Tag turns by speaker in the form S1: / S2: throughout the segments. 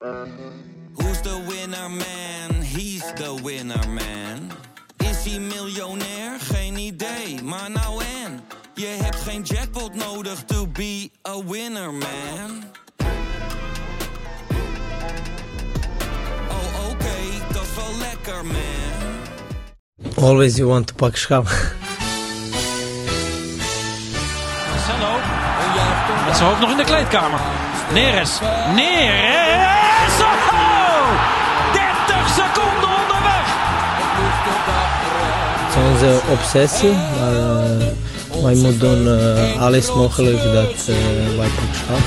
S1: Who's the winner man? He's the winner man. Is hij miljonair? Geen idee, maar nou en. Je hebt geen jackpot nodig to be a winner man. Oh oké, dat is wel lekker man.
S2: Always you want to pak schap.
S3: Marcelo. Met zijn hoofd nog in de kleedkamer. Neres. Neres.
S2: Onze obsessie, maar uh, wij moeten doen uh, alles mogelijk dat uh, wij pak schap.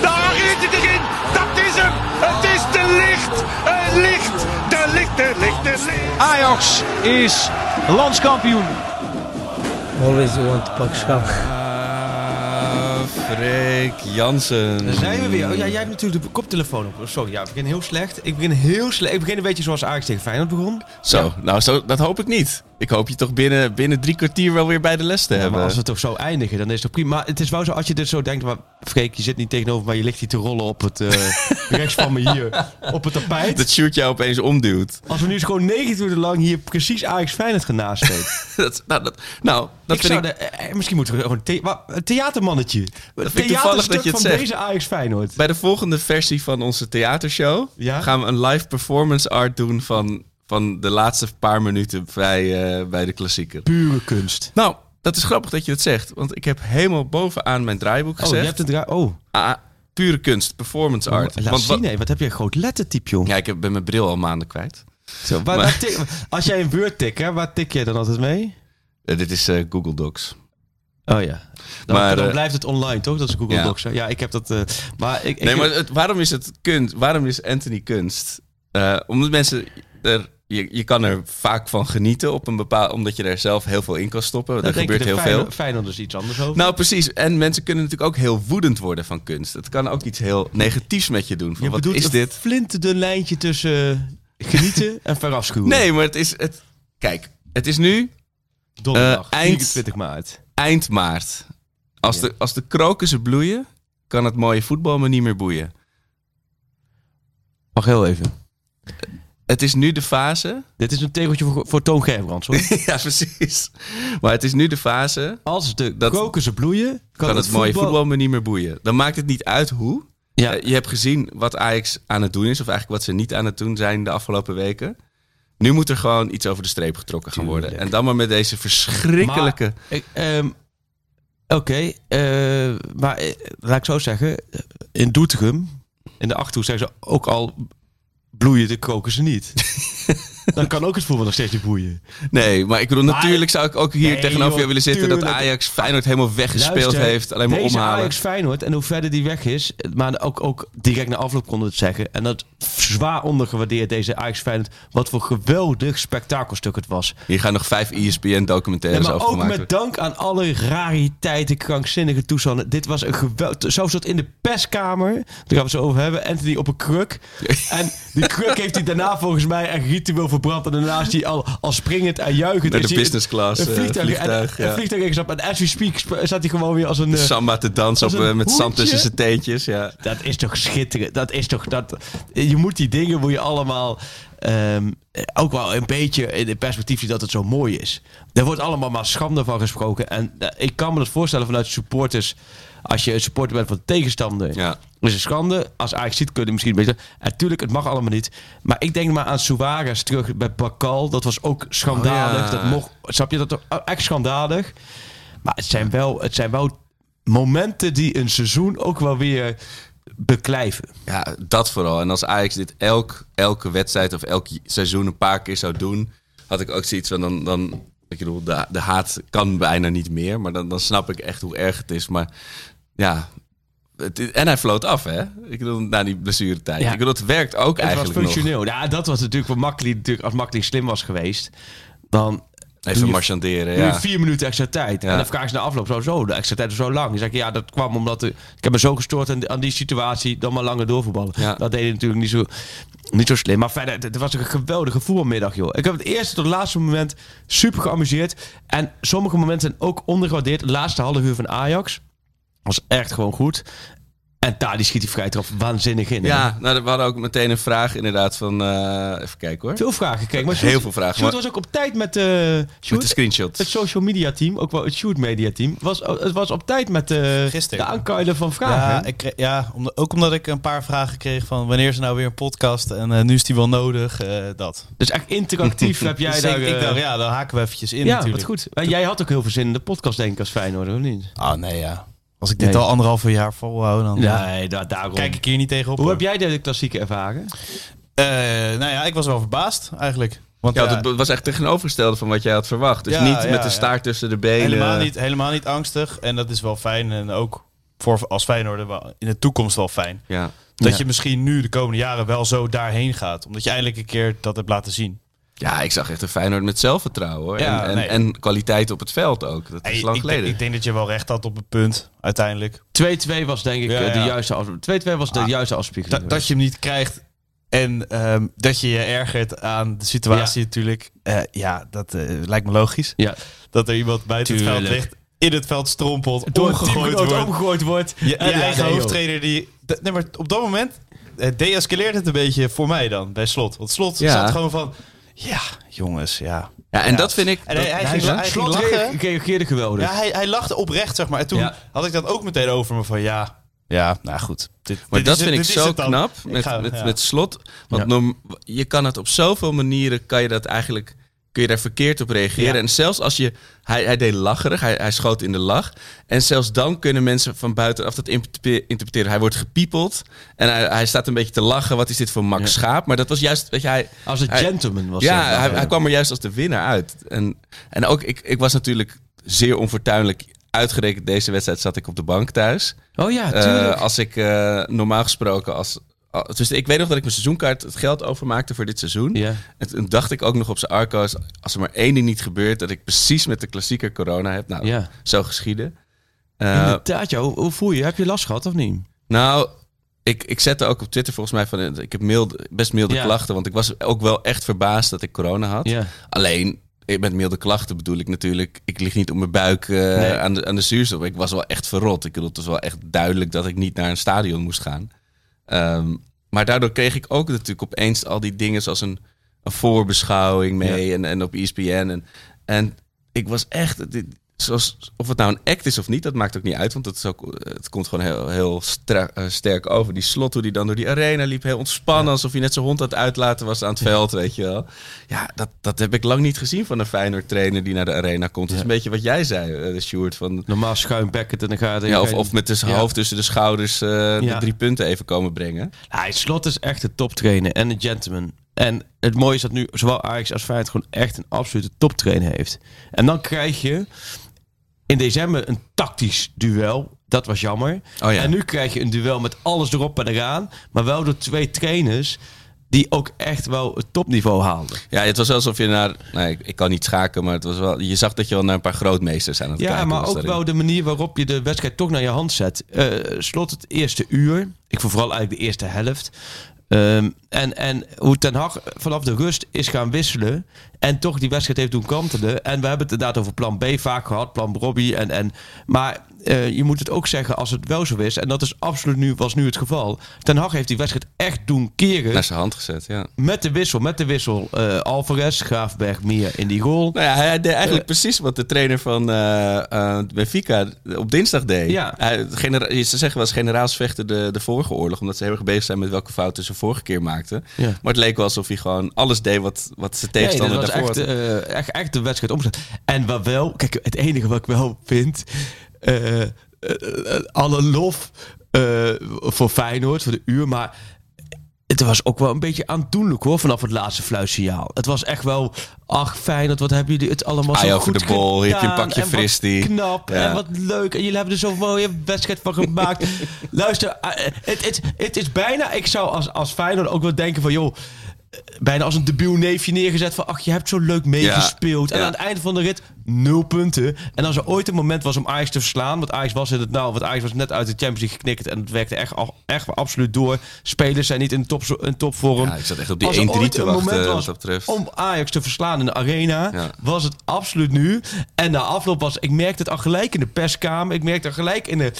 S4: Daar is het erin! Dat is hem! Het is de licht! Het licht! De licht, de licht, de licht!
S3: Ajax is landskampioen.
S2: Always you want to pak schap.
S5: Freek Jansen.
S6: Daar zijn we weer. Oh, ja, jij hebt natuurlijk de koptelefoon op. Sorry, ja, ik begin heel slecht. Ik begin heel slecht. Ik begin een beetje zoals Ajax tegen Feyenoord begon.
S5: Zo,
S6: Ja.
S5: nou zo, dat hoop ik niet. Ik hoop je toch binnen, binnen drie kwartier wel weer bij de les te
S6: Ja,
S5: hebben.
S6: maar als we toch zo eindigen, dan is het toch prima. Maar het is wel zo, als je dit zo denkt, maar Freek, je zit niet tegenover, maar je ligt hier te rollen op het, eh, rechts van me hier, op het tapijt.
S5: Dat shoot jou opeens omduwt.
S6: Als we nu eens gewoon 90 minuten lang hier precies Ajax Feyenoord gaan nasteken.
S5: dat, nou, dat, nou, dat
S6: ik
S5: vind
S6: zou
S5: ik...
S6: de, eh, misschien moeten we gewoon een, the- theatermannetje.
S5: Vind ik toevallig dat je het
S6: van
S5: zegt.
S6: deze Ajax Feyenoord.
S5: Bij de volgende versie van onze theatershow
S6: Ja?
S5: gaan we een live performance art doen van, van de laatste paar minuten bij, eh, bij de klassieker.
S6: Pure kunst.
S5: Nou, dat is grappig dat je dat zegt. Want ik heb helemaal bovenaan mijn draaiboek
S6: Oh,
S5: gezegd.
S6: je hebt het ra- Oh,
S5: ah, pure kunst, performance art.
S6: laat
S5: Want wat-
S6: hé. Wat heb je een groot lettertype, joh.
S5: Ja, ik heb, ben mijn bril al maanden kwijt.
S6: Zo,
S5: Maar-
S6: tik- als jij een Word tikt, hè, waar tik je dan altijd mee?
S5: Eh, dit is eh, Google Docs.
S6: Oh ja. Dan,
S5: Maar,
S6: dan
S5: eh,
S6: blijft het online, toch? Dat is Google
S5: ja.
S6: Docs. hè? Ja, ik heb dat... eh, maar ik, ik,
S5: Nee, maar het, waarom is het kunst? Waarom is Anthony kunst? Eh, omdat mensen er, je, je kan er vaak van genieten op een bepaald, omdat je er zelf heel veel in kan stoppen.
S6: daar
S5: Er
S6: denken
S5: gebeurt
S6: de
S5: heel veel.
S6: Feyenoord- Feyenoord dus iets anders over.
S5: Nou, precies. En mensen kunnen natuurlijk ook heel woedend worden van kunst. Het kan ook iets heel negatiefs met je doen. Van,
S6: je
S5: wat
S6: bedoelt
S5: is
S6: een
S5: dit?
S6: flinterdun lijntje tussen genieten en verafschuwen.
S5: Nee, maar het is. Het, kijk, het is nu
S6: Donderdag,
S5: eind-
S6: 24 maart.
S5: Eind maart. Als, de, als de krokussen bloeien, kan het mooie voetbal me niet meer boeien.
S6: Wacht heel even.
S5: Het is nu de fase.
S6: Dit is een tegeltje voor, voor Toon Gerbrands, hoor.
S5: ja, precies. Maar het is nu de fase.
S6: Als de
S5: Dat-
S6: krokussen bloeien, kan,
S5: Kan het, mooie voetbal me niet meer boeien. Dan maakt het niet uit hoe.
S6: Ja.
S5: Eh, je hebt gezien wat Ajax aan het doen is, of eigenlijk wat ze niet aan het doen zijn de afgelopen weken. Nu moet er gewoon iets over de streep getrokken gaan worden.
S6: Tuurlijk.
S5: En dan maar met deze verschrikkelijke.
S6: Ehm, Oké, eh, maar eh, laat ik zo zeggen. In Doetinchem, in de Achterhoek zeggen ze ook al bloeien de krokussen niet. Dan kan ook het voetbal nog steeds niet boeien.
S5: Nee, maar ik bedoel,
S6: Maar-
S5: natuurlijk zou ik ook hier
S6: Nee,
S5: tegenover jou willen zitten dat. Ajax Feyenoord helemaal weggespeeld
S6: Luister,
S5: heeft. Alleen maar
S6: deze
S5: omhalen.
S6: Ajax Feyenoord en hoe verder die weg is, maar ook, ook direct na afloop konden we het zeggen. En dat zwaar ondergewaardeerd deze Ajax Feyenoord. Wat voor geweldig spektakelstuk het was.
S5: Hier gaan nog vijf E ESPN documentaires
S6: Ja, maar
S5: over
S6: ook met
S5: worden.
S6: dank aan alle rariteiten, krankzinnige toestanden. Dit was een geweld. Zo zat in de perskamer. Daar gaan we het zo over hebben. Anthony op een kruk. En die kruk heeft hij daarna volgens mij echt ritueel verbrand. En daarna is hij al, al springend en juichend.
S5: Naar de business class,
S6: Een
S5: eh,
S6: vliegtuig,
S5: vliegtuig,
S6: en,
S5: ja.
S6: een vliegtuig ingestapt. En as we speak sp- staat hij gewoon weer als een... eh,
S5: Samba te dansen op, eh, met zand tussen zijn teentjes. Ja.
S6: dat is toch schitterend. Dat is toch... Dat, je moet die dingen moet je allemaal... ehm, ook wel een beetje in het perspectief zien dat het zo mooi is. Er wordt allemaal maar schande van gesproken. En ik kan me dat voorstellen vanuit supporters. Als je een supporter bent van de tegenstander.
S5: Ja.
S6: is een schande. Als Ajax ziet, kun je misschien beetje... Natuurlijk, het mag allemaal niet. Maar ik denk maar aan Suarez terug bij Bakal. Dat was ook schandalig.
S5: Oh ja.
S6: Dat mocht, snap je dat? Echt schandalig. Maar het zijn wel, het zijn wel momenten die een seizoen ook wel weer beklijven.
S5: Ja, dat vooral. En als Ajax dit elk, elke wedstrijd of elk seizoen een paar keer zou doen, had ik ook zoiets van dan. dan ik bedoel, de, de haat kan bijna niet meer, maar dan, dan snap ik echt hoe erg het is. Maar ja. En hij floot af, hè? Ik bedoel, na die blessuretijd.
S6: Ja.
S5: Ik bedoel, het werkt ook
S6: Het was
S5: eigenlijk nog.
S6: functioneel. Ja, dat was natuurlijk voor Makkeli. Natuurlijk, als Makkeli slim was geweest, dan
S5: Even marchanderen, ja.
S6: vier minuten extra tijd.
S5: Ja.
S6: En dan vraag je na afloop zo, zo, de extra tijd is zo lang. Dan zeg ik, ja, dat kwam omdat de, ik heb me zo gestoord aan, aan die situatie, dan maar langer doorvoetballen.
S5: Ja.
S6: Dat deed hij natuurlijk niet zo, niet zo slim. Maar verder, het was een geweldige voetbalmiddag, joh. Ik heb het eerste tot het laatste moment super geamuseerd. En sommige momenten ook ondergewaardeerd. De laatste half uur van Ajax was echt gewoon goed. En daar die schiet die vrij trap waanzinnig in. hè?
S5: Ja, nou, we hadden ook meteen een vraag inderdaad van... eh, even kijken hoor.
S6: Veel vragen gekregen. Maar
S5: Heel veel vragen,
S6: Sjoerd
S5: maar-
S6: was ook op tijd met, eh
S5: Met de screenshot.
S6: het social media team, ook wel het Shoot media team. Was, het was op tijd met
S7: Gisteren.
S6: de aankuilen van vragen.
S7: Ja, ik, kreeg- ja om- ook omdat ik een paar vragen kreeg van wanneer is er nou weer een podcast en nu is die wel nodig, eh, dat.
S6: Dus echt interactief heb jij
S7: Dus
S6: daar...
S7: ik, ik dacht, ja, dan haken we eventjes in
S6: ja,
S7: natuurlijk.
S6: wat goed. En jij had ook heel veel zin in de podcast, denk ik, als Feyenoord, of niet?
S7: Oh nee, ja. Als ik dit
S6: Nee.
S7: al anderhalf jaar volhoud, dan eh,
S6: Nee, daar, daarom.
S7: kijk ik hier niet tegenop.
S6: Hoe
S7: hoor.
S6: heb jij de klassieke ervaren?
S7: Eh, nou ja, ik was wel verbaasd eigenlijk. Want
S5: Ja,
S7: ja,
S5: het was echt tegenovergestelde van wat jij had verwacht. Dus
S7: Ja,
S5: niet
S7: ja,
S5: met de
S7: ja.
S5: staart tussen de benen.
S7: helemaal, niet, helemaal niet angstig. En dat is wel fijn. En ook voor als Feyenoord wel in de toekomst wel fijn.
S5: Ja.
S7: Dat
S6: Ja.
S7: je misschien nu de komende jaren wel zo daarheen gaat. Omdat je eindelijk een keer dat hebt laten zien.
S5: Ja, ik zag echt een Feyenoord met zelfvertrouwen. Hoor.
S7: Ja,
S5: en, en,
S7: nee.
S5: en kwaliteit op het veld ook. Dat is
S7: Hey,
S5: lang
S7: ik,
S5: geleden.
S7: denk, ik denk dat je wel recht had op het punt, uiteindelijk.
S6: 2-2 was denk ik
S7: Ja,
S6: eh, de juiste af- 2-2 was de
S7: Ah,
S6: juiste afspiegeling.
S7: Dat, dat je hem niet krijgt en ehm, dat je je ergert aan de situatie natuurlijk. Eh, ja, dat eh, lijkt me logisch.
S6: Ja.
S7: Dat er iemand buiten het veld ligt, in het veld strompelt,
S6: Door
S7: omgegooid wordt.
S6: omgegooid wordt.
S7: Je, je
S6: En-
S7: eigen
S6: nee,
S7: hoofdtrainer die... Nee, maar op dat moment deescaleert het een beetje voor mij dan, bij Slot. Want Slot
S5: Ja.
S7: zat gewoon van... Ja, jongens, ja.
S5: ja, en
S7: Ja.
S5: dat vind ik...
S7: En hij, hij,
S6: Hij
S7: ging, hij ging
S6: Slot
S7: lachen.
S6: reageerde geweldig.
S7: Ja, hij, hij lachte oprecht, zeg maar. En toen
S6: Ja.
S7: had ik dat ook meteen over me van ja... Ja, nou goed. Dit,
S5: Maar
S7: dit
S5: dat
S7: is
S5: vind
S7: het-
S5: ik zo knap met,
S7: ga-
S5: met,
S7: ja.
S5: met slot. Want
S6: Ja.
S5: norm- je kan het op zoveel manieren, kan je dat eigenlijk, kun je daar verkeerd op reageren.
S7: Ja.
S5: En zelfs als je, hij, hij deed lacherig, hij, hij schoot in de lach. En zelfs dan kunnen mensen van buitenaf dat interpre- interpreteren. Hij wordt gepiepeld en hij, hij staat een beetje te lachen. Wat is dit voor Max
S6: Ja.
S5: Schaap? Maar dat was juist, weet je, hij...
S6: Als een
S5: hij-
S6: gentleman was
S5: ja, hij, hij kwam er juist als de winnaar uit. En, en ook, ik, ik was natuurlijk zeer onfortuinlijk. Uitgerekend deze wedstrijd zat ik op de bank thuis.
S6: Oh ja,
S5: Eh,
S6: tuurlijk.
S5: als ik eh, normaal gesproken als. Dus ik weet nog dat ik mijn seizoenkaart het geld overmaakte voor dit seizoen.
S6: ja.
S5: En toen dacht ik ook nog op zijn arco's, als er maar één ding niet gebeurt, dat ik precies met de klassieker corona heb. Nou,
S6: Ja.
S5: zo geschieden. Eh,
S6: Inderdaad, ja. Hoe, hoe voel je? Heb je last gehad of niet?
S5: nou, ik, ik zette ook op Twitter volgens mij van, eh, ik heb milde, best milde
S6: Ja.
S5: klachten, want ik was ook wel echt verbaasd dat ik corona had.
S6: Ja.
S5: Alleen, eh, met milde klachten bedoel ik natuurlijk... ik lig niet op mijn buik
S6: Nee.
S5: aan, de, aan de zuurstof. Ik was wel echt verrot. Ik bedoel, het was wel echt duidelijk dat ik niet naar een stadion moest gaan. Ehm, maar daardoor kreeg ik ook natuurlijk opeens al die dingen... zoals een, een voorbeschouwing mee en, en op ESPN. En, en ik was echt... Zoals, of het nou een act is of niet, dat maakt ook niet uit. Want het, is ook, het komt gewoon heel, heel eh, sterk over. Die slot, hoe die dan door die arena liep. Heel ontspannen, alsof hij net zijn hond aan het uitlaten was aan het veld, weet je wel. Ja, dat, dat heb ik lang niet gezien van een Feyenoord trainer die naar de arena komt. Dat is een beetje wat jij zei, eh, Sjoerd. Van,
S6: Normaal schuimbekkend en dan gaat
S5: ja, of, of met de
S6: Ja.
S5: hoofd tussen de schouders eh, de drie punten even komen brengen.
S6: Hij Slot is echt een toptrainer en een gentleman. En het mooie is dat nu zowel Ajax als Feyenoord gewoon echt een absolute toptrainer heeft. En dan krijg je in december een tactisch duel. Dat was jammer.
S5: Oh ja.
S6: En nu krijg je een duel met alles erop en eraan. Maar wel door twee trainers die ook echt wel het topniveau haalden.
S5: Ja, het was alsof je naar... Nee, ik, ik kan niet schaken, maar het was wel, je zag dat je wel naar een paar grootmeesters aan het
S6: Ja,
S5: kijken
S6: maar
S5: was
S6: ook
S5: daarin.
S6: wel de manier waarop je de wedstrijd toch naar je hand zet. Eh, slot het eerste uur. Ik vond vooral eigenlijk de eerste helft. Ehm, en, en hoe Ten Hag vanaf de rust is gaan wisselen. En toch die wedstrijd heeft doen kantelen. En we hebben het inderdaad over plan B vaak gehad. Plan Robbie. En, en, maar eh, je moet het ook zeggen als het wel zo is. En dat is absoluut nu, was nu het geval. Ten Hag heeft die wedstrijd echt doen keren.
S5: Naar zijn hand gezet, ja.
S6: Met de wissel. Met de wissel. eh, Alvarez, Graafberg, Meer in die goal.
S5: Nou ja, hij deed eigenlijk precies wat de trainer van eh, eh, Benfica op dinsdag deed.
S6: Ja.
S5: Hij, ze zeggen wel eens generaals vechten de, de vorige oorlog, omdat ze heel erg bezig zijn met welke fouten ze vorige keer maakten.
S6: Ja.
S5: Maar het leek wel alsof hij gewoon alles deed wat, wat
S6: Nee,
S5: tegenstander
S6: dat was
S5: daarvoor
S6: echt, eh, echt, echt de wedstrijd omgezet. En wat wel, kijk, het enige wat ik wel vind, eh, eh, eh, alle lof eh, voor Feyenoord, voor de uur, maar het was ook wel een beetje aandoenlijk hoor, vanaf het laatste fluitsignaal. Het was echt wel, ach Feyenoord, wat hebben jullie het allemaal
S5: Ai
S6: zo goed
S5: de bol, heb je een pakje fristie.
S6: knap
S5: Ja.
S6: en wat leuk. En jullie hebben er zo'n mooie wedstrijd van gemaakt. Luister, eh, het, het, het is bijna, ik zou als, als Feyenoord ook wel denken van joh, bijna als een debiel neefje neergezet van... ach, je hebt zo leuk meegespeeld. En
S5: Ja.
S6: aan het einde van de rit, nul punten. En als er ooit een moment was om Ajax te verslaan... want Ajax was in het nou, want Ajax was net uit de Champions League geknikt... en het werkte echt, echt absoluut door. Spelers zijn niet in, top, in topvorm.
S5: Ja, ik zat echt op die
S6: Als er
S5: 1-3
S6: ooit
S5: te
S6: een
S5: wachten,
S6: moment was
S5: betreft.
S6: om Ajax te verslaan in de arena,
S5: Ja.
S6: was het absoluut nu. En na afloop was, ik merkte het al gelijk in de perskamer. Ik merkte al gelijk in de,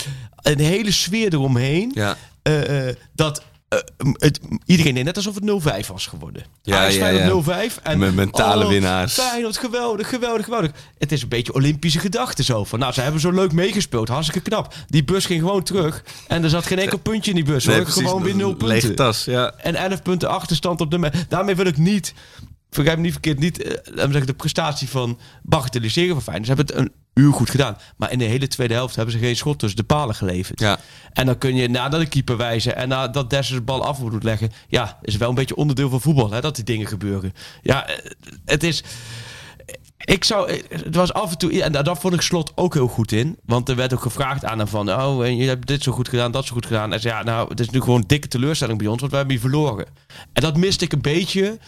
S6: de hele sfeer eromheen. Eh, eh, dat eh, het, iedereen deed net alsof het 0-5 was geworden.
S5: Ja, ja, ja.
S6: 0-5. En,
S5: Met mentale
S6: oh,
S5: winnaars.
S6: Feyenoord, geweldig, geweldig, geweldig. Het is een beetje Olympische gedachten zo. Van, nou, ze hebben zo leuk meegespeeld. Hartstikke knap. Die bus ging gewoon terug. En er zat geen enkel puntje in die bus. hoor.
S5: precies,
S6: gewoon weer
S5: dat-
S6: 0
S5: Lege
S6: punten.
S5: tas, ja.
S6: En 11 punten achterstand op de... me- Daarmee wil ik niet... Vergeet me niet verkeerd, niet zeggen, de prestatie van bagatelliseren van Feyenoord. Ze hebben het een uur goed gedaan. Maar in de hele tweede helft hebben ze geen schot tussen de palen geleverd.
S5: Ja.
S6: En dan kun je nadat de keeper wijzen en nadat Dessers de bal af moet leggen. Ja, is wel een beetje onderdeel van voetbal, hè, dat die dingen gebeuren. Ja, het is... Ik zou, het was af en toe, en daar vond ik slot ook heel goed in. Want er werd ook gevraagd aan hem van, oh, en je hebt dit zo goed gedaan, dat zo goed gedaan. En zei, ja, nou, het is nu gewoon een dikke teleurstelling bij ons, want we hebben hier verloren. En dat miste ik een beetje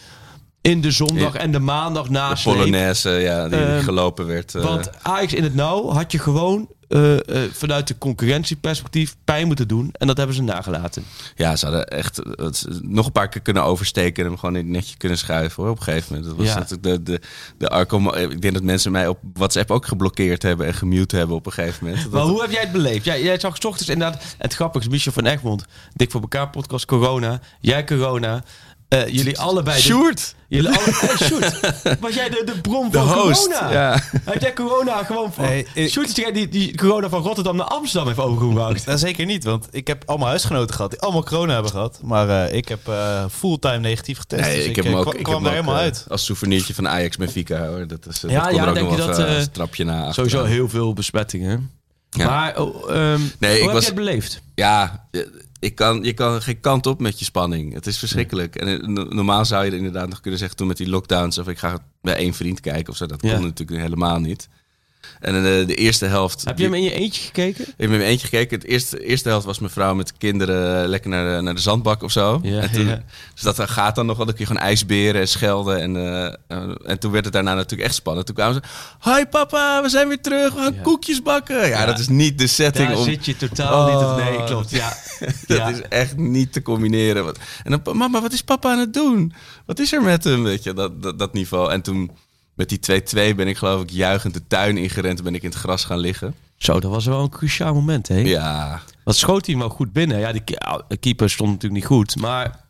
S6: in de zondag en de maandag
S5: De
S6: na
S5: Polonaise, ja, die
S6: Ehm,
S5: gelopen werd. eh,
S6: Want Ajax in het nauw had je gewoon eh, eh, vanuit de concurrentieperspectief pijn moeten doen. En dat hebben ze nagelaten.
S5: Ja, ze hadden echt het, nog een paar keer kunnen oversteken en hem gewoon in het netje kunnen schuiven hoor, op een gegeven moment. Dat was
S6: Ja.
S5: natuurlijk de, de, de Arco, ik denk dat mensen mij op WhatsApp ook geblokkeerd hebben en gemute hebben op een gegeven moment.
S6: Maar
S5: Dat-
S6: hoe heb jij het beleefd? Jij, jij zag 's ochtends inderdaad... Het grappige is, Michel van Egmond, Dik voor elkaar podcast, corona. Jij corona. Eh, jullie allebei... de-
S5: Sjoerd!
S6: Jullie alle, hey, Sjoerd, was jij de, de bron
S5: De
S6: van
S5: host,
S6: corona?
S5: ja.
S6: Heb jij corona gewoon van...
S7: Nee, ik-
S6: Sjoerd is degene die, die corona van Rotterdam naar Amsterdam heeft overgebracht.
S7: Nou, zeker niet, want ik heb allemaal huisgenoten gehad die allemaal corona hebben gehad. Maar eh, ik heb eh, fulltime negatief getest.
S5: Nee,
S7: dus
S5: ik heb
S7: eh,
S5: ook,
S7: kwa-
S5: ik
S7: kwam
S5: heb ook,
S7: helemaal
S5: eh,
S7: uit.
S5: als souvenirtje van Ajax Benfica hoor. Dat, is, eh,
S6: Ja,
S5: dat
S6: ja,
S5: er ook
S6: denk
S5: nog
S6: je dat, eh,
S5: een trapje na.
S6: Sowieso heel veel besmettingen.
S5: Ja.
S6: Maar oh, ehm,
S5: Nee, ik
S6: hoe heb
S5: was-
S6: jij het beleefd?
S5: Ja, eh, ik kan, je kan geen kant op met je spanning. Het is verschrikkelijk. En eh, no- normaal zou je er inderdaad nog kunnen zeggen... toen met die lockdowns of ik ga bij één vriend kijken of zo. Dat kon natuurlijk helemaal niet. En eh, de eerste helft...
S6: Heb je hem in je eentje gekeken?
S5: Ik heb met mijn eentje gekeken. Het eerste, eerste helft was mijn vrouw met de kinderen eh, lekker naar de, naar de zandbak of zo.
S6: Ja,
S5: en toen,
S6: ja.
S5: Dus dat gaat dan nog wel. Dan kun je gewoon ijsberen en schelden. En, eh, en toen werd het daarna natuurlijk echt spannend. Toen kwamen ze... Hoi papa, we zijn weer terug. We gaan
S6: Ja.
S5: koekjes bakken. Ja, dat is niet de setting
S6: Daar
S5: om...
S6: zit je totaal niet op. Nee,
S5: Oh.
S6: klopt. Ja.
S5: Dat is echt niet te combineren. Wat- En dan, mama, wat is papa aan het doen? Wat is er met hem? Weet je, dat, dat, dat niveau. En toen met die 2-2 ben ik geloof ik juichend de tuin ingerend. en ben ik in het gras gaan liggen.
S6: Zo, dat was wel een cruciaal moment, hè?
S5: Ja.
S6: Wat schoot hij wel goed binnen? Ja, ah, de keeper stond natuurlijk niet goed, maar...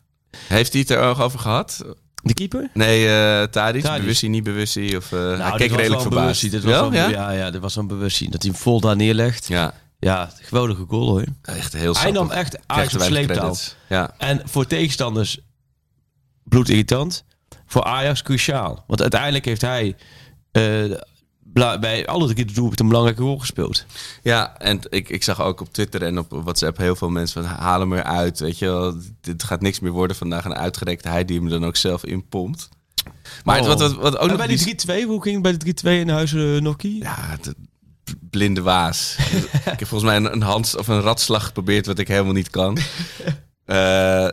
S5: Heeft hij het er ook over gehad?
S6: De keeper?
S5: Nee, eh Tadic, niet bewust hij? Of, eh, hij keek redelijk
S6: een
S5: verbaasd.
S6: Dit was
S5: Wel? ja?
S6: ja, ja, dit was zo'n bewustzijn. Dat hij hem vol daar neerlegt. Ja,
S5: Ja,
S6: geweldige goal hoor.
S5: echt heel
S6: Hij nam echt sleeptouw.
S5: credits. Ja.
S6: En voor tegenstanders bloedirritant. Voor Ajax cruciaal. Want uiteindelijk heeft hij eh, bij alle drie de doelpunten een belangrijke rol gespeeld.
S5: Ja, en ik, ik zag ook op Twitter en op WhatsApp heel veel mensen van haal hem eruit. Weet je wel, dit gaat niks meer worden vandaag. En uitgerekend hij die hem dan ook zelf inpompt. Maar het- wat, wat, wat ook
S6: bij
S5: die-
S6: die 3-2, hoe ging het bij de 3-2 in Huizen Nokkie?
S5: Ja, de blinde waas. ik heb volgens mij een, een hand of een ratslag geprobeerd wat ik helemaal niet kan. Eh,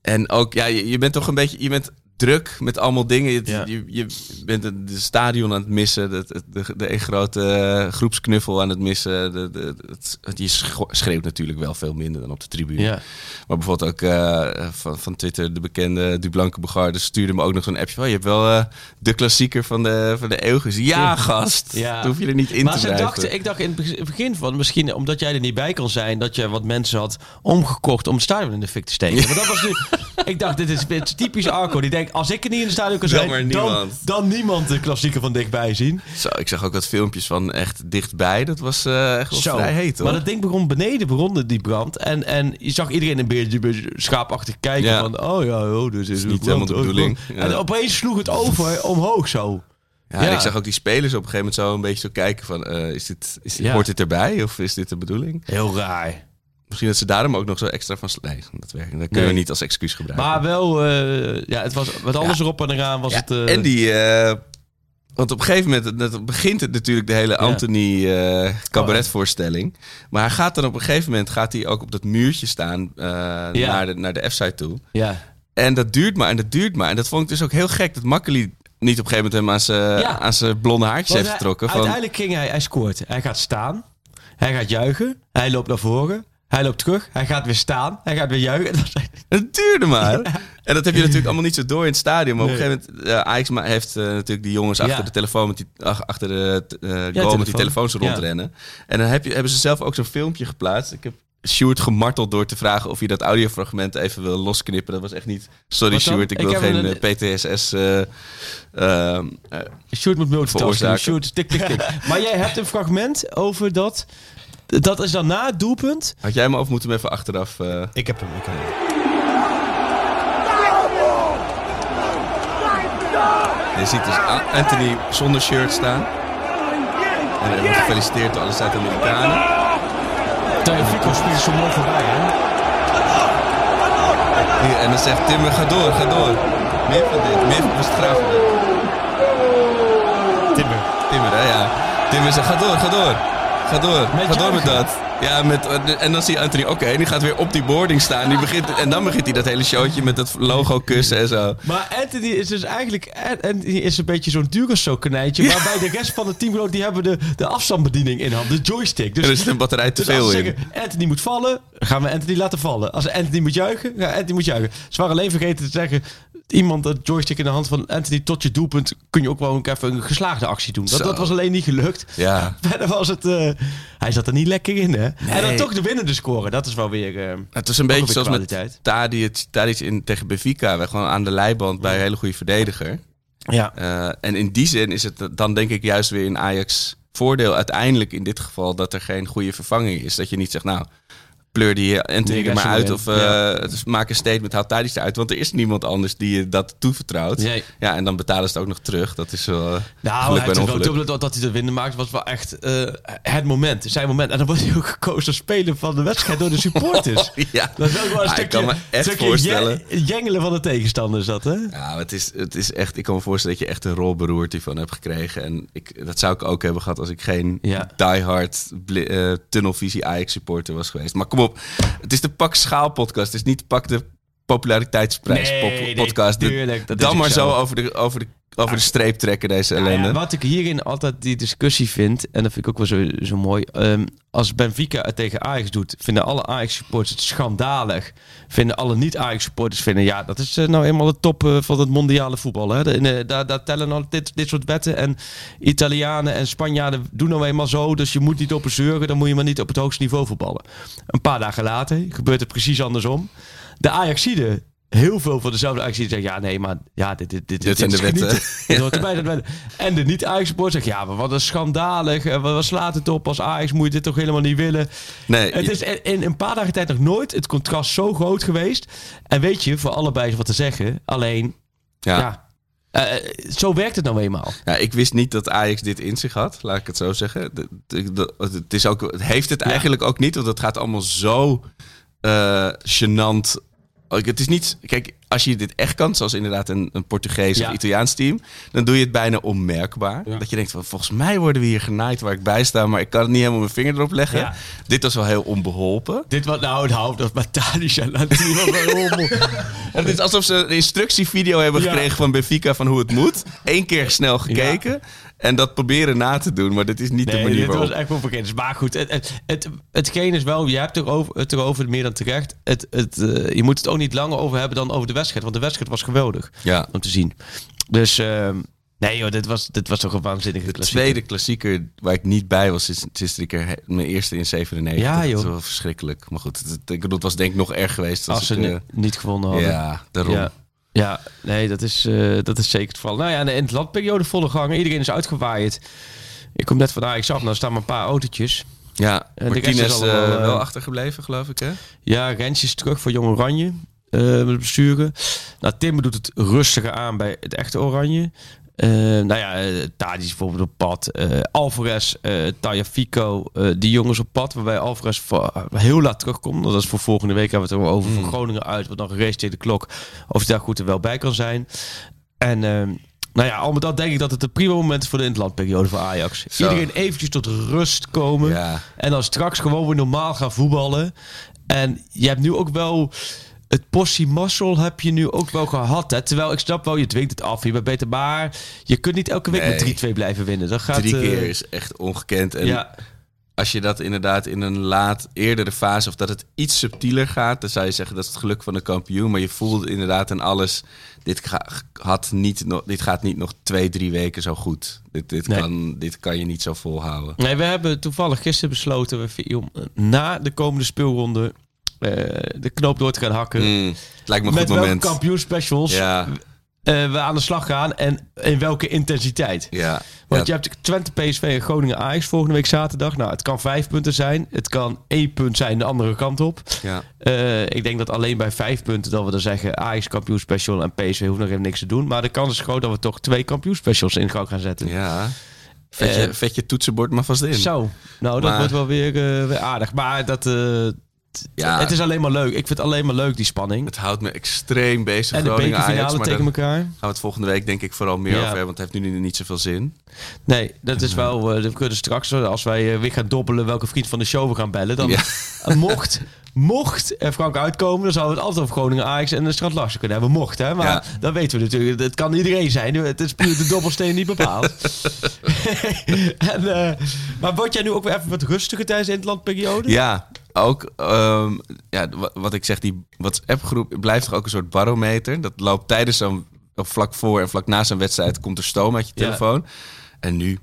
S5: en ook, ja, je, je bent toch een beetje, je bent druk met allemaal dingen. Je,
S6: Ja.
S5: je, je bent het de stadion aan het missen, de, de, de, grote eh, groepsknuffel aan het missen. De, de, het, je schreeuwt natuurlijk wel veel minder dan op de tribune.
S6: Ja.
S5: Maar bijvoorbeeld ook eh, van, van Twitter, de bekende Dublanke Begarde stuurde me ook nog zo'n appje van... je hebt wel eh, de klassieker van de, van de eeuw gezien. Ja, gast.
S6: Ja.
S5: Dat hoef je er niet in
S6: maar
S5: te
S6: ze
S5: blijven.
S6: dachten, ik dacht in het beg- begin van, misschien omdat jij er niet bij kon zijn, dat je wat mensen had omgekocht om het stadion in de fik te steken. Maar dat was nu, ik dacht, dit is, dit is typisch Arco. Die denkt, als ik er niet in het stadion kan
S5: Dan
S6: zijn, dan,
S5: niemand.
S6: dan niemand de klassieker van dichtbij zien.
S5: Zo, ik zag ook wat filmpjes van echt dichtbij. Dat was eh, echt wel
S6: Zo.
S5: vrij heet, hoor.
S6: Maar dat ding begon beneden, begon die brand. En, en je zag iedereen een beetje schaapachtig kijken
S5: Ja.
S6: van, oh ja, oh, dus is
S5: niet
S6: het
S5: helemaal de
S6: oh,
S5: bedoeling.
S6: brand.
S5: Ja.
S6: En opeens sloeg het over omhoog zo.
S5: ja, en ik zag ook die spelers op een gegeven moment zo een beetje zo kijken van... eh, is dit, is dit. Hoort dit erbij of is dit de bedoeling?
S6: Heel raar.
S5: Misschien dat ze daarom ook nog zo extra van... Nee, dat, werkt, dat kunnen
S6: Nee.
S5: we niet als excuus gebruiken.
S6: Maar wel, eh, ja, het was wat anders erop en eraan was
S5: Ja,
S6: het... eh,
S5: En die... eh, want op een gegeven moment dat begint het natuurlijk de hele Anthony eh cabaretvoorstelling. Maar hij gaat dan op een gegeven moment gaat hij ook op dat muurtje staan
S6: Ja.
S5: naar de, naar de F-site toe.
S6: Ja,
S5: En dat duurt maar en dat duurt maar. En dat vond ik dus ook heel gek dat Makkeli niet op een gegeven moment hem aan zijn,
S6: Ja.
S5: blonde haartjes heeft getrokken. Van,
S6: Uiteindelijk ging hij, hij scoort. Hij gaat staan. Hij gaat juichen. Hij loopt naar voren. Hij loopt terug. Hij gaat weer staan. Hij gaat weer juichen.
S5: Het duurde maar. En dat heb je natuurlijk allemaal niet zo door in het stadion. Maar op een gegeven moment, uh, Ajax heeft eh, natuurlijk die jongens achter
S6: Ja.
S5: de telefoon met die, ach- achter de goal met die
S6: telefoon.
S5: telefoons rondrennen. En dan heb je, hebben ze zelf ook zo'n filmpje geplaatst. Ik heb Sjoerd gemarteld door te vragen of hij dat audiofragment even wil losknippen. Dat was echt niet. Sorry? Sjoerd, ik
S6: Ik
S5: wil geen
S6: een-
S5: PTSS. ehm, eh,
S6: Sjoerd moet multitasken. Sjoerd, tik, tik, tik. maar jij hebt een fragment over dat... Dat is dan na het doelpunt.
S5: had jij hem of moeten we even achteraf? eh,
S7: Ik heb hem. Ik heb hem.
S5: Je ziet dus Anthony zonder shirt staan. En hij wordt gefeliciteerd door alle Zuid-Amerikanen.
S6: Fico springt zo mooi voorbij, hè?
S5: Hier, En dan zegt Timmer, ga door, ga door. Meer van dit, meer van bestraffen.
S7: Timber.
S5: Timmer, hè, ja. Timmer zegt, ga door, ga door. Ga door,
S6: Met
S5: ga door met dat. Ja, met, en dan zie je Anthony, oké, die gaat weer op die boarding staan. Die begint, en dan begint hij dat hele showtje met dat logo kussen en zo.
S6: Maar Anthony is dus eigenlijk... Anthony is een beetje zo'n Duracell-konijntje. Waarbij de rest van het team... Die hebben de, de afstandsbediening in hand. De joystick. Dus
S5: er zit een batterij te
S6: Dus
S5: veel in.
S6: zeggen, Anthony moet vallen, gaan we Anthony laten vallen. Als Anthony moet juichen, ja, Anthony moet juichen. Ze waren alleen vergeten te zeggen, iemand dat joystick in de hand van Anthony tot je doelpunt, kun je ook wel even een geslaagde actie doen. Dat,
S5: Zo.
S6: dat was alleen niet gelukt.
S5: Ja.
S6: Verder was het, eh, hij zat er niet lekker in, hè? En dan toch de winnende scoren, dat is wel weer... eh,
S5: Het is een beetje zoals met
S6: kwaliteit.
S5: Tadic, Tadic in, tegen Benfica. We gewoon aan de leiband bij een hele goede verdediger.
S6: ja.
S5: Eh, en in die zin is het dan denk ik juist weer in Ajax voordeel uiteindelijk in dit geval dat er geen goede vervanging is. Dat je niet zegt, nou, pleur die
S6: Nee,
S5: er maar uit of eh, dus maak een statement, haal Tadic eruit. Want er is niemand anders die je dat toevertrouwt.
S6: Nee.
S5: Ja, en dan betalen ze het ook nog terug. Dat is wel eh,
S6: Nou, hij heeft
S5: ongeluk.
S6: ook, dat, dat hij de winnen maakt, was wel echt eh, het moment, zijn moment. En dan wordt hij ook gekozen als speler van de wedstrijd door de supporters.
S5: Ja.
S6: Dat is ook wel een
S5: Ah, ik
S6: stukje,
S5: kan me echt
S6: stukje
S5: voorstellen.
S6: jen- jengelen van de tegenstander is dat, hè?
S5: Ja, het is, het is echt. Ik kan me voorstellen dat je echt een rolberoerte van hebt gekregen. En ik, dat zou ik ook hebben gehard als ik geen
S6: Ja.
S5: diehard eh, tunnelvisie Ajax supporter was geweest. Maar kom het is de Pak Schaal podcast. Het is niet Pak de populariteitsprijs
S6: Nee, tuurlijk, dat
S5: dan maar
S6: zo.
S5: zo over de, over de, over de streep trekken deze ellende.
S6: Ja, wat ik hierin altijd die discussie vind, en dat vind ik ook wel zo, zo mooi. ehm, als Benfica het tegen Ajax doet, vinden alle Ajax-supporters het schandalig. Vinden alle niet-Ajax-supporters vinden, ja, dat is eh, nou eenmaal de top eh, van het mondiale voetbal. Hè? De- eh, daar, daar tellen al dit, dit soort wetten. En Italianen en Spanjaarden doen nou eenmaal zo. Dus je moet niet op een zeuren, dan moet je maar niet op het hoogste niveau voetballen. Een paar dagen later gebeurt het precies andersom. De Ajaxiden heel veel van dezelfde Ajax zeggen ja nee maar ja dit dit dit,
S5: Dit zijn
S6: is
S5: de wetten.
S6: genieten. Dit hoort erbij, dat wetten. En de niet Ajax supporter zegt ja maar wat een schandalig en wat wat slaat het op als Ajax moet je dit toch helemaal niet willen.
S5: nee,
S6: Het is in- een paar dagen tijd nog nooit het contrast zo groot geweest. En weet je voor allebei is wat te zeggen. Alleen
S5: ja.
S6: ja, eh, eh, zo werkt het nou eenmaal.
S5: Ja, ik wist niet dat Ajax dit in zich had, laat ik het zo zeggen. Het, is ook, het heeft het eigenlijk ook niet, want het gaat allemaal zo eh gênant. Het is niet, kijk, als je dit echt kan, zoals inderdaad een, een Portugees
S6: Ja.
S5: of Italiaans team, dan doe je het bijna onmerkbaar. Dat je denkt, van, volgens mij worden we hier genaaid waar ik bij sta, maar ik kan het niet helemaal mijn vinger erop leggen.
S6: Ja.
S5: Dit was wel heel onbeholpen.
S6: Dit wat nou het houdt dat. En
S5: het is alsof ze een instructievideo hebben gekregen van Benfica van hoe het moet. Eén keer snel gekeken. En dat proberen na te doen, maar dit is niet de manier
S6: dit
S5: waarop.
S6: was echt wel vergeten. Maar goed, het, het, het, hetgeen is wel, je hebt over, het erover meer dan terecht. Het, het, eh, je moet het ook niet langer over hebben dan over de wedstrijd. Want de wedstrijd was geweldig
S5: Ja.
S6: om te zien. Dus ehm, nee joh, dit was, dit was toch een waanzinnige
S5: De
S6: klassieker.
S5: tweede klassieker waar ik niet bij was, is, is drie keer mijn eerste in 97.
S6: Ja,
S5: Dat
S6: joh.
S5: is wel verschrikkelijk. Maar goed, het, ik bedoel, het was denk ik nog erg geweest.
S6: Als ze
S5: ik, eh,
S6: ni- niet gewonnen hadden.
S5: Ja, daarom.
S6: Ja. Ja, nee, dat is, eh, dat is zeker het geval. Nou ja, in de interlandperiode volle gangen. Iedereen is uitgewaaid. Ik kom net van Ajax af. Nou staan maar een paar autootjes.
S5: Ja,
S6: En de rest
S5: Martinez
S6: is
S5: eh,
S6: eh,
S5: wel achtergebleven, geloof ik, hè?
S6: Ja, Rens is terug voor Jong Oranje. Eh, met het besturen. Nou, Timber doet het rustiger aan bij het echte Oranje. Eh nou ja, uh, Tadic bijvoorbeeld op pad. eh Alvarez, eh Tajafico, eh die jongens op pad. Waarbij Alvarez heel laat terugkomt. Dat is voor volgende week hebben we het er over. Van Groningen uit, wordt dan geraced tegen de klok. Of hij daar goed en wel bij kan zijn. En ehm, nou ja, al met dat denk ik dat het een prima moment is voor de interlandperiode voor Ajax.
S5: Zo.
S6: Iedereen eventjes tot rust komen.
S5: Ja.
S6: En dan straks gewoon weer normaal gaan voetballen. En je hebt nu ook wel het possie muscle heb je nu ook wel gehad. Hè? Terwijl ik snap wel, je dwingt het af, je bent beter. Maar je kunt niet elke week
S5: Nee.
S6: met 3-2 blijven winnen. Dat gaat,
S5: Drie
S6: eh,
S5: keer is echt ongekend. En
S6: ja,
S5: als je dat inderdaad in een laat eerdere fase... of dat het iets subtieler gaat... dan zou je zeggen dat is het geluk van de kampioen. Maar je voelt inderdaad in alles... dit, ga- had niet, nog, dit gaat niet nog twee, drie weken zo goed. Dit, dit,
S6: Nee.
S5: kan, dit kan je niet zo volhouden.
S6: Nee, we hebben toevallig gisteren besloten we, om eh, na de komende speelronde eh, de knoop door te gaan hakken.
S5: Mm, het lijkt me een
S6: Met
S5: goed
S6: welke
S5: moment.
S6: kampioenspecials
S5: Ja,
S6: eh, we aan de slag gaan en in welke intensiteit.
S5: ja.
S6: Want
S5: ja.
S6: je hebt Twente, PSV en Groningen Ajax volgende week zaterdag. Nou, het kan vijf punten zijn. Het kan één punt zijn de andere kant op.
S5: ja.
S6: Eh, ik denk dat alleen bij vijf punten dat we dan zeggen Ajax kampioenspecial en PSV hoeft nog even niks te doen. Maar de kans is groot dat we toch twee kampioenspecials in gang gaan zetten.
S5: ja. Vet, je,
S6: Eh,
S5: vet je toetsenbord maar vast in.
S6: Zo, nou dat
S5: Maar-
S6: wordt wel weer, eh, weer aardig. Maar dat, eh,
S5: Ja.
S6: het is alleen maar leuk. Ik vind het alleen maar leuk, die spanning.
S5: Het houdt me extreem bezig.
S6: En de bekerfinale tegen elkaar.
S5: gaan we het volgende week denk ik vooral meer
S6: Ja.
S5: over hebben. Want het heeft nu niet zoveel zin.
S6: Nee, dat is wel. eh, we kunnen straks, eh, als wij eh, weer gaan dobbelen welke vriend van de show we gaan bellen. Dan
S5: Ja.
S6: mocht, mocht er Frank uitkomen, dan zouden we het altijd over Groningen Ajax en de Strand Larsen kunnen hebben. Mocht, hè? Maar
S5: Ja.
S6: dat weten we natuurlijk. Het kan iedereen zijn. Het is puur de dobbelsteen niet bepaald. en, maar word jij nu ook weer even wat rustiger tijdens de interlandperiode?
S5: Ja, ook ehm, ja, wa- wat ik zeg, die WhatsApp-groep blijft toch ook een soort barometer. Dat loopt tijdens zo'n, vlak voor en vlak na zo'n wedstrijd, komt er stoom uit je
S6: Ja.
S5: telefoon. En nu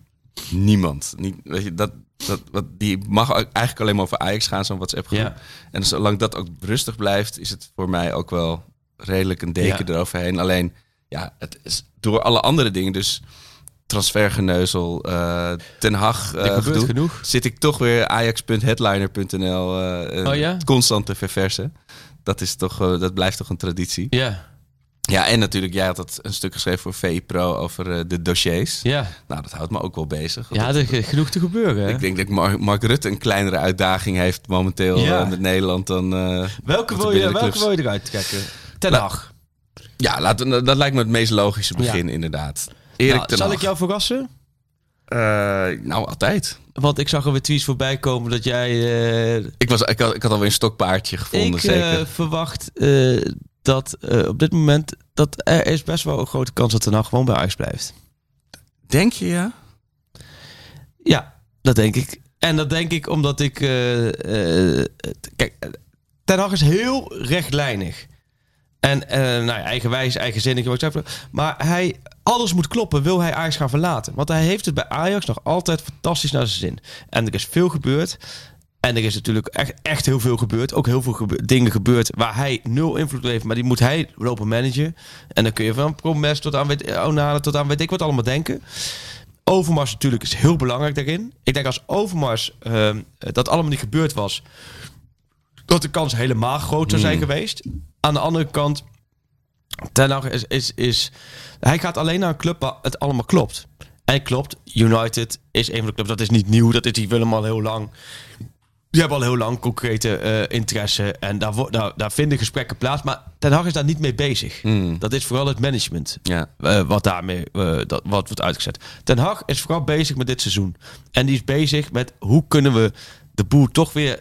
S5: niemand. Niet, weet je, dat, dat, wat, die mag eigenlijk alleen maar over Ajax gaan, zo'n WhatsApp-groep.
S6: Ja.
S5: En zolang dat ook rustig blijft, is het voor mij ook wel redelijk een deken
S6: Ja.
S5: eroverheen. Alleen, ja, het is door alle andere dingen, dus transfergeneuzel, eh Ten Hag gedoe,
S6: genoeg.
S5: zit ik toch weer ajax.headliner.nl eh, eh,
S6: Oh ja?
S5: constant te verversen. Dat, is toch, dat blijft toch een traditie.
S6: Ja.
S5: Ja, en natuurlijk, jij had dat een stuk geschreven voor VI Pro over de dossiers.
S6: Ja,
S5: Nou, dat houdt me ook wel bezig.
S6: Ja er is genoeg te gebeuren. hè?
S5: ik denk dat Mark, Mark Rutte een kleinere uitdaging heeft momenteel
S6: Ja.
S5: met Nederland dan...
S6: welke, wil je, welke wil je eruit trekken? Ten Hag.
S5: Ja, dat lijkt me het meest logische begin, inderdaad. Erik
S6: Nou,
S5: ten
S6: zal
S5: Hag.
S6: ik jou verrassen?
S5: Eh, nou, altijd.
S6: Want ik zag er weer tweets voorbij komen dat jij... eh,
S5: Ik, was, ik, had, ik had alweer een stokpaardje gevonden,
S6: ik
S5: zeker.
S6: eh, verwacht dat op dit moment... dat er is best wel een grote kans dat er nou gewoon bij Ajax blijft.
S5: Denk je, ja?
S6: Ja, dat denk ik. En dat denk ik omdat ik... kijk, Ten Hag is heel rechtlijnig. En eh, nou ja, eigenwijs, eigenzinnig. Maar hij, alles moet kloppen, wil hij Ajax gaan verlaten. Want hij heeft het bij Ajax nog altijd fantastisch naar zijn zin. En er is veel gebeurd. En er is natuurlijk echt, echt heel veel gebeurd. Ook heel veel gebe- dingen gebeurd waar hij nul invloed heeft. Maar die moet hij lopen managen. En dan kun je van Promes tot aan, weet, Onana tot aan weet ik wat allemaal denken. Overmars natuurlijk is heel belangrijk daarin. Ik denk als Overmars ehm, dat allemaal niet gebeurd was... dat de kans helemaal groot zou zijn geweest. Aan de andere kant... Ten Hag is, is, is... Hij gaat alleen naar een club waar het allemaal klopt. En klopt, United is een van de clubs. Dat is niet nieuw, dat is die willen al heel lang. Die hebben al heel lang concrete eh, interesse. En daar, daar, daar vinden gesprekken plaats. Maar Ten Hag is daar niet mee bezig.
S5: Hmm.
S6: Dat is vooral het management.
S5: Ja.
S6: eh, wat daarmee eh, dat, wat wordt uitgezet. Ten Hag is vooral bezig met dit seizoen. En die is bezig met hoe kunnen we de boel toch weer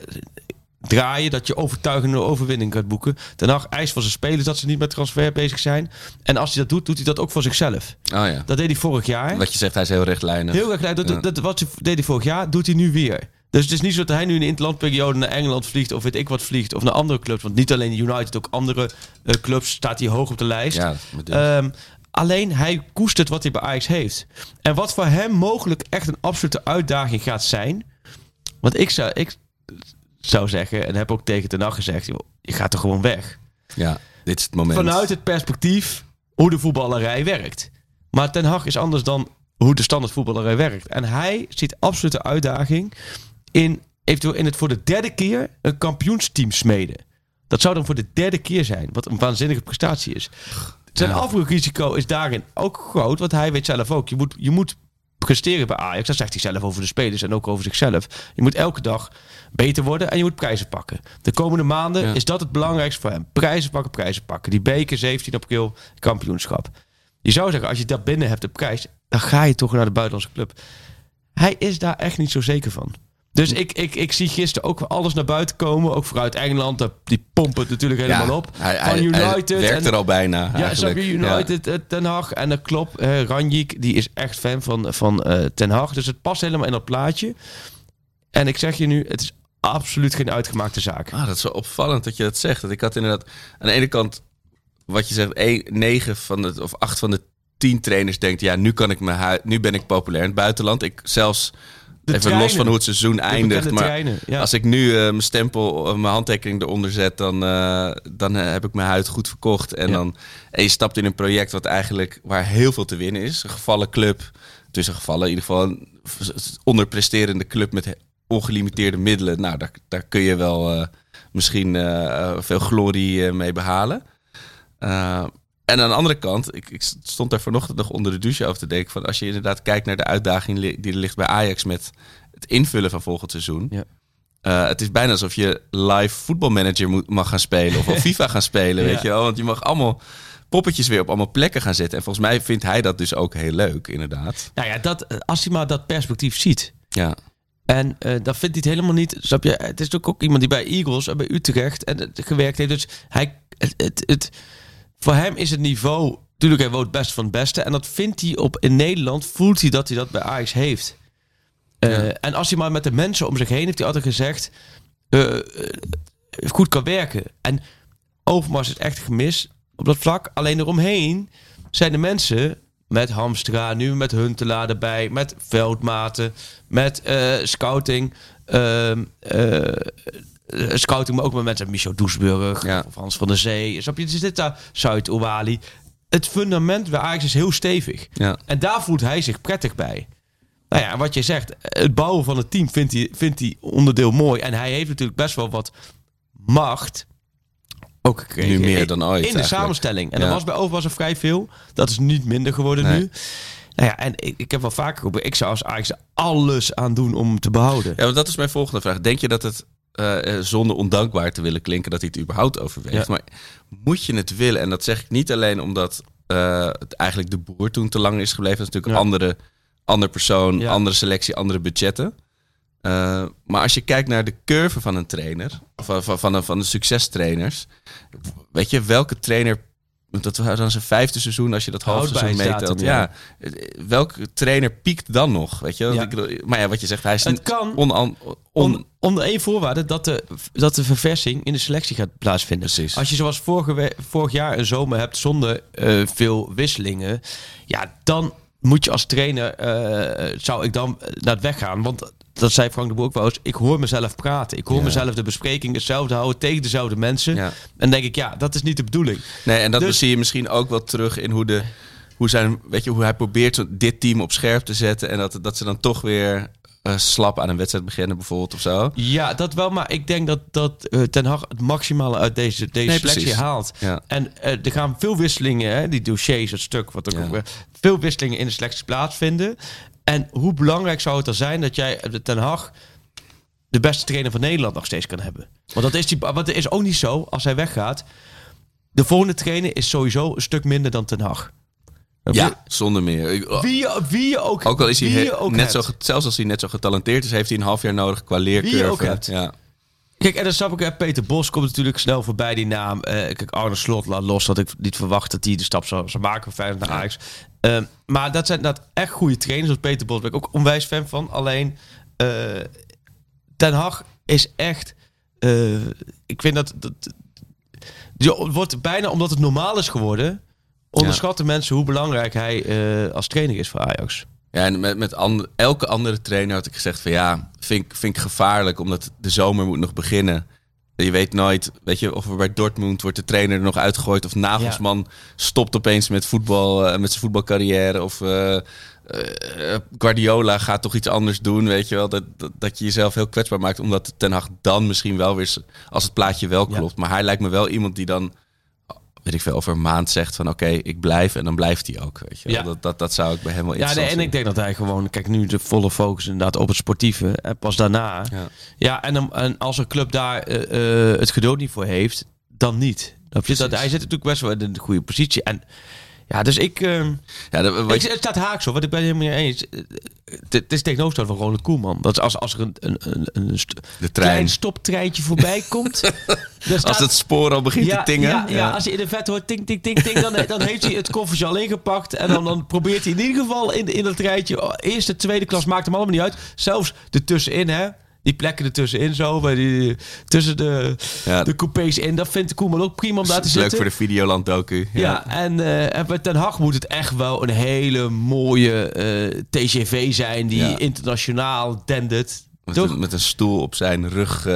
S6: draaien. Dat je overtuigende overwinning kunt boeken. Ten Hag eist van zijn spelers dat ze niet met transfer bezig zijn. En als hij dat doet, doet hij dat ook voor zichzelf.
S5: Oh ja.
S6: Dat deed hij vorig jaar.
S5: Wat je zegt, hij is heel rechtlijnig.
S6: Heel leuk. Dat,
S5: Ja.
S6: dat, wat hij deed hij vorig jaar, doet hij nu weer. Dus het is niet zo dat hij nu in de interlandperiode naar Engeland vliegt of weet ik wat vliegt of naar andere clubs. Want niet alleen United, ook andere eh, clubs staat hij hoog op de lijst.
S5: Ja, dit.
S6: Ehm, alleen hij koestert wat hij bij Ajax heeft. En wat voor hem mogelijk echt een absolute uitdaging gaat zijn. Want ik zou, ik zou zeggen, en heb ook tegen Ten Hag gezegd, joh, je gaat er gewoon weg.
S5: ja, dit is het moment.
S6: Vanuit het perspectief hoe de voetballerij werkt. Maar Ten Hag is anders dan hoe de standaard voetballerij werkt. En hij ziet absolute uitdaging in eventueel in het voor de derde keer een kampioensteam smeden. Dat zou dan voor de derde keer zijn, wat een waanzinnige prestatie is. Zijn
S5: Ja.
S6: afbroekrisico is daarin ook groot, want hij weet zelf ook. Je moet, je moet presteren bij Ajax. Dat zegt hij zelf over de spelers en ook over zichzelf. Je moet elke dag beter worden en je moet prijzen pakken. De komende maanden
S5: Ja.
S6: is dat het belangrijkste voor hem. Prijzen pakken, prijzen pakken. Die beker 17 april, kampioenschap. Je zou zeggen, als je dat binnen hebt, de prijs, dan ga je toch naar de buitenlandse club. Hij is daar echt niet zo zeker van. Dus ik, ik, ik zie gisteren ook alles naar buiten komen. Ook vooruit Engeland. dat- Die pompen het natuurlijk helemaal op.
S5: Hij,
S6: Van United.
S5: hij werkt
S6: en-
S5: er al bijna
S6: Ja. Xabi United, eh, Ten Hag. En dat klopt. eh Ranjik, die is echt fan van, van eh, Ten Hag. Dus het past helemaal in dat plaatje. En ik zeg je nu, het is absoluut geen uitgemaakte zaak.
S5: Ah, dat is wel opvallend dat je dat zegt. Dat ik had inderdaad aan de ene kant, wat je zegt, één- negen van de, of acht van de tien trainers denkt, ja, nu kan ik mijn nu ben ik populair in het buitenland. Ik zelfs even
S6: treinen.
S5: los van hoe het seizoen eindigt, maar
S6: treinen, ja.
S5: als ik nu eh, mijn stempel, eh, mijn handtekening eronder zet, dan, eh, dan heb ik mijn huid goed verkocht. En
S6: Ja.
S5: dan en je stapt in een project wat eigenlijk waar heel veel te winnen is, een gevallen club, tussen gevallen in ieder geval een onderpresterende club met ongelimiteerde middelen. Nou, daar, daar kun je wel misschien veel glorie mee behalen. En aan de andere kant, ik, ik stond daar vanochtend nog onder de douche over te denken. Van als je inderdaad kijkt naar de uitdaging die er ligt bij Ajax met het invullen van volgend seizoen.
S6: Ja.
S5: Eh, het is bijna alsof je live voetbalmanager moet, mag gaan spelen. Of op FIFA gaan spelen,
S6: Ja.
S5: weet je wel. Want je mag allemaal poppetjes weer op allemaal plekken gaan zetten. En volgens mij vindt hij dat dus ook heel leuk, inderdaad.
S6: Nou ja, dat, eh, als hij maar dat perspectief ziet.
S5: Ja,
S6: En eh dat vindt hij het helemaal niet. Snap je? Het is natuurlijk ook iemand die bij Eagles en bij Utrecht en, gewerkt heeft. Dus hij, het, het, het- voor hem is het niveau. Natuurlijk, hij woont best van het beste. En dat vindt hij op in Nederland. Voelt hij dat hij dat bij Ajax heeft. Eh,
S5: Ja.
S6: En als hij maar met de mensen om zich heen heeft hij altijd gezegd. eh, eh, goed kan werken. En Overmars is echt gemis op dat vlak. Alleen eromheen zijn de mensen met Hamstra, nu met Huntelaar erbij, met veldmaten, met scouting. ehm, eh, eh, scouting, maar ook met mensen, Michel Doesburg,
S5: Ja.
S6: of Hans van der Zee. Snap je? Dus dit daar, Zuid Owali. Het fundament bij Ajax is heel stevig.
S5: ja.
S6: En daar voelt hij zich prettig bij. Nou ja, wat je zegt, het bouwen van het team vindt hij, vindt hij onderdeel mooi. En hij heeft natuurlijk best wel wat macht. Ook.
S5: Nu meer dan ooit,
S6: In de
S5: eigenlijk.
S6: samenstelling. En dat was bij Overmars er vrij veel. Dat is niet minder geworden
S5: Nee.
S6: nu. Nou ja, en ik, ik heb wel vaker geroepen, ik zou als Ajax alles aan doen om hem te behouden.
S5: Ja, want dat is mijn volgende vraag. Denk je dat het, eh, eh, zonder ondankbaar te willen klinken, dat hij het überhaupt overweegt?
S6: Ja.
S5: Maar moet je het willen? En dat zeg ik niet alleen omdat eh, het eigenlijk de boer toen te lang is gebleven. Dat is natuurlijk
S6: Ja.
S5: een andere, andere persoon,
S6: Ja.
S5: andere selectie, andere budgetten. Maar als je kijkt naar de curve van een trainer, van, van, van, de, van de succestrainers. Weet je, welke trainer, dat was dan zijn vijfde seizoen als je dat halfseizoen
S6: Houdbaarheidsdatum,
S5: meetelt. Ja.
S6: ja.
S5: welke trainer piekt dan nog? Weet je?
S6: Ja.
S5: ik maar ja, wat je zegt, hij is
S6: Het
S5: niet
S6: kan
S5: on,
S6: On, onder één voorwaarde dat de, dat de verversing in de selectie gaat plaatsvinden.
S5: Precies.
S6: Als je zoals vorige, vorig jaar een zomer hebt zonder eh, veel wisselingen, ja, dan moet je als trainer, eh, zou ik dan naar het weggaan. Want dat zei Frank de Boer ook wel eens, ik hoor mezelf praten. Ik hoor
S5: Ja.
S6: mezelf de bespreking hetzelfde houden tegen dezelfde mensen.
S5: Ja.
S6: En denk ik, ja, dat is niet de bedoeling.
S5: Nee, en dat
S6: Dus-
S5: zie je misschien ook wel terug in hoe, de, hoe, zijn, weet je, hoe hij probeert dit team op scherp te zetten. En dat, dat ze dan toch weer eh, slap aan een wedstrijd beginnen, bijvoorbeeld of zo.
S6: Ja, dat wel, maar ik denk dat, dat eh, Ten Hag het maximale uit deze, deze
S5: Nee,
S6: selectie
S5: precies.
S6: haalt.
S5: Ja.
S6: En eh, er gaan veel wisselingen, hè, die dossiers, het stuk, wat ook,
S5: Ja.
S6: ook veel wisselingen in de selectie plaatsvinden. En hoe belangrijk zou het dan zijn dat jij eh, Ten Hag de beste trainer van Nederland nog steeds kan hebben? Want dat is, die, want het is ook niet zo, als hij weggaat. De volgende trainer is sowieso een stuk minder dan Ten Hag.
S5: Ja, zonder meer. Oh,
S6: Wie, je- wie je ook,
S5: ook al is hij he- net
S6: hebt.
S5: zo, zelfs als hij net zo getalenteerd is, heeft hij een half jaar nodig qua leercurve.
S6: Wie je ook hebt.
S5: Ja.
S6: Kijk, en dan snap ik, hè, Peter Bos komt natuurlijk snel voorbij die naam. Eh, kijk, Arne Slot laat los dat ik niet verwacht dat hij de stap zou, zou maken van Feyenoord naar Ajax. Ehm, maar dat zijn dat echt goede trainers, zoals Peter Bos ben ik ook onwijs fan van. Alleen, eh Ten Hag is echt... eh, ik vind dat... dat die wordt bijna, omdat het normaal is geworden... onderschatten mensen hoe belangrijk hij eh, als trainer is voor Ajax.
S5: Ja, en met, met and- elke andere trainer had ik gezegd van ja, vind, vind ik gevaarlijk, omdat de zomer moet nog beginnen. Je weet nooit, weet je, of er bij Dortmund wordt de trainer er nog uitgegooid of Nagelsman stopt opeens met voetbal, eh, met zijn voetbalcarrière of eh, eh, Guardiola gaat toch iets anders doen, weet je wel, dat, dat, dat je jezelf heel kwetsbaar maakt, omdat Ten Hag dan misschien wel weer, als het plaatje wel
S6: Ja.
S5: klopt, maar hij lijkt me wel iemand die dan weet ik veel, over een maand zegt van oké, ik blijf en dan blijft hij ook, weet je.
S6: Ja.
S5: Dat, dat, dat zou ik bij hem wel
S6: Ja, nee, en ik denk dat hij gewoon, kijk, nu de volle focus inderdaad op het sportieve. En pas daarna.
S5: Ja.
S6: Ja, en, dan- en als een club daar eh, eh, het geduld niet voor heeft, dan niet. Dat, hij zit natuurlijk best wel in een goede positie. En Ja, dus ik... ehm,
S5: Ja, dat- wat
S6: ik
S5: je-
S6: het staat haaks op, wat ik ben het helemaal mee eens. Het is tegenovergesteld van Ronald Koeman. Dat is als, als er een, een, een, een st-
S5: de trein.
S6: klein stoptreintje voorbij komt. staat-
S5: Als het spoor al begint
S6: ja,
S5: te tingen.
S6: Ja, ja, als hij in de vet hoort ting, ting, ting, ting, dan, dan heeft hij het koffertje al ingepakt. En dan, dan probeert hij in ieder geval in, in dat rijtje... oh, Eerste, tweede klas maakt hem allemaal niet uit. Zelfs ertussenin, hè. Die plekken ertussenin zo, bij die, tussen de,
S5: Ja.
S6: de coupés in. Dat vindt Koeman ook prima om daar te
S5: leuk
S6: zitten.
S5: voor de Videoland docu.
S6: Ja, en, eh, en bij Ten Hag moet het echt wel een hele mooie eh, TGV zijn die
S5: Ja.
S6: internationaal dendert.
S5: Met,
S6: Toch?
S5: een, met een stoel op zijn rug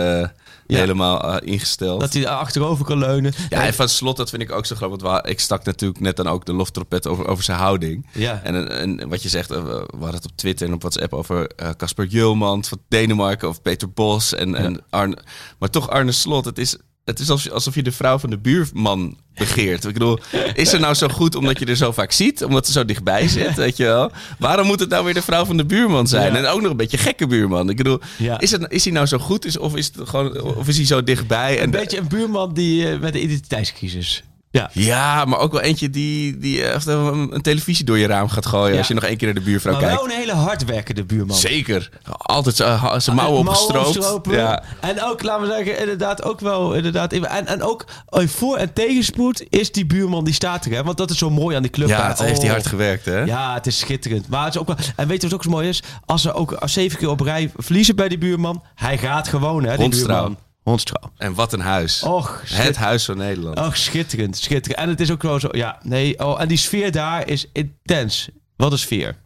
S5: eh, helemaal eh, ingesteld.
S6: Dat hij daar achterover kan leunen.
S5: Ja, en van slot, dat vind ik ook zo grappig. Want ik stak natuurlijk net dan ook de loftrompet over, over zijn houding.
S6: Ja.
S5: En, en wat je zegt, eh, we hadden het op Twitter en op WhatsApp over eh, Casper Julman van Denemarken of Peter Bos en, en Arne. Maar toch Arne Slot, het is, het is alsof, alsof je de vrouw van de buurman begeert. Ik bedoel, is er nou zo goed omdat je er zo vaak ziet? Omdat ze zo dichtbij zit, weet je wel? Waarom moet het nou weer de vrouw van de buurman zijn?
S6: Ja.
S5: En ook nog een beetje gekke buurman. Ik bedoel,
S6: Ja.
S5: is, het, is hij nou zo goed is, of, is het gewoon, of is hij zo dichtbij? En
S6: Een beetje een buurman die eh, met een identiteitscrisis. Ja.
S5: ja, maar ook wel eentje die, die eh, echt een, een televisie door je raam gaat gooien
S6: Ja.
S5: als je nog één keer naar de buurvrouw
S6: Maar
S5: kijkt.
S6: wel een hele hardwerkende buurman.
S5: Zeker. Altijd zijn mouwen opgestroopt. Ja.
S6: En ook, laten we zeggen, inderdaad ook wel... Inderdaad, en, en ook eh, voor- en tegenspoed is die buurman die staat er. Hè? Want dat is zo mooi aan die club.
S5: ja, het heeft hij
S6: Oh.
S5: hard gewerkt, hè?
S6: Ja, het is schitterend. Maar het is ook wel, en weet je wat ook zo mooi is? Als ze ook als zeven keer op rij verliezen bij die buurman, hij gaat gewoon, hè? Die buurman. Hondstrouw.
S5: En wat een huis.
S6: Och,
S5: het huis van Nederland.
S6: Och, schitterend, schitterend. En het is ook wel zo, ja, nee. Oh, en die sfeer daar is intens. Wat een sfeer.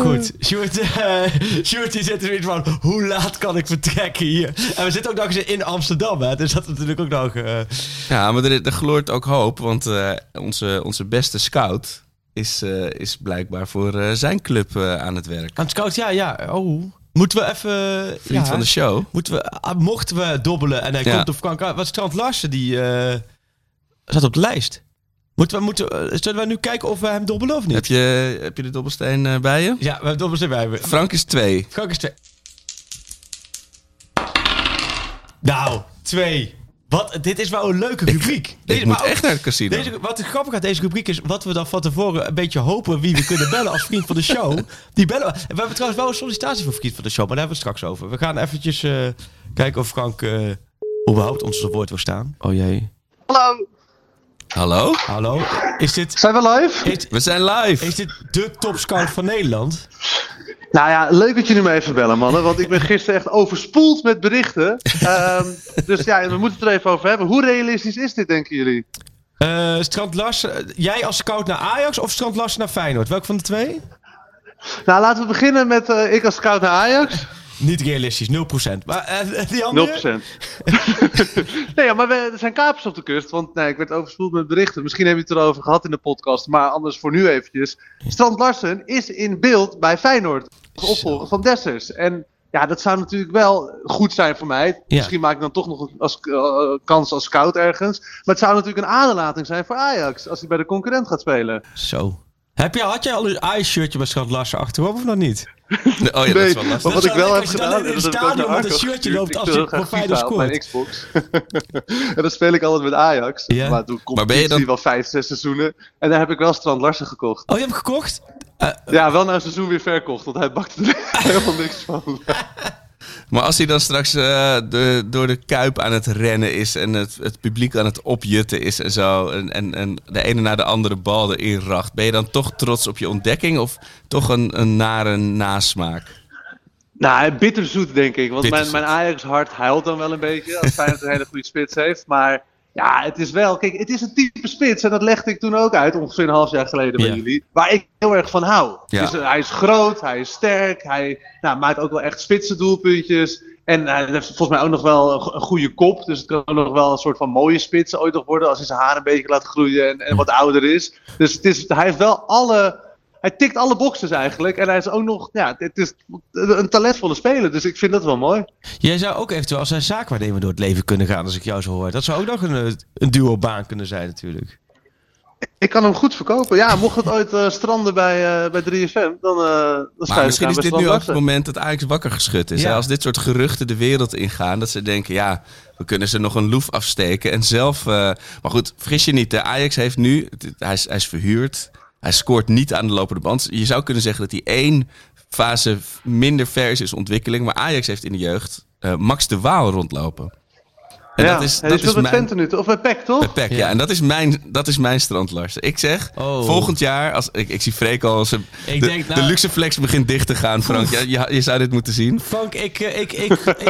S6: Goed, Sjoerd, eh Sjoerd die zit er weer van, hoe laat kan ik vertrekken hier? En we zitten ook nog eens in Amsterdam, hè? Dus dat is natuurlijk ook nog... eh,
S5: Ja, maar er, er gloort ook hoop, want eh, onze, onze beste scout is, is blijkbaar voor zijn club aan het werk.
S6: aan het scout, ja, ja. Oh, moeten we even...
S5: Vriend
S6: ja,
S5: van de show.
S6: Moeten we, ah, mochten we dobbelen en hij
S5: Ja.
S6: komt op Frankrijk. Wat Strand Larsen, die eh, staat op de lijst. Moeten we, moeten, zullen we nu kijken of we hem dobbelen of niet?
S5: Heb je, heb je de dobbelsteen eh, bij je?
S6: Ja, we hebben dobbels erbij. We-
S5: Frank is twee.
S6: Frank is twee. Nou, twee. Wat, dit is wel een leuke rubriek.
S5: Ik moet echt naar het casino.
S6: Deze, wat grappig aan deze rubriek is, wat we dan van tevoren een beetje hopen wie we kunnen bellen als vriend van de show. Die bellen we. We hebben trouwens wel een sollicitatie voor vriend van de show, maar daar hebben we het straks over. We gaan eventjes eh, kijken of Frank eh überhaupt ons woord wil staan. Oh jee.
S8: Hallo,
S5: Hallo?
S6: Hallo, is dit,
S8: zijn we live?
S6: is,
S5: We zijn live.
S6: is dit de topscout van Nederland?
S8: Nou ja, leuk dat jullie me even bellen, mannen. Want ik ben gisteren echt overspoeld met berichten. Ehm, dus ja, we moeten het er even over hebben. Hoe realistisch is dit, denken jullie?
S6: Eh Strand Larsen, eh, jij als scout naar Ajax of Strand Larsen naar Feyenoord? Welk van de twee?
S8: Nou, laten we beginnen met eh, ik als scout naar Ajax. 0%.
S6: Niet realistisch, 0%. Maar eh, die andere?
S8: nee, ja, maar we, er zijn kapers op de kust. Want nee, ik werd overspoeld met berichten. Misschien hebben we het erover gehad in de podcast. Maar anders voor nu eventjes. Strand Larsen is in beeld bij Feyenoord. Opvolger van Dessers. En ja, dat zou natuurlijk wel goed zijn voor mij.
S6: Ja.
S8: Misschien maak ik dan toch nog een als, eh, kans als scout ergens. Maar het zou natuurlijk een aderlating zijn voor Ajax. Als hij bij de concurrent gaat spelen.
S6: Zo. Heb je, had jij al een Ajax-shirtje bij Strand Larsen achterop of nog niet?
S5: Oh ja, dat
S8: Nee,
S5: is wel lastig.
S8: maar wat
S6: Dat
S8: ik wel heb gedaan,
S6: in het
S8: dat
S6: stadion met een shirtje
S8: gestuurd.
S6: loopt
S8: Ik
S6: als je voor Feyenoord
S8: op mijn
S6: scoort.
S8: Xbox. en dan speel ik altijd met Ajax.
S6: Ja.
S8: Maar toen
S5: dan-
S8: competitie wel vijf, zes seizoenen. En daar heb ik wel Strand Larsen gekocht.
S6: Oh, je hebt hem gekocht? Eh,
S8: Ja, wel na een seizoen weer verkocht, want hij bakte er helemaal niks van.
S5: Maar als hij dan straks eh, de, door de kuip aan het rennen is en het, het publiek aan het opjutten is en zo. En, en, en de ene naar de andere bal erin racht. Ben je dan toch trots op je ontdekking of toch een, een nare nasmaak?
S8: Nou, bitterzoet denk ik. Want mijn, mijn Ajax-hart huilt dan wel een beetje als Feyenoord een hele goede spits heeft. Maar ja, het is wel... Kijk, het is een type spits. En dat legde ik toen ook uit, ongeveer een half jaar geleden bij
S6: Ja.
S8: jullie. Waar ik heel erg van hou.
S5: Ja.
S8: Dus, hij is groot, hij is sterk. Hij nou, maakt ook wel echt spitse doelpuntjes. En hij heeft volgens mij ook nog wel een goede kop. Dus het kan ook nog wel een soort van mooie spits ooit nog worden. Als hij zijn haar een beetje laat groeien en, en wat ouder is. Dus het is, hij heeft wel alle... Hij tikt alle boxes eigenlijk. En hij is ook nog... Ja, het is een talentvolle speler. Dus ik vind dat wel mooi.
S6: jij zou ook eventueel als een zaakwaarnemer door het leven kunnen gaan, als ik jou zo hoor. Dat zou ook nog een, eh, een duo-baan kunnen zijn natuurlijk.
S8: Ik kan hem goed verkopen. Ja, mocht het ooit eh, stranden bij, eh, bij 3FM, dan, eh dan
S5: Maar misschien is dit nu ook het moment dat Ajax wakker geschud is.
S6: Ja.
S5: hè? Als dit soort geruchten de wereld ingaan, dat ze denken, ja, we kunnen ze nog een loef afsteken. En zelf, eh, maar goed, vergis je niet, de Ajax heeft nu, hij is, hij is verhuurd, hij scoort niet aan de lopende band. Je zou kunnen zeggen dat hij één fase minder ver is in ontwikkeling. Maar Ajax heeft in de jeugd eh, Max de Waal rondlopen. En
S8: ja,
S5: dat is,
S8: hij
S5: dat is mijn...
S8: Nu, of met PEC, toch?
S5: Bij PEC, ja. En dat is mijn, dat is mijn strand, Lars. Ik zeg,
S6: Oh.
S5: volgend jaar, als, ik, ik zie Freek al,
S6: Ik
S5: de,
S6: denk, nou-
S5: de luxe flex begint dicht te gaan, Frank. Ja, je, je zou dit moeten zien.
S6: Frank, ik, eh, ik, ik, ik,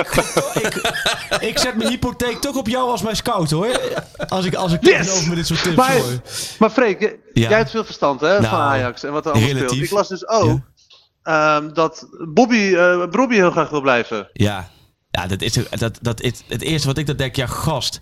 S6: ik, ik zet mijn hypotheek toch op jou als mijn scout hoor. Als ik, als ik
S8: Yes!
S6: over met dit soort tips
S8: Maar,
S6: hoor.
S8: maar Freek,
S6: Ja.
S8: jij hebt veel verstand hè, van
S6: Nou,
S8: Ajax en wat er allemaal
S6: relatief.
S8: speelt. Ik las dus ook ehm, dat Bobby, eh Bobby heel graag wil blijven.
S6: Ja, ja dat is, dat, dat is het eerste wat ik dan denk. Ja, gast.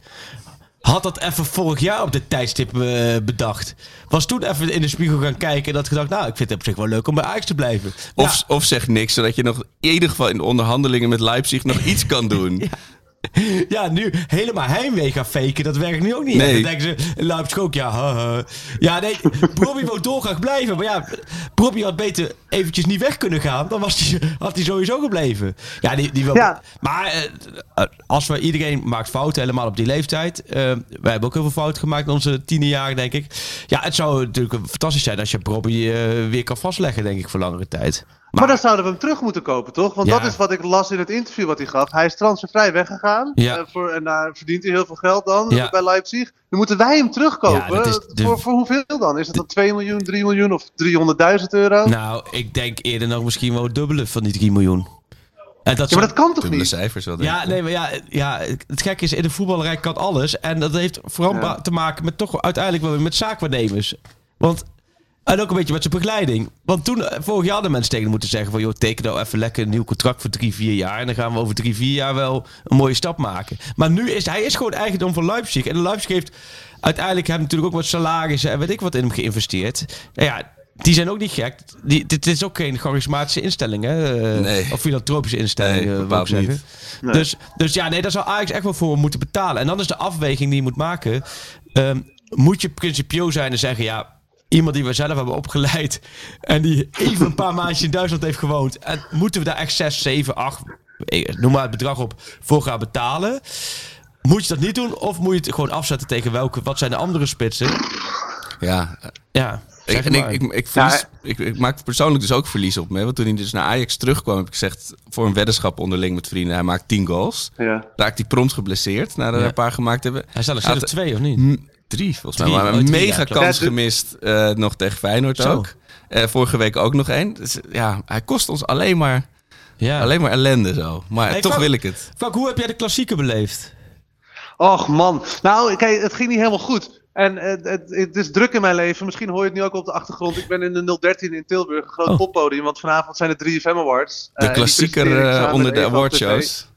S6: Had dat even vorig jaar op dit tijdstip eh, bedacht. Was toen even in de spiegel gaan kijken en had gedacht... nou, ik vind het op zich wel leuk om bij Ajax te blijven.
S5: Of, of zeg niks, zodat je nog in ieder geval in de onderhandelingen met Leipzig nog iets kan doen.
S6: Ja, nu helemaal heimwee gaan faken, dat werkt nu ook niet.
S5: Nee.
S6: Dan denken ze, Leipzig ook, ja, haha. Ja, nee, Bobby wou dolgraag blijven. Maar ja, Bobby had beter eventjes niet weg kunnen gaan. Dan was hij, had hij sowieso gebleven. Ja, die, die wil...
S8: Ja.
S6: Maar eh, als we, iedereen maakt fouten, helemaal op die leeftijd. Eh, wij hebben ook heel veel fouten gemaakt in onze tiende jaren, denk ik. Ja, het zou natuurlijk fantastisch zijn als je Bobby eh, weer kan vastleggen, denk ik, voor langere tijd.
S8: Maar, dan zouden we hem terug moeten kopen, toch? Want
S6: Ja.
S8: dat is wat ik las in het interview wat hij gaf. Hij is transfervrij weggegaan.
S6: Ja.
S8: eh, voor, en daar verdient hij heel veel geld dan
S6: Ja.
S8: bij Leipzig. Dan moeten wij hem terugkopen.
S6: De-
S8: voor, voor hoeveel dan? Is het dan 2 miljoen, 3 miljoen of 300.000 euro?
S6: Nou, ik denk eerder nog misschien wel het dubbele van die 3 miljoen. En dat
S8: ja, maar dat kan toch niet?
S5: cijfers wel,
S6: Ja, nee, maar ja, ja, het gekke is, in de voetballerij kan alles. En dat heeft vooral te maken met toch uiteindelijk wel weer met zaakwaarnemers. Want, en ook een beetje met zijn begeleiding. Want toen, eh, vorig jaar hadden mensen tegen hem moeten zeggen van... joh, teken nou even lekker een nieuw contract voor drie, vier jaar. En dan gaan we over drie, vier jaar wel een mooie stap maken. Maar nu is hij is gewoon eigendom van Leipzig. En Leipzig heeft uiteindelijk hem natuurlijk ook wat salarissen en weet ik wat in hem geïnvesteerd. Nou ja... Die zijn ook niet gek. Die, dit is ook geen charismatische instelling, hè? Eh,
S5: Nee.
S6: Of filantropische instelling,
S5: Nee,
S6: eh, wou ik zeggen. Dus, dus ja, nee, daar zou Ajax echt wel voor moeten betalen. En dan is de afweging die je moet maken. ehm, moet je principieel zijn en zeggen, ja, iemand die we zelf hebben opgeleid. en die even een paar maandjes in Duitsland heeft gewoond. En moeten we daar echt 6, 7, 8, eh, noem maar het bedrag op, voor gaan betalen? Moet je dat niet doen? Of moet je het gewoon afzetten tegen welke, wat zijn de andere spitsen?
S5: Ja,
S6: Ja,
S5: Ik, en ik, ik, ik, verlies, ik, ik maak persoonlijk dus ook verlies op me. Want toen hij dus naar Ajax terugkwam, heb ik gezegd voor een weddenschap onderling met vrienden. Hij maakt 10 goals.
S8: Ja.
S5: Raakt hij prompt geblesseerd nadat we
S6: Ja.
S5: er een paar gemaakt hebben.
S6: Hij staat er twee, of niet?
S5: Drie, volgens mij. Maar
S6: oh,
S5: een
S6: drie,
S5: mega kans gemist eh, nog tegen Feyenoord
S6: Zo.
S5: ook. Eh, vorige week ook nog één. Dus, ja, hij kost ons alleen maar,
S6: Ja.
S5: alleen maar ellende zo. Maar
S6: Hey,
S5: toch
S6: Frank-
S5: wil ik het.
S6: Frank, hoe heb jij de klassieker beleefd?
S8: Och man. Nou, kijk, het ging niet helemaal goed. En het, het, het is druk in mijn leven. Misschien hoor je het nu ook op de achtergrond. Ik ben in de 013 in Tilburg, een groot
S6: Oh.
S8: poppodium. Want vanavond zijn de 3FM Awards.
S5: De
S8: Eh,
S5: klassieker eh, onder de awardshows.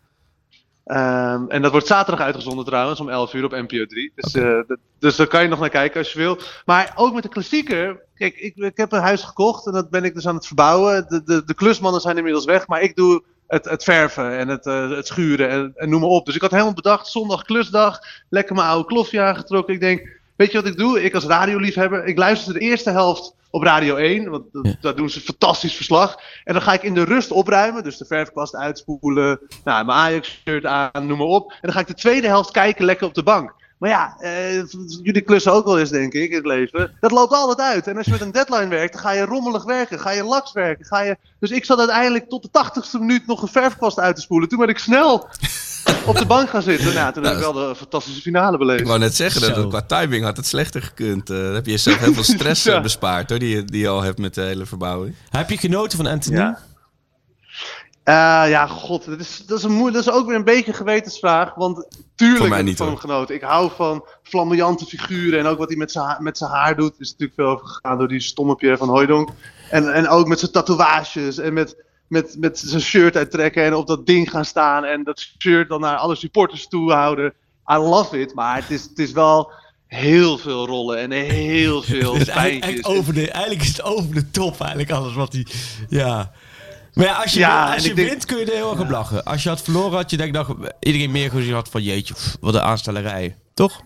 S8: Ehm, en dat wordt zaterdag uitgezonden trouwens, om 11 uur op NPO 3. Dus, eh, dat- dus daar kan je nog naar kijken als je wil. Maar ook met de klassieker. Kijk, ik, ik heb een huis gekocht en dat ben ik dus aan het verbouwen. De, de, de klusmannen zijn inmiddels weg, maar ik doe het, het verven en het, eh, het schuren en, en noem maar op. Dus ik had helemaal bedacht, zondag klusdag, lekker mijn oude klofje aangetrokken. Ik denk, weet je wat ik doe? Ik als radioliefhebber, ik luister de eerste helft op Radio 1, want dat,
S6: Ja.
S8: daar doen ze een fantastisch verslag. En dan ga ik in de rust opruimen, dus de verfkwast uitspoelen, nou, mijn Ajax-shirt aan, noem maar op. En dan ga ik de tweede helft kijken lekker op de bank. Maar ja, eh, jullie klussen ook wel eens, denk ik, in het leven. Dat loopt altijd uit. En als je met een deadline werkt, dan ga je rommelig werken. Ga je laks werken. Ga je... Dus ik zat uiteindelijk tot de tachtigste minuut nog een verfkwast uit te spoelen. Toen ben ik snel op de bank gaan zitten. Nou, toen heb ik wel de fantastische finale
S5: Ik
S8: beleefd.
S5: wou net zeggen, dat qua timing had het slechter gekund. Eh, dan heb je jezelf heel veel stress eh,
S8: Ja.
S5: bespaard, hoor, die, je- die je al hebt met de hele verbouwing.
S6: Heb je genoten van Anthony?
S8: Ja. Eh, ja, god, dat is, dat, is een moe- dat is ook weer een beetje een gewetensvraag. Want tuurlijk heb ik
S5: niet,
S8: van hem genoten. Ik hou van flamboyante figuren. En ook wat hij met zijn ha- met zijn haar doet. Is natuurlijk veel overgegaan door die stomme Pierre van Hooijdonk. En, en ook met zijn tatoeages. En met, met, met zijn shirt uittrekken. En op dat ding gaan staan. En dat shirt dan naar alle supporters toe houden. I love it. Maar het is, het is wel heel veel rollen. En heel veel
S6: is eigenlijk,
S8: pijntjes.
S6: echt over de, eigenlijk is het over de top, eigenlijk alles wat hij... Ja. Maar ja, als je,
S8: Ja,
S6: als je
S8: ik denk-
S6: wint kun je er heel erg op lachen. Als je had verloren had je denk ik nog iedereen meer gezien had van jeetje, wat een aanstellerij. Toch?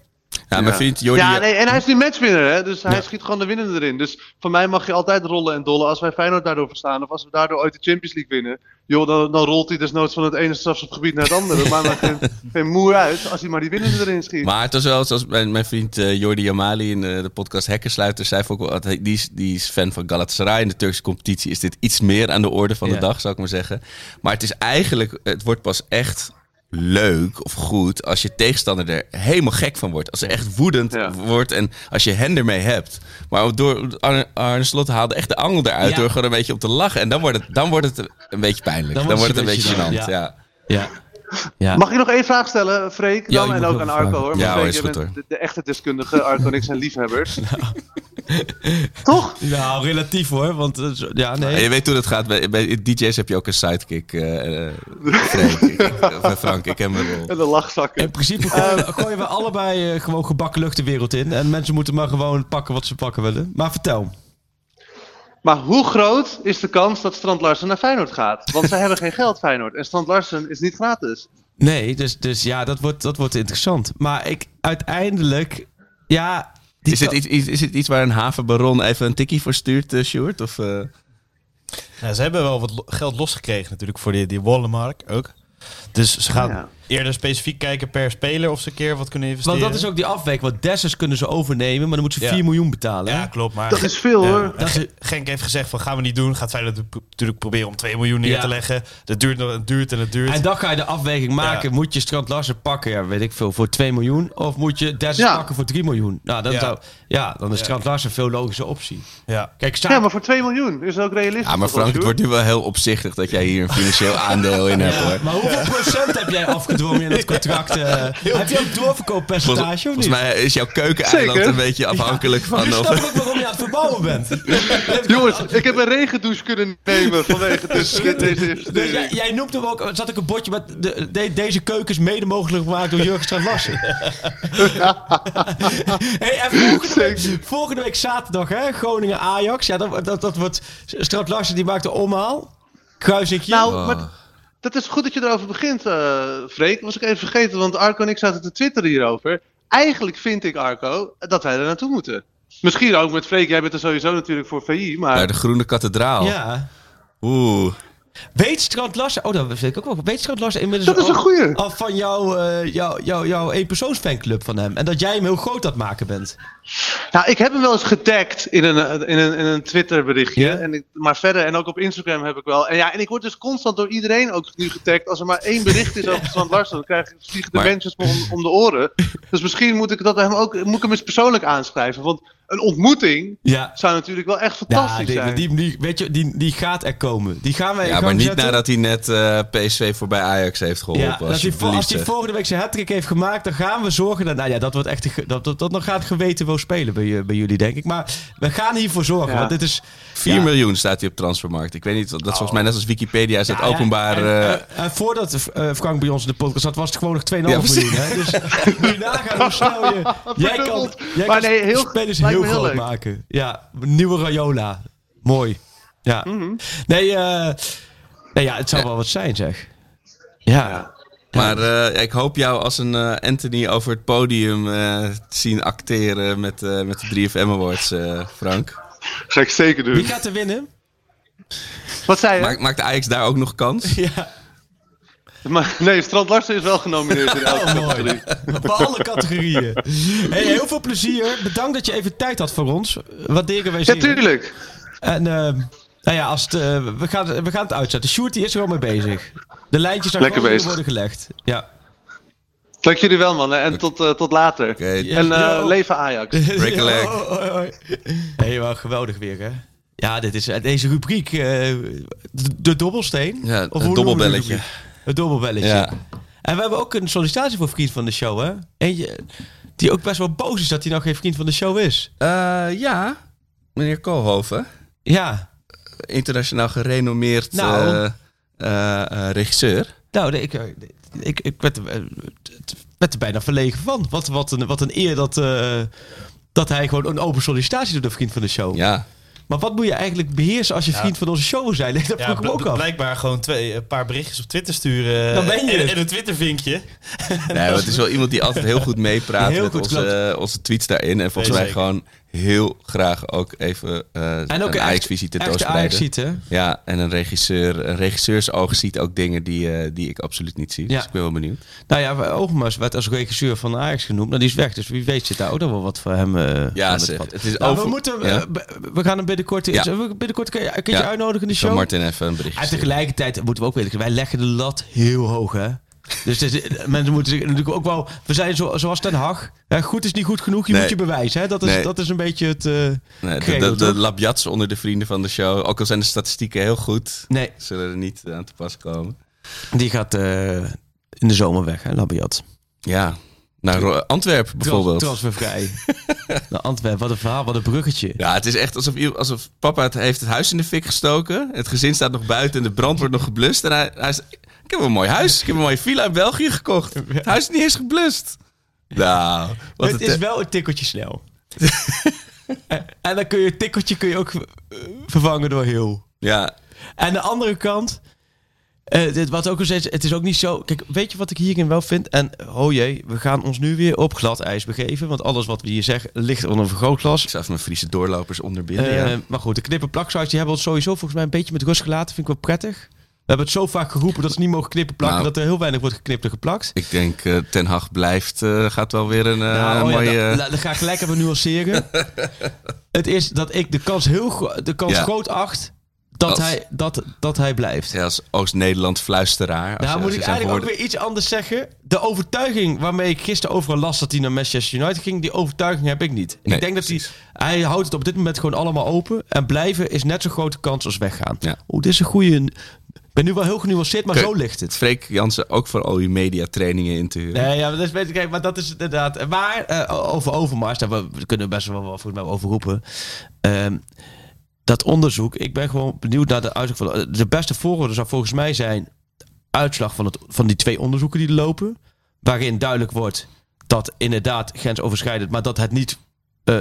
S5: Ja, mijn vriend Jordi...
S8: Ja, nee, en hij is nu matchwinner, hè? dus hij
S6: Ja.
S8: schiet gewoon de winnende erin. Dus voor mij mag je altijd rollen en dollen als wij Feyenoord daardoor verstaan. Of als we daardoor ooit de Champions League winnen. Joh, dan, dan rolt hij desnoods van het ene strafschopgebied naar het andere. Dat maakt geen, geen moer uit als hij maar die winnende erin schiet.
S5: Maar het was wel zoals mijn, mijn vriend eh, Jordi Jamali in eh, de podcast Hekkensluiter zei ook wel, die, is, die is fan van Galatasaray. In de Turkse competitie is dit iets meer aan de orde van de
S6: Ja.
S5: dag, zou ik maar zeggen. Maar het is eigenlijk, het wordt pas echt leuk of goed als je tegenstander er helemaal gek van wordt. Als ze echt woedend
S8: Ja.
S5: wordt en als je hen ermee hebt. Maar door Arne, Arne Slot haalde echt de angel eruit
S6: Ja.
S5: door gewoon een beetje op te lachen. En dan wordt het, dan wordt het een beetje pijnlijk. Dan, wordt het een beetje gênant.
S6: gênant,
S5: Ja.
S6: Ja. Ja.
S8: Mag ik nog één vraag stellen, Freek?
S6: Ja,
S8: Dan?
S6: je
S8: en
S6: mag
S8: ook aan
S6: vragen.
S8: Arco hoor.
S5: Ja,
S8: Want
S5: hoor,
S8: Freek,
S5: is
S8: jij
S5: goed,
S8: bent
S5: hoor.
S8: de, de echte deskundige. Arco en ik zijn liefhebbers. Toch?
S6: Nou, relatief hoor. Want eh, ja,
S5: En
S6: nee.
S5: je weet hoe dat gaat. Bij, bij DJ's heb je ook een sidekick. eh eh, Freek. Ik- Frank, ik heb een rol.
S8: En de lachzakken.
S6: In principe gooien, gooien we allebei eh, gewoon gebakken lucht de wereld in. En mensen moeten maar gewoon pakken wat ze pakken willen. Maar vertel.
S8: Maar hoe groot is de kans dat Strand Larsen naar Feyenoord gaat? Want zij hebben geen geld, Feyenoord. En Strand Larsen is niet gratis.
S6: Nee, dus, dus ja, dat wordt, dat wordt interessant. Maar ik uiteindelijk, ja...
S5: Is het, iets, is het iets waar een havenbaron even een tikkie voor stuurt, Sjoerd? Of, eh?
S7: Ja, ze hebben wel wat lo- geld losgekregen natuurlijk voor die, die Wallenmark ook. Dus ze gaan
S8: Ja.
S7: eerder specifiek kijken per speler of ze een keer wat kunnen investeren.
S6: Want dat is ook die afweging. Want Dessers kunnen ze overnemen, maar dan moeten ze
S7: Ja.
S6: 4 miljoen betalen.
S7: Ja, klopt. Maar
S8: Dat is veel
S7: Ja,
S8: hoor.
S7: en Ge- Genk heeft gezegd van gaan we niet doen. Gaat Feyenoord natuurlijk proberen om 2 miljoen neer
S6: Ja.
S7: te leggen. Dat duurt, nog- het duurt en het duurt.
S6: En dan ga je de afweging maken.
S7: Ja.
S6: Moet je Strand Larsen pakken, ja, weet ik veel, voor 2 miljoen? Of moet je Dessers
S8: Ja.
S6: pakken voor 3 miljoen? Nou, dan
S7: Ja.
S6: zou, ja, dan is
S7: Ja.
S6: Strand Larsen een veel logische optie.
S7: ja.
S6: Kijk,
S8: Ja, maar voor 2 miljoen is dat ook realistisch.
S5: Ja, maar Frank, het wordt nu wel heel opzichtig dat jij hier een financieel aandeel in hebt, hoor.
S6: Maar hoeveel heb jij afgedwongen in het contract? eh? heb je ook doorverkooppercentage
S5: Volgens,
S6: of niet?
S5: volgens mij is jouw keukeneiland
S8: Zeker.
S5: een beetje afhankelijk van...
S6: nu
S5: Of,
S6: snap ik waarom je aan het verbouwen bent.
S8: Jongens, ik heb een regendouche kunnen nemen vanwege dit, deze
S6: Dus jij, jij noemt hem ook, zat ik een bordje met de, de- deze keuken is mede mogelijk gemaakt door Jurgen Strand Larsen. hey, en volgende week, volgende week zaterdag, hè, Groningen Ajax. Ja, dat, dat, dat wordt Strand Larsen die maakt de omhaal. Kruisingje.
S8: Nou,
S5: Oh.
S8: maar dat is goed dat je erover begint, eh Freek. Was ik even vergeten, want Arco en ik zaten te twitteren hierover. Eigenlijk vind ik, Arco, dat wij er naartoe moeten. Misschien ook met Freek, jij bent er sowieso natuurlijk voor VI, maar...
S5: naar de Groene Kathedraal.
S6: ja.
S5: Oeh.
S6: Weet Strand Larsen, oh dat weet ik ook wel. Weet Strand Larsen inmiddels
S8: Dat is een goeie.
S6: al van jouw, eh jouw, jouw, jouw eenpersoonsfanclub van hem. En dat jij hem heel groot aan het maken bent.
S8: Nou, ik heb hem wel eens getagd in een, eh, in een, in een Twitter berichtje. En ik, maar verder, en ook op Instagram heb ik wel. En ja, en ik word dus constant door iedereen ook nu getagd. Als er maar één bericht is over Strand Larsen, dan krijg ik, vliegen de mensen me om, om de oren. Dus misschien moet ik dat hem ook, moet ik hem eens persoonlijk aanschrijven. Want een ontmoeting
S6: Ja.
S8: zou natuurlijk wel echt
S6: Ja,
S8: fantastisch
S6: die,
S8: zijn.
S6: die, die, weet je, die, die gaat er komen. Die gaan wij
S5: Ja, maar niet
S6: zetten.
S5: nadat hij net eh, PSV voorbij Ajax heeft geholpen.
S6: Ja, dat hij, als hij volgende week zijn hat heeft gemaakt, dan gaan we zorgen dat, nou ja, dat wordt echt, dat, dat, dat nog gaat geweten wel spelen bij, bij jullie, denk ik. Maar we gaan hiervoor zorgen,
S8: Ja.
S6: want dit is...
S5: 4
S6: ja.
S5: miljoen staat hij op transfermarkt. Ik weet niet, dat is volgens mij net als Wikipedia is dat
S6: Ja, ja.
S5: openbaar...
S6: En,
S5: eh,
S6: eh, en voordat Frank bij ons in de podcast zat, was het gewoon nog 2,5
S5: Ja, precies.
S6: miljoen. Hè? Dus je nagaan hoe snel je... Jij kan, jij
S8: Maar
S6: kan
S8: nee, heel-
S6: spelers
S8: lijkt
S6: heel groot
S8: leuk.
S6: maken. Ja, nieuwe Rayola. Mooi. Ja.
S8: Mhm.
S6: Nee, eh, nee, ja, het zou wel wat zijn, zeg. Ja.
S5: Maar eh, ik hoop jou als een eh, Anthony over het podium eh, te zien acteren met, eh, met de 3FM Awards, eh, Frank.
S8: Ga ik zeker doen.
S6: Wie gaat er winnen?
S8: Wat zei je?
S5: Maakt, maakt Ajax daar ook nog kans?
S6: Ja,
S8: Maar, nee, Strand Larsen is wel genomineerd in elke
S6: oh,
S8: categorie.
S6: Op alle categorieën. Hey, heel veel plezier. Bedankt dat je even tijd had voor ons. Waarderen wij
S8: Ja,
S6: zeer.
S8: tuurlijk.
S6: En eh, nou ja, als het, eh, we, gaan, we gaan het uitzetten. Sjoerd die is er al mee bezig. De lijntjes zijn
S8: bezig.
S6: worden gelegd. Ja.
S8: Dank jullie wel, mannen. En tot, eh, tot later.
S5: Oké,
S8: En eh,
S6: Ja.
S8: leven Ajax.
S5: Break a leg.
S6: Hey, wel geweldig weer, hè? Ja, dit is, deze rubriek, eh, de, de dobbelsteen.
S5: Ja,
S6: Of die
S5: dobbelbelletje.
S6: Het dobbelbelletje.
S5: Ja.
S6: En we hebben ook een sollicitatie voor vriend van de show, hè? Eentje die ook best wel boos is dat hij nog geen vriend van de show is.
S5: Eh, ja, meneer Koolhoven.
S6: Ja.
S5: Internationaal gerenommeerd
S6: Nou.
S5: eh, eh, regisseur.
S6: Nou, ik, ik, ik werd, werd er bijna verlegen van. Wat, wat, een, wat een eer dat, dat hij gewoon een open sollicitatie doet, een vriend van de show.
S5: Ja.
S6: Maar wat moet je eigenlijk beheersen als je
S7: Ja.
S6: vriend van onze show wil zijn? Dat vroeg
S7: Ja,
S6: ik me ook af.
S7: blijkbaar gewoon twee, een paar berichtjes op Twitter sturen.
S6: Dan ben je
S7: en,
S6: het.
S7: en een Twittervinkje.
S5: Nee, het is wel iemand die altijd heel goed meepraat met
S6: goed,
S5: onze, onze tweets daarin. En volgens
S7: Nee,
S5: mij
S7: zeker.
S5: gewoon heel graag ook even eh
S6: En ook
S5: een Ajax-visie tentoonspreiden. Ja, en een regisseur, een regisseursoog ziet ook dingen die, eh, die ik absoluut niet zie.
S6: Ja.
S5: Dus ik ben wel benieuwd.
S6: Nou ja, Overmars werd als regisseur van Ajax genoemd. Nou, die is weg. Dus wie weet zit daar ook nog wel wat voor hem eh
S5: Ja, zeg, het is
S6: Nou,
S5: over-
S6: we moeten...
S5: Ja.
S6: we gaan hem binnenkort...
S5: Ja.
S6: binnenkort kun je, kun je uitnodigen in de show?
S5: Martin even een berichtje
S6: En tegelijkertijd moeten we ook weten, wij leggen de lat heel hoog, hè? Dus het is- mensen moeten zich natuurlijk ook wel... We zijn zo, zoals Ten Hag. Hè, goed is niet goed genoeg, je
S5: Nee.
S6: moet je bewijzen. Hè? Dat, is,
S5: Nee.
S6: dat is een beetje het... eh,
S5: Nee, de, de, onder de vrienden van de show. Ook al zijn de statistieken heel goed,
S6: nee,
S5: zullen er niet aan te pas komen.
S6: die gaat eh, in de zomer weg, hè, Labiat.
S5: Ja, naar Ro- Antwerpen bijvoorbeeld.
S6: Transfervrij. Naar Antwerpen, wat een verhaal, wat een bruggetje.
S5: Ja, het is echt alsof, alsof papa het heeft het huis in de fik gestoken. Het gezin staat nog buiten en de brand wordt nog geblust. En hij, hij is, ik heb een mooi huis. Ik heb een mooie villa in België gekocht. Het huis is niet eens geblust. Nou, wat
S6: het is
S5: te-
S6: wel een tikkeltje snel. en, en dan kun je het tikkeltje kun je ook eh, vervangen door heel.
S5: Ja,
S6: En de andere kant, eh, dit, wat ook steeds, het is ook niet zo. Kijk, weet je wat ik hierin wel vind? En oh jee, we gaan ons nu weer op glad ijs begeven. Want alles wat we hier zeggen ligt onder een vergrootglas.
S5: ik zou even mijn Friese doorlopers onderbinden.
S6: Eh,
S5: ja.
S6: Maar goed, de knippen die hebben ons sowieso volgens mij een beetje met rust gelaten. Vind ik wel prettig. We hebben het zo vaak geroepen dat ze niet mogen knippen plakken.
S5: Nou.
S6: dat er heel weinig wordt geknipt en geplakt.
S5: Ik denk eh, Ten Hag blijft, eh, gaat wel weer een eh,
S6: Nou, oh ja,
S5: mooie...
S6: dan, la- dan ga ik lekker weer nuanceren. het is dat ik de kans, heel de kans
S5: Ja.
S6: groot acht dat,
S5: Als-
S6: hij, dat, dat hij blijft.
S5: ja, als Oost-Nederland fluisteraar. Als
S6: Nou moet ik eigenlijk ook weer iets anders zeggen. De overtuiging waarmee ik gisteren overal las dat hij naar Manchester United ging, die overtuiging heb ik niet.
S5: Nee,
S6: ik denk dat hij, hij houdt het op dit moment gewoon allemaal open. En blijven is net zo'n grote kans als weggaan.
S5: Ja.
S6: Oeh, dit is een goede... Ik ben nu wel heel genuanceerd, maar zo ligt het.
S5: Freek Jansen ook voor al je mediatrainingen in te huren.
S6: Nee, ja, dat is, weet ik, kijk, maar dat is inderdaad. Maar eh, over Overmars, daar we, we kunnen best wel wat volgens mij over roepen. Ehm, dat onderzoek, ik ben gewoon benieuwd naar de uitslag van. De beste volgorde zou volgens mij zijn uitslag van, het, van die twee onderzoeken die lopen. Waarin duidelijk wordt dat inderdaad grensoverschrijdend, maar dat het niet. eh,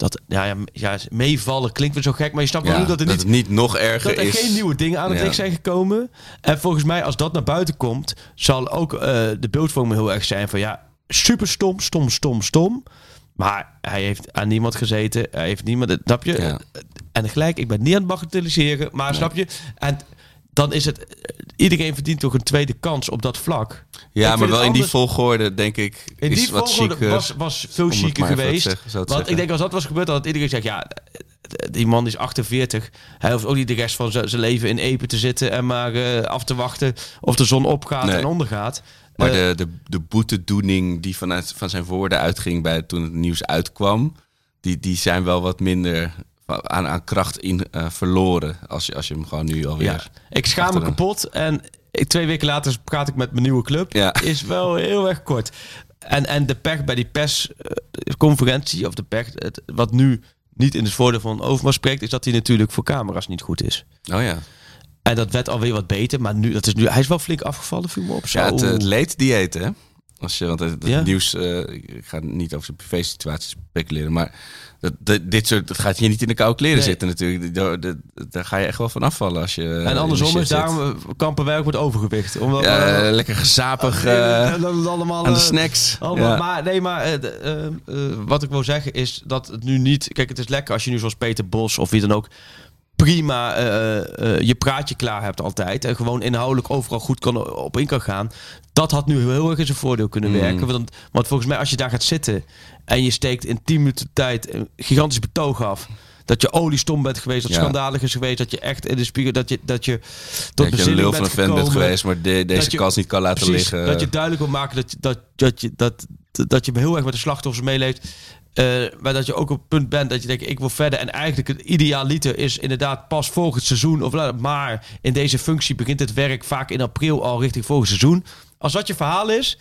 S6: dat ja, ja, ja, meevallen klinkt weer zo gek, maar je snapt wel
S5: Ja,
S6: dat er niet
S5: het niet nog erger
S6: dat er
S5: is.
S6: geen nieuwe dingen aan het licht zijn gekomen. En volgens mij, als dat naar buiten komt, zal ook eh, de beeldvorming heel erg zijn van ja, super stom, stom, stom, stom. Maar hij heeft aan niemand gezeten. Hij heeft niemand. Snap je? En gelijk, ik ben niet aan het bagatelliseren. Maar snap je? En dan is het. Iedereen verdient toch een tweede kans op dat vlak.
S5: Ja, maar wel in die volgorde, denk ik,
S6: in
S5: is
S6: die
S5: wat
S6: volgorde
S5: chiquer.
S6: was, was veel chiquer
S5: even
S6: geweest.
S5: zeggen-
S6: Want
S5: zeggen.
S6: ik denk als dat was gebeurd, dan had iedereen gezegd... ja, die man is 48. Hij hoeft ook niet de rest van zijn leven in Epen te zitten... en maar eh, af te wachten of de zon opgaat
S5: Nee.
S6: en ondergaat.
S5: Maar
S6: Eh,
S5: de, de, de boetedoening die vanuit van zijn woorden uitging bij, toen het nieuws uitkwam, die, die zijn wel wat minder aan, aan kracht in, eh, verloren. Als je, als je hem gewoon nu alweer.
S6: ja, ik schaam me kapot en ik, twee weken later praat ik met mijn nieuwe club.
S5: Ja.
S6: Is wel heel erg kort. En, en de pech bij die persconferentie, of de pech, het, wat nu niet in het voordeel van Overmars spreekt, is dat hij natuurlijk voor camera's niet goed is.
S5: Oh ja.
S6: En dat werd alweer wat beter, maar nu, dat is nu, hij is wel flink afgevallen, viel me op. Zo.
S5: Ja, het, het leeddieet, hè? Als je, want het, het
S6: Ja.
S5: nieuws, eh, ik ga niet over zijn privé-situatie speculeren, maar dat, dat- dit soort, dat gaat je niet in de koude kleren
S6: Nee.
S5: zitten natuurlijk. Daar, daar, daar ga je echt wel van afvallen als je. eh,
S6: En
S5: de
S6: andersom is daarom eh, kampen wij ook met overgewicht. Omdat
S5: Ja,
S6: we-
S5: lekker gezapig
S6: het allemaal,
S5: aan de snacks.
S6: allemaal-
S5: Ja.
S6: Maar nee, maar wat ik wil zeggen is dat het nu niet. Kijk, het is lekker als je nu zoals Peter Bos of wie dan ook prima eh, eh, je praatje klaar hebt altijd en gewoon inhoudelijk overal goed kan, op in kan gaan. Dat had nu heel erg in zijn voordeel kunnen
S5: Mm.
S6: werken. Want, want volgens mij als je daar gaat zitten en je steekt in 10 minuten tijd een gigantisch betoog af. Dat je oliestom bent geweest, dat
S5: Ja.
S6: schandalig is geweest, dat je echt in de spiegel, dat je, dat je tot
S5: dat je een lul van
S6: bent
S5: een vent bent geweest, maar de- deze kans niet kan laten
S6: Precies,
S5: liggen.
S6: Dat je duidelijk wil maken dat, je- dat, dat, je, dat, dat je heel erg met de slachtoffers meeleeft. Eh, maar dat je ook op het punt bent dat je denkt, ik wil verder. En eigenlijk het idealiter is inderdaad pas volgend seizoen. Of, maar in deze functie begint het werk vaak in april al richting volgend seizoen. Als dat je verhaal is,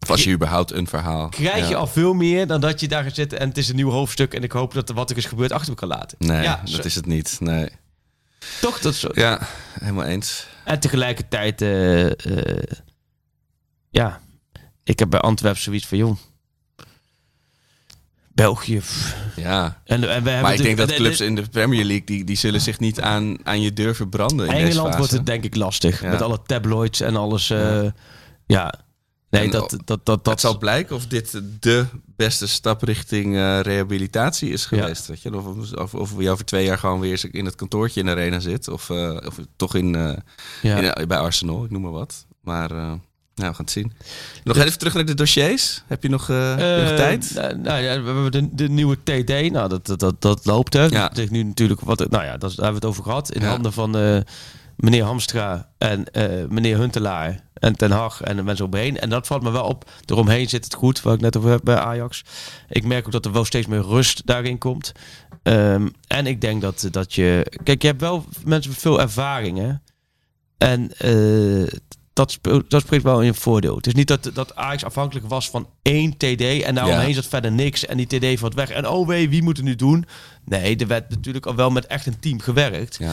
S5: of als je überhaupt een verhaal.
S6: krijg je al veel meer dan dat je daar gaat zitten. En het is een nieuw hoofdstuk. En ik hoop dat wat er is gebeurd achter me kan laten.
S5: Nee,
S6: ja,
S5: dat
S6: zo-
S5: is het niet. Nee.
S6: toch dat zo.
S5: Ja, helemaal eens.
S6: En tegelijkertijd, eh, eh, ja, ik heb bij Antwerpen zoiets van, joh. België.
S5: Ja.
S6: En, en we hebben
S5: Maar ik denk dat clubs in de Premier League, die, die zullen zich niet aan, aan je deur verbranden in
S6: Engeland wordt het denk ik lastig.
S5: Ja.
S6: Met alle tabloids en alles. eh, ja. Nee,
S5: En
S6: dat, dat, dat, dat,
S5: het zal blijken of dit de beste stap richting eh, rehabilitatie is geweest. Weet je? Of, of, of je over twee jaar gewoon weer in het kantoortje in de arena zit. Of, eh, of toch in, eh,
S6: Ja.
S5: in- bij Arsenal, ik noem maar wat. Maar eh, nou, we gaan het zien. Nog even terug naar de dossiers. Heb je nog, eh, nog
S6: Eh,
S5: tijd?
S6: nou, nou ja, we hebben de, de nieuwe TD. Nou, dat, dat, dat, dat loopt hè.
S5: Ja.
S6: Dat is nu natuurlijk wat. Nou ja, dat, daar hebben we het over gehad. In
S5: Ja.
S6: handen van eh, meneer Hamstra en eh, meneer Huntelaar en Ten Hag en de mensen omheen. En dat valt me wel op. Eromheen zit het goed, wat ik net over heb bij Ajax. Ik merk ook dat er wel steeds meer rust daarin komt. Ehm, en ik denk dat, dat je... Kijk, je hebt wel mensen met veel ervaring, hè. En eh, dat, speelt, dat spreekt wel in je voordeel. Het is niet dat, dat Ajax afhankelijk was van één TD en daaromheen
S5: Ja.
S6: zat verder niks en die TD valt weg. En oh wee, wie moet het nu doen? Nee, er werd natuurlijk al wel met echt een team gewerkt.
S5: Ja.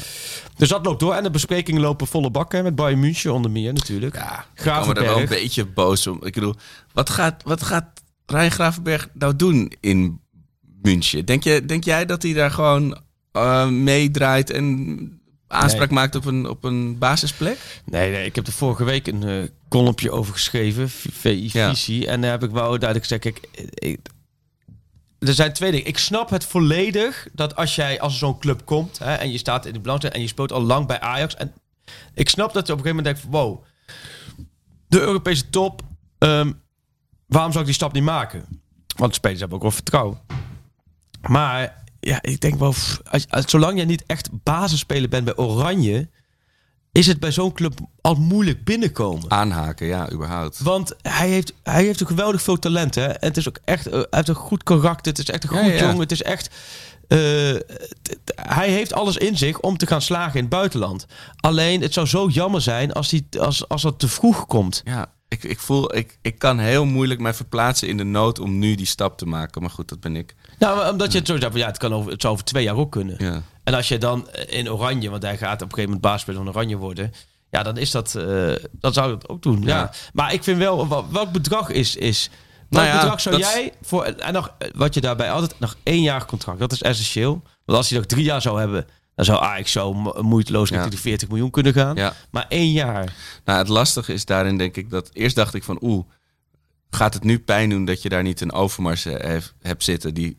S6: Dus dat loopt door. En de besprekingen lopen volle bakken met Bayern München onder meer natuurlijk.
S5: Ja, ik kan me er wel een beetje boos om. Ik bedoel, wat gaat, wat gaat Ryan Gravenberg nou doen in München? Denk, je, denk jij dat hij daar gewoon eh, meedraait en aanspraak
S6: Nee.
S5: maakt op een, op een basisplek?
S6: Nee, nee, ik heb er vorige week een eh kolompje over geschreven, VI
S5: Ja.
S6: Visie. En daar heb ik wel duidelijk gezegd, kijk, ik- er zijn twee dingen. Ik snap het volledig dat als jij als zo'n club komt hè, en je staat in de belangstelling en je speelt al lang bij Ajax. En ik snap dat je op een gegeven moment denkt, van, wow, de Europese top, ehm, waarom zou ik die stap niet maken? Want de spelers hebben ook wel vertrouwen. Maar ja, ik denk wel, als, als- zolang jij niet echt basisspeler bent bij Oranje, is het bij zo'n club al moeilijk binnenkomen.
S5: Aanhaken, ja, überhaupt.
S6: Want hij heeft, hij heeft een geweldig veel talent. Hè? En het is ook echt, eh, hij heeft een goed karakter. Het is echt een goed
S5: ja.
S6: jongen. Het is echt. eh, hij heeft alles in zich om te gaan slagen in het buitenland. Alleen het zou zo jammer zijn als, hij, als, als dat te vroeg komt.
S5: Ja, ik, ik voel, ik, ik kan heel moeilijk mij verplaatsen in de nood om nu die stap te maken. Maar goed, dat ben ik.
S6: Nou, omdat je het zo ja, het, kan over, het zou over twee jaar ook kunnen.
S5: Ja.
S6: En als je dan eh, in Oranje, want hij gaat op een gegeven moment baasspeler van Oranje worden. Ja, dan is dat, eh dan zou je dat ook doen. Ja.
S5: Ja.
S6: Maar ik vind wel, wel- welk bedrag is, is
S5: Nou ja,
S6: bedrag zou jij voor, en nog, eh, wat je daarbij altijd, nog één jaar contract, dat is essentieel. Want als hij nog drie jaar zou hebben, dan zou Ajax zo mo- moeiteloos
S5: Ja.
S6: richting de 40 miljoen kunnen gaan.
S5: Ja.
S6: Maar één jaar.
S5: Nou, het lastige is daarin denk ik dat... Eerst dacht ik van, oeh, gaat het nu pijn doen dat je daar niet een Overmars eh, hebt zitten... die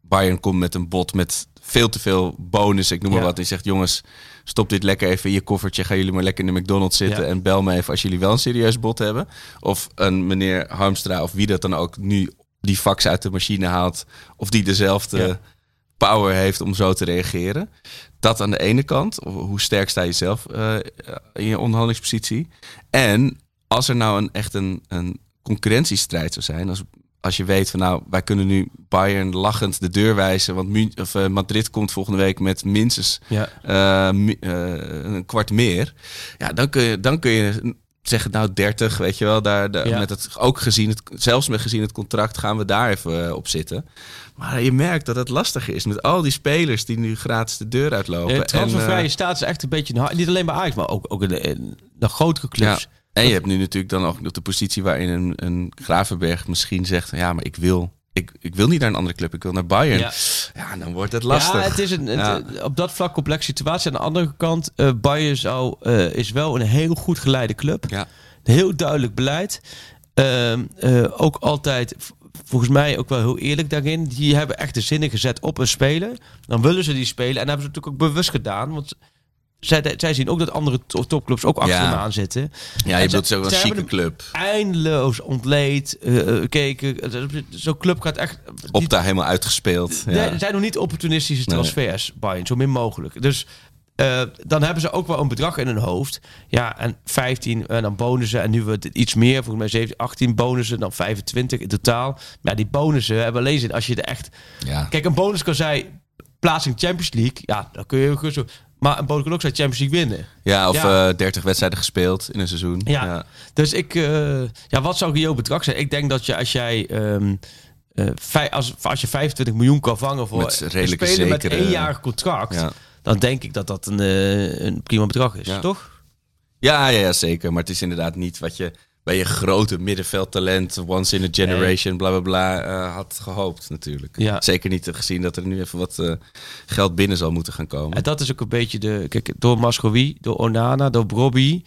S5: Bayern komt met een bot met veel te veel bonus, ik noem maar
S6: Ja.
S5: wat. Die zegt, jongens, stop dit lekker even in je koffertje. Gaan jullie maar lekker in de McDonald's zitten
S6: Ja.
S5: en bel me even als jullie wel een serieus bot hebben. Of een meneer Harmstra of wie dat dan ook nu die fax uit de machine haalt. Of die dezelfde
S6: Ja.
S5: Power heeft om zo te reageren. Dat aan de ene kant. Hoe sterk sta je zelf eh, in je onderhandelingspositie? En als er nou een, echt een, een concurrentiestrijd zou zijn. Als, als je weet van nou, wij kunnen nu Bayern lachend de deur wijzen. Want of, eh, Madrid komt volgende week met minstens
S6: Ja.
S5: eh, een kwart meer. Ja, dan kun je, dan kun je zeggen, nou 30, weet je wel. Daar, daar-
S6: Ja.
S5: met het, ook gezien het, zelfs met gezien het contract gaan we daar even eh, op zitten. Maar je merkt dat het lastig is met al die spelers die nu gratis de deur uitlopen.
S6: De transfervrije
S5: eh,
S6: staat is echt een beetje, een niet alleen bij Ajax, maar ook, ook in de, in de grotere clubs.
S5: ja. En je hebt nu natuurlijk dan ook nog de positie waarin een, een Gravenberg misschien zegt, ja, maar ik wil, ik, ik wil niet naar een andere club, ik wil naar Bayern.
S6: Ja.
S5: Ja, dan wordt het lastig.
S6: Ja, het is een, het-
S5: Ja.
S6: op dat vlak complexe situatie. Aan de andere kant, eh Bayern zou, eh, is wel een heel goed geleide club.
S5: Ja.
S6: Heel duidelijk beleid. Ehm, eh, ook altijd, volgens mij ook wel heel eerlijk daarin. Die hebben echt de zinnen gezet op een speler. Dan willen ze die spelen. En dat hebben ze natuurlijk ook bewust gedaan. Want zij, zij zien ook dat andere to- topclubs ook achter
S5: Ja.
S6: hem aan zitten.
S5: Ja, je bedoelt
S6: ze-
S5: zo een
S6: ze
S5: chique club.
S6: Eindeloos ontleed, eh, eh, keken. Zo'n club gaat echt...
S5: Op daar helemaal uitgespeeld. Ja.
S6: Nee, er zijn nog niet opportunistische
S5: Nee.
S6: transfers, Bayern, zo min mogelijk. Dus eh, dan hebben ze ook wel een bedrag in hun hoofd. Ja, en 15 en dan bonussen. En nu wordt het iets meer, volgens mij 17, 18 bonussen, dan 25 in totaal. Maar ja, die bonussen hebben alleen zin als je er echt...
S5: Ja.
S6: Kijk, een bonus kan zijn plaatsing Champions League. Ja, dan kun je gewoon zo... Maar een ook zijn Champions League winnen.
S5: Ja, of
S6: Ja.
S5: eh 30 wedstrijden gespeeld in een seizoen.
S6: Ja. Dus ik, eh, ja, wat zou jouw bedrag zijn? Ik denk dat je als jij, ehm, eh, vij- als, als je 25 miljoen kan vangen voor
S5: Met
S6: een speler met één jaar contract,
S5: Ja.
S6: dan denk ik dat dat een, eh, een prima bedrag is, toch?
S5: Ja, ja, ja, zeker. Maar het is inderdaad niet wat je bij je grote middenveldtalent, once in a generation, bla bla bla, eh, had gehoopt natuurlijk.
S6: Ja.
S5: Zeker niet gezien dat er nu even wat eh, geld binnen zal moeten gaan komen.
S6: En dat is ook een beetje de. Kijk, door Mascowie, door Onana, door Brobby.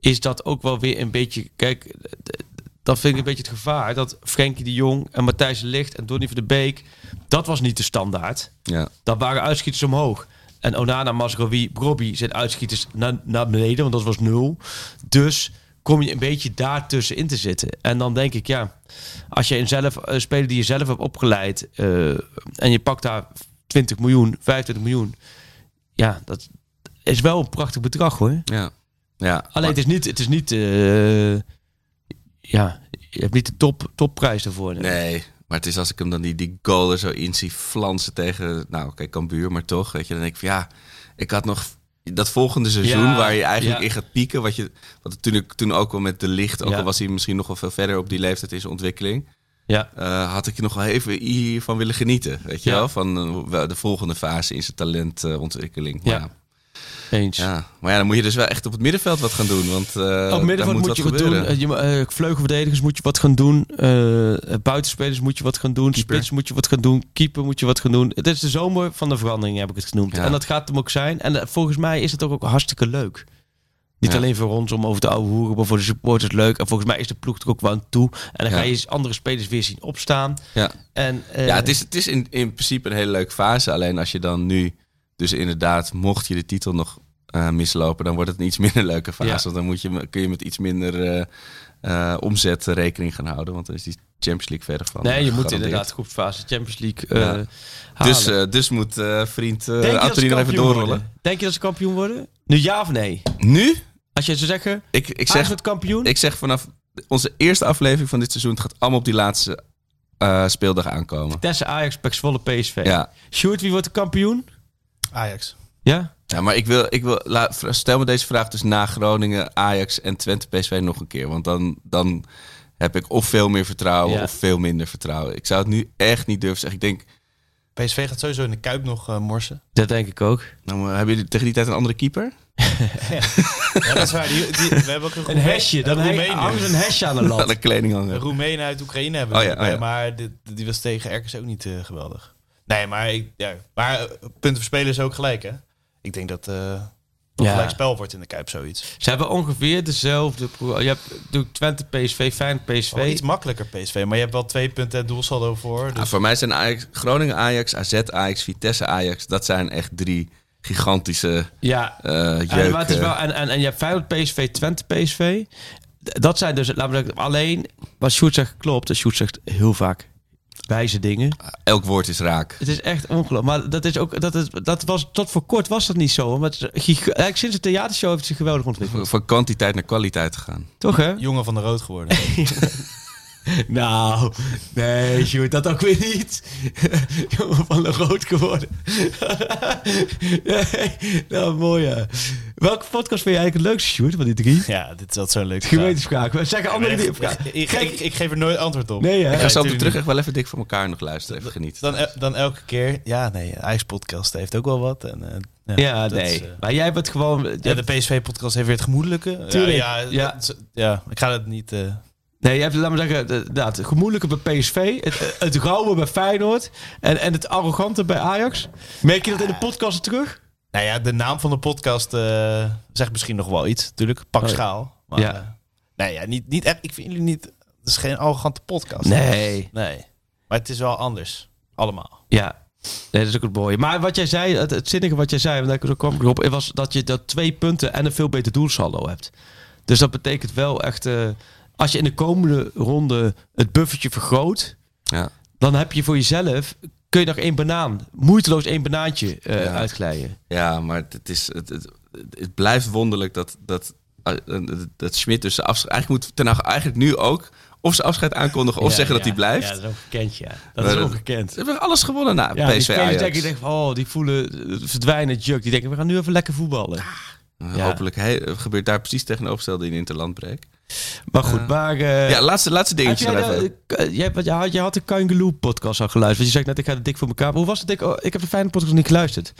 S6: Is dat ook wel weer een beetje. Kijk, dat vind ik een beetje het gevaar. Dat Frenkie de Jong en Matthijs Ligt en Donny van de Beek. Dat was niet de standaard.
S5: Ja.
S6: Dat waren uitschieters omhoog. En Onana, Mascowie, Brobby zijn uitschieters naar, naar beneden, want dat was nul. Dus kom je een beetje daartussen in te zitten. En dan denk ik, ja, als je een zelf, een speler die je zelf hebt opgeleid eh, en je pakt daar 20 miljoen, 25 miljoen, ja, dat is wel een prachtig bedrag hoor.
S5: Ja. ja.
S6: Alleen het is niet, het is niet, eh, ja, je hebt niet de top, topprijs ervoor.
S5: Nee, maar het is als ik hem dan die, die goal er zo in zie flansen tegen, nou oké, Cambuur, maar toch, weet je, dan denk ik van ja, ik had nog dat volgende seizoen
S6: Ja,
S5: waar je eigenlijk
S6: ja.
S5: in gaat pieken, wat je, wat het toen, toen ook wel met de licht, ook
S6: Ja.
S5: al was hij misschien nog wel veel verder op die leeftijd in zijn ontwikkeling,
S6: Ja,
S5: eh, had ik nog wel even hiervan willen genieten, weet je wel, van eh, de volgende fase in zijn talentontwikkeling.
S6: Ja.
S5: ja.
S6: Eens.
S5: Ja, maar ja, dan moet je dus wel echt op het middenveld wat gaan doen. Want eh
S6: Op
S5: daar
S6: middenveld
S5: moet
S6: moet je
S5: wat
S6: wat doen.
S5: gebeuren.
S6: Eh, je, eh, vleugelverdedigers moet je wat gaan doen. Buitenspelers moet je wat gaan doen.
S5: Keeper.
S6: Spits moet je wat gaan doen. Keeper moet je wat gaan doen. Het is de zomer van de verandering, heb ik het genoemd.
S5: Ja.
S6: En dat gaat hem ook zijn. En volgens mij is het ook, ook hartstikke leuk. Niet
S5: Ja.
S6: alleen voor ons om over de oude hoeren, maar voor de supporters leuk. En volgens mij is de ploeg er ook wel aan toe. En dan
S5: Ja.
S6: ga je andere spelers weer zien opstaan.
S5: Ja.
S6: En,
S5: Ja, het is, het is in, in principe een hele leuke fase. Alleen als je dan nu, dus inderdaad, mocht je de titel nog eh, mislopen, dan wordt het een iets minder leuke fase.
S6: Ja.
S5: Want dan moet je, kun je met iets minder eh, omzet rekening gaan houden. Want dan is die Champions League verder van.
S6: Nee, je moet inderdaad groepsfase Champions League
S5: Ja.
S6: halen.
S5: Dus, dus moet vriend uh, Anthony nog even doorrollen.
S6: worden? Denk je dat ze kampioen worden? Nu ja of nee?
S5: Nu?
S6: Als je zou zeggen,
S5: Ik, ik, zeg,
S6: wordt kampioen?
S5: ik zeg vanaf onze eerste aflevering van dit seizoen, het gaat allemaal op die laatste speeldag aankomen.
S6: Vitesse, Ajax, Pek Zwolle, PSV.
S5: Ja.
S6: Sjoerd, wie wordt de kampioen?
S7: Ajax.
S6: Ja?
S5: Ja, maar ik wil, ik wil la- stel me deze vraag dus na Groningen, Ajax en Twente PSV nog een keer. Want dan, dan heb ik of veel meer vertrouwen
S6: Ja.
S5: of veel minder vertrouwen. Ik zou het nu echt niet durven zeggen. Ik denk,
S7: PSV gaat sowieso in de Kuip nog eh, morsen.
S6: Dat denk ik ook.
S5: nou, hebben jullie tegen die tijd een andere keeper?
S7: Ja, dat is waar. Die, die- we hebben ook een,
S6: Een hesje. Dan
S7: een
S6: hangt
S7: Roemeen
S6: hesje aan de lat.
S5: de kleding
S7: Een
S5: hangen.
S7: Roemeen uit Oekraïne hebben we
S5: Oh ja, oh ja.
S7: maar die, die was tegen RKC ook niet eh, geweldig. Nee, maar, ik, ja, maar eh, punten voor spelers is ook gelijk, hè? Ik denk dat eh
S6: Ja.
S7: gelijk spel wordt in de Kuip, zoiets.
S6: Ze hebben ongeveer dezelfde... Je hebt natuurlijk Twente, PSV, Feyenoord, PSV.
S7: Wel iets makkelijker PSV, maar je hebt wel twee punten het doelsaldo voor. Dus
S5: Ja, voor mij zijn Ajax, Groningen Ajax, AZ Ajax, Vitesse Ajax. Dat zijn echt drie gigantische
S6: Ja.
S5: eh
S6: En, het is wel, en, en, en je hebt Feyenoord, PSV, Twente, PSV. Dat zijn dus, laten we zeggen, alleen wat Sjoerd zegt klopt. En Sjoerd zegt heel vaak wijze dingen.
S5: Elk woord is raak.
S6: Het is echt ongelooflijk. Maar dat is ook, dat, is, dat was, tot voor kort was dat niet zo. Maar het is giga- eigenlijk sinds de theatershow heeft het zich geweldig ontwikkeld.
S5: Van kwantiteit naar kwaliteit te gaan.
S6: Toch hè?
S7: jongen van de rood geworden.
S6: Nou, nee, Sjoerd, dat ook weer niet. Jongen van de rood geworden. nee, nou, mooi ja. Welke podcast vind je eigenlijk het leukste, Sjoerd, van die drie?
S7: ja, dit is altijd zo'n leuke vraag.
S6: Gewetensvraag. We zeggen andere
S7: Ik, ik, ik, ik, ik geef er nooit antwoord op.
S6: Nee, hè?
S5: Ik ga zo op terug echt wel even dik voor elkaar nog luisteren. Even genieten.
S7: Dan, dan elke keer, ja, nee, IJs-podcast heeft ook wel wat. En, eh,
S6: Ja,
S7: dat
S6: nee.
S7: is, eh,
S6: maar jij bent gewoon...
S7: ja, de PSV-podcast heeft weer het gemoedelijke.
S6: Tuurlijk,
S7: Ja, ja,
S6: ja.
S7: ja, ik ga het niet... eh,
S6: Nee, je hebt, laat maar zeggen, het gemoedelijke bij PSV, het, het rauwe bij Feyenoord en, en het arrogante bij Ajax. Merk je dat in de podcast terug?
S7: Nou ja, de naam van de podcast eh, zegt misschien nog wel iets, natuurlijk. Pak
S6: Oh
S7: schaal. Maar,
S6: Ja.
S7: eh, nee, ja, niet, niet echt. Ik vind jullie niet. Het is geen arrogante podcast.
S6: Nee.
S7: Nee. Maar het is wel anders. Allemaal.
S6: Ja, nee, dat is ook het mooie. Maar wat jij zei, het, het zinnige wat jij zei, want daar kwam ik erop, was dat je dat twee punten en een veel beter doelsaldo hebt. Dus dat betekent wel echt, eh, als je in de komende ronde het buffertje vergroot,
S5: Ja.
S6: dan heb je voor jezelf, kun je nog één banaan, moeiteloos één banaantje eh,
S5: Ja.
S6: uitglijden.
S5: Ja, maar het, is, het, het, het blijft wonderlijk dat, dat, eh, dat, Schmidt dus afscheid... Eigenlijk moet Ten Hag eigenlijk nu ook of zijn afscheid aankondigen of
S6: Ja,
S5: zeggen dat
S6: ja.
S5: hij blijft.
S6: Ja, dat is ongekend, ja. Dat
S5: Maar
S6: is ongekend.
S5: Ze hebben alles gewonnen na
S6: Ja, die
S5: PSV Ajax.
S6: denken, denken van, oh, die voelen eh, verdwijnen, juk. Die denken, we gaan nu even lekker voetballen.
S5: Uh,
S6: Ja.
S5: Hopelijk he- gebeurt daar precies tegenovergestelde in Interlandbreek.
S6: Maar goed, maar... eh,
S5: ja, laatste, laatste dingetje
S6: jij,
S5: nog even.
S6: de, eh, jij, je, had, je had de Kangaloo podcast al geluisterd. Want je zegt net, ik ga de dik voor elkaar. Maar Hoe was het dik? Oh, ik heb de fijne podcast niet geluisterd.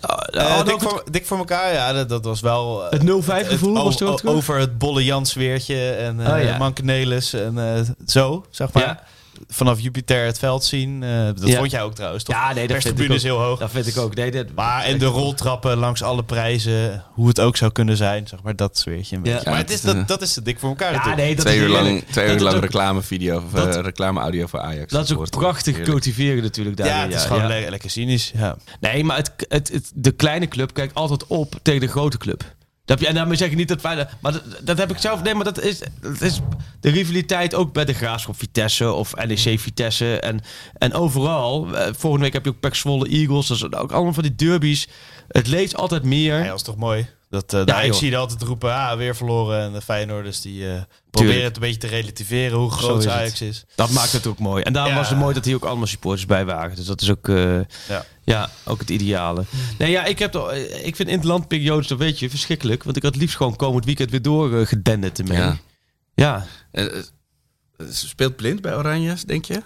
S6: Oh,
S7: Eh,
S6: oh,
S7: dik, voor, dik voor elkaar, ja, dat, dat was wel... eh,
S6: het 0-5 gevoel was er
S7: over het bolle Jans weertje en eh
S6: Oh, ja.
S7: Mankenelis en eh, zo, zeg maar.
S6: Ja.
S7: Vanaf Jupiter het veld zien. eh, dat
S6: Ja.
S7: vond jij ook trouwens, toch?
S6: Ja, nee, dat vind ik
S7: is heel hoog.
S6: Dat vind ik ook. Nee, dat,
S7: Maar en de roltrappen langs alle prijzen, hoe het ook zou kunnen zijn, zeg maar, dat sfeertje een
S6: Ja.
S7: beetje.
S5: Ja,
S7: maar
S5: het
S7: is, dat,
S5: eh,
S7: dat is te dik voor elkaar
S6: ja,
S7: natuurlijk.
S6: nee, dat
S5: Twee
S6: is
S5: uur lang, twee uur lang reclamevideo of
S6: dat-
S5: eh, reclameaudio voor Ajax.
S6: Dat is ook prachtig
S5: heerlijk.
S6: cultiveren natuurlijk daar.
S7: ja, het is gewoon le- lekker cynisch. Ja.
S6: Nee, maar het, het, het- de kleine club kijkt altijd op tegen de grote club. Dat, en daarmee zeg ik niet dat fijne. Maar dat, dat heb ik zelf. Nee, maar dat is, dat is de rivaliteit ook bij de Graafschap Vitesse of NEC Vitesse. En, en overal. eh, volgende week heb je ook Pek Zwolle Eagles. Dat is ook allemaal van die derbies. Het leeft altijd meer.
S7: Ja, dat is toch mooi. Dat, uh,
S6: Ja,
S7: ik
S6: joh.
S7: zie je altijd roepen, ah, weer verloren. En de Feyenoorders die eh, proberen het een beetje te relativeren hoe groot
S6: is het.
S7: Ajax is.
S6: Dat maakt het ook mooi. En daarom
S7: Ja.
S6: was het mooi dat hier ook allemaal supporters bij waren. Dus dat is ook, eh,
S7: Ja.
S6: ja, ook het ideale. Nee, ja, ik, heb toch, eh, ik vind interlandperiodes, dat weet je, verschrikkelijk. Want ik had liefst gewoon komend weekend weer door uh, gedenderd ermee.
S5: Ja.
S6: Ja.
S5: Eh, eh, speelt blind bij Oranjes, denk je?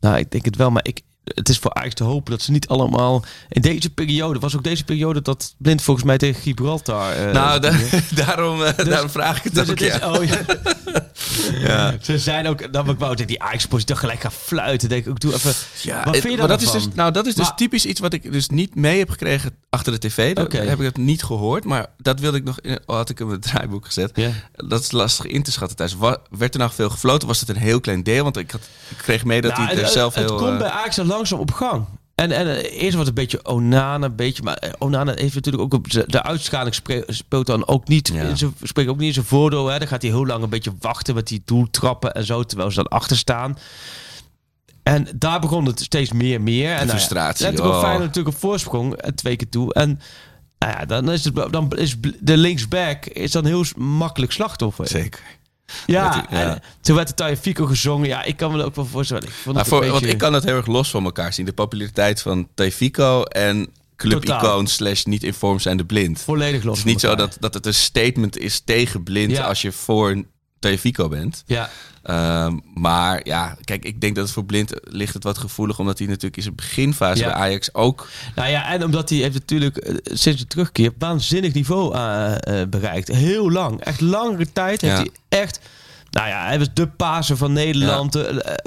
S6: Nou, ik denk het wel, maar ik, het is voor Ajax te hopen dat ze niet allemaal... In deze periode, was ook deze periode dat Blind volgens mij tegen Gibraltar... eh,
S5: nou, da-
S6: ja.
S5: daarom, eh, daarom vraag ik het
S6: Dus
S5: ook,
S6: het is,
S5: ja.
S6: oh, ja. Ze zijn ook, dan ik wou tegen die Ajax-positie toch gelijk gaan fluiten. Denk ik, doe even.
S5: Ja,
S6: wat
S5: het-
S6: vind je
S5: maar dat is dus, nou, dat is dus
S6: Maar-
S5: typisch iets wat ik dus niet mee heb gekregen achter de tv. Dat
S6: Oké.
S5: heb ik het niet gehoord, maar dat wilde ik nog, in, oh, had ik in mijn draaiboek gezet.
S6: Ja.
S5: Dat is lastig in te schatten thuis. Wa- werd er nog veel gefloten? Was het een heel klein deel? Want ik, had, ik kreeg mee dat
S6: Nou,
S5: hij er
S6: het,
S5: zelf
S6: het
S5: heel...
S6: komt
S5: eh,
S6: bij Ajax langzaam op gang. En, en eh, eerst was het een beetje Onana, een beetje, maar eh, Onana heeft natuurlijk ook op de, de uitschaling speelt dan ook niet,
S5: Ja.
S6: in zijn- spreekt ook niet in zijn voordeel. Hè. Dan gaat hij heel lang een beetje wachten met die doeltrappen en zo, terwijl ze dan achter staan. En daar begon het steeds meer meer. En, nou ja,
S5: frustratie,
S6: Let ook
S5: oh.
S6: Feyenoord natuurlijk een voorsprong, eh, twee keer toe. En nou ja, dan is, het, dan is de linksback is dan heel makkelijk slachtoffer.
S5: Zeker.
S6: Ja,
S5: Dat ja.
S6: en toen werd de Tagliafico gezongen. Ja, ik kan me dat ook wel voorstellen. Ik vond het
S5: voor,
S6: een
S5: Want
S6: beetje-
S5: ik kan het heel erg los van elkaar zien. De populariteit van Tefico en clubicoon slash niet in vorm zijn de blind.
S6: volledig los
S5: Het is niet zo dat, dat het een statement is tegen blind
S6: Ja.
S5: als je voor Tefico bent.
S6: Ja,
S5: Ehm, maar ja, kijk, ik denk dat het voor blind ligt het wat gevoelig, omdat hij natuurlijk in zijn beginfase
S6: Ja.
S5: bij Ajax ook.
S6: nou ja, en omdat hij heeft natuurlijk eh, sinds de terugkeer waanzinnig niveau eh, eh, bereikt. Heel lang, echt langere tijd heeft
S5: Ja.
S6: hij echt... Nou ja, hij was de paser van Nederland,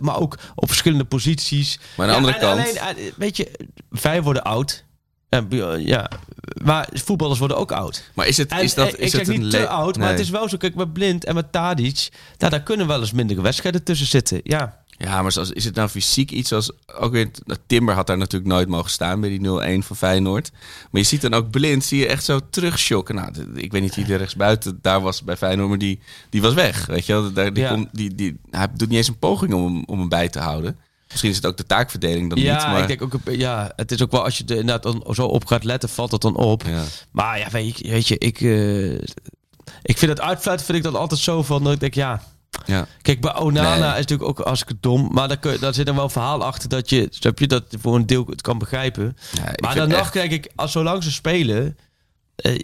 S6: maar ook op verschillende posities.
S5: Maar aan de andere
S6: en
S5: kant,
S6: Alleen, weet je, wij worden oud. En, ja, maar voetballers worden ook oud.
S5: maar is het,
S6: En,
S5: is dat,
S6: eh,
S5: is
S6: ik zeg
S5: het een
S6: niet te oud, maar het is wel zo. Kijk, met Blind en met Tadic, nou, daar kunnen wel eens mindere wedstrijden tussen zitten. Ja,
S5: Ja, maar zoals, is het nou fysiek iets als... Ook weer, nou, Timber had daar natuurlijk nooit mogen staan bij die 0-1 van Feyenoord. Maar je ziet dan ook blind, zie je echt zo terugschokken. Nou, ik weet niet wie er rechtsbuiten daar was bij Feyenoord, maar die, die was weg. Weet je wel? Daar, die
S6: Ja.
S5: die, die, hij doet niet eens een poging om, om hem bij te houden. Misschien is het ook de taakverdeling dan
S6: ja
S5: niet. Maar,
S6: ik denk ook, ja, het is ook wel als je er inderdaad dan zo op gaat letten, valt het dan op.
S5: ja.
S6: Maar ja, weet je, weet je ik, eh, ik vind het uitfluiten vind ik dan altijd zo van, dat ik denk, ja,
S5: Ja.
S6: Kijk, bij Onana
S5: Nee.
S6: is natuurlijk ook als ik het dom, maar daar, kun, daar zit dan wel een verhaal achter dat je, snap je, dat voor een deel het kan begrijpen.
S5: Ja,
S6: maar dan nog
S5: echt-
S6: kijk ik, als zolang ze spelen, eh,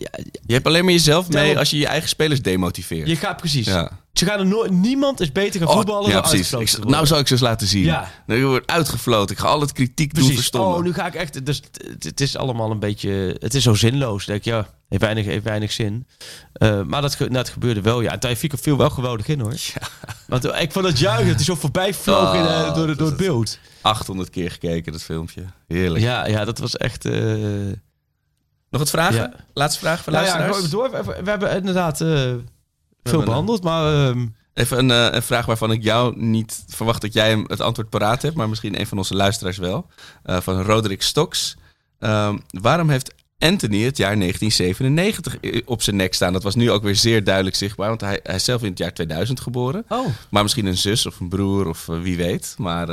S5: Je hebt alleen maar jezelf mee als je je eigen spelers demotiveert.
S6: je gaat precies.
S5: Ja.
S6: Ze gaan er nooit, niemand is beter gaan
S5: Oh,
S6: voetballen
S5: ja,
S6: dan
S5: precies. Ik- nou zal ik ze eens laten zien.
S6: Ja.
S5: Nou, je wordt uitgefloten. Ik ga al het kritiek doen verstommen.
S6: Oh, nu ga ik echt. Dus het, het is allemaal een beetje. Het is zo zinloos. Denk ik, ja, heeft weinig, heeft weinig zin. Eh, maar dat, ge- nou, gebeurde wel. Ja, en Taifika viel wel geweldig in hoor. Want eh, ik vond het juichen. Het is zo voorbij vloog in,
S5: Oh,
S6: door, door
S5: dat
S6: het
S5: is-
S6: beeld.
S5: 800 keer gekeken, dat filmpje. Heerlijk.
S6: Ja, ja, dat was echt.
S5: Nog wat vragen?
S6: Ja.
S5: Laatste vraag voor
S6: nou ja,
S5: luisteraars?
S6: het door. We hebben inderdaad eh, veel behandeld. Maar ehm,
S5: Even een, eh, een vraag waarvan ik jou niet verwacht dat jij het antwoord paraat hebt, maar misschien een van onze luisteraars wel. Eh, van Roderick Stoks. Ehm, waarom heeft Anthony het jaar 1997 i- op zijn nek staan? Dat was nu ook weer zeer duidelijk zichtbaar, want hij, hij is zelf in het jaar 2000 geboren.
S6: oh,
S5: Maar misschien een zus of een broer of wie weet. Maar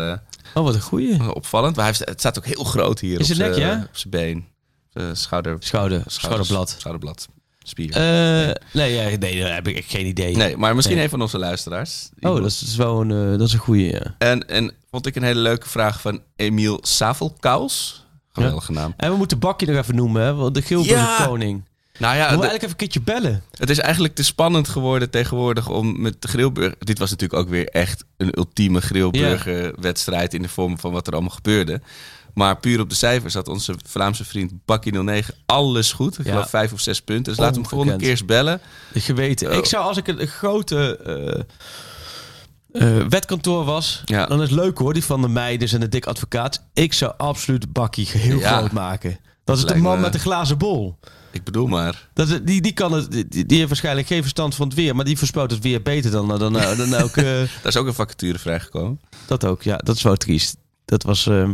S6: oh, wat een goeie.
S5: opvallend. Maar hij heeft, het staat ook heel groot hier
S6: Is
S5: op
S6: het nek,
S5: zijn
S6: ja?
S5: op zijn been. Eh, schouder,
S6: Schouder,
S5: schouders-
S6: schouderblad.
S5: Schouderblad. Spier.
S6: Eh, nee, ja, nee, daar heb ik geen idee.
S5: nee, maar misschien
S6: nee.
S5: een van onze luisteraars.
S6: Oh, dat is, wel een, eh, dat is een goeie. Ja.
S5: En, en vond ik een hele leuke vraag van Emiel Savelkaus. Geweldige naam.
S6: En we moeten Bakkie nog even noemen, hè? Want de Gilbert
S5: Ja.
S6: koning.
S5: Nou ja,
S6: we eigenlijk even een keertje bellen.
S5: Het is eigenlijk te spannend geworden tegenwoordig om met de Grillburger... Dit was natuurlijk ook weer echt een ultieme Grillburger-wedstrijd... in de vorm van wat er allemaal gebeurde. Maar puur op de cijfers had onze Vlaamse vriend Bakkie 09 alles goed. Ik
S6: Ja.
S5: geloof vijf of zes punten. Dus laat hem volgende
S6: Ongekend.
S5: keer eens bellen.
S6: Geweten.
S5: Oh.
S6: Ik zou als ik een, grote eh, eh, wetkantoor was,
S5: Ja.
S6: dan is het leuk hoor, die van de meiders en de dik advocaat. Ik zou absoluut Bakkie heel
S5: Ja.
S6: groot maken. Dat is de man
S5: me-
S6: met de glazen bol.
S5: Ik bedoel maar.
S6: Dat, die, die, kan het, die, die heeft waarschijnlijk geen verstand van het weer, maar die voorspelt het weer beter dan, dan, dan, dan elke...
S5: Daar is ook een vacature vrijgekomen.
S6: dat ook, ja. Dat is wel triest. Dat was ehm,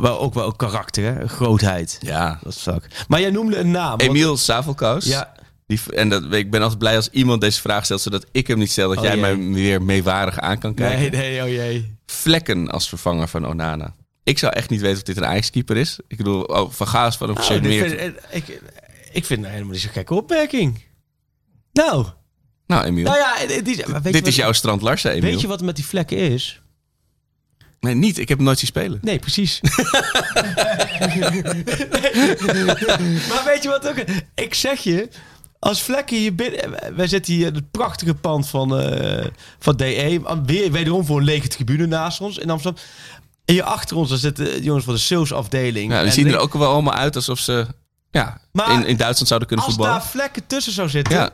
S6: wel, ook wel karakter, hè? Grootheid.
S5: Ja.
S6: Dat is. Maar jij noemde een naam.
S5: Emiel Savelkous.
S6: Ja,
S5: Die, en dat, ik ben altijd blij als iemand deze vraag stelt... zodat ik hem niet stel, dat
S6: Oh,
S5: jij mij weer meewarig aan kan kijken.
S6: nee, nee, oh jee.
S5: Vlekken als vervanger van Onana. Ik zou echt niet weten of dit een Ajax-keeper is. Ik bedoel, oh, Van Gaas van hem
S6: Nou, ik, vind, ik, ik vind helemaal niet zo'n gekke opmerking. Nou,
S5: Nou, Emiel.
S6: nou ja,
S5: dit
S6: wat-
S5: is jouw Strand Larsen, Emiel.
S6: Weet je wat met die vlekken is?
S5: Nee, niet. Ik heb hem nooit zien spelen.
S6: Nee, precies. maar weet je wat ook? Ik zeg je, als vlekken hier binnen... Wij zitten hier in het prachtige pand van, eh, van DE. Weer, wederom voor een lege tribune naast ons in Amsterdam. En hier achter ons daar zitten jongens van de salesafdeling.
S5: Ja, die
S6: En
S5: zien er ook wel allemaal uit alsof ze ja,
S6: Maar
S5: in, in Duitsland zouden kunnen
S6: Als
S5: voetballen.
S6: daar vlekken tussen zou zitten...
S5: Ja.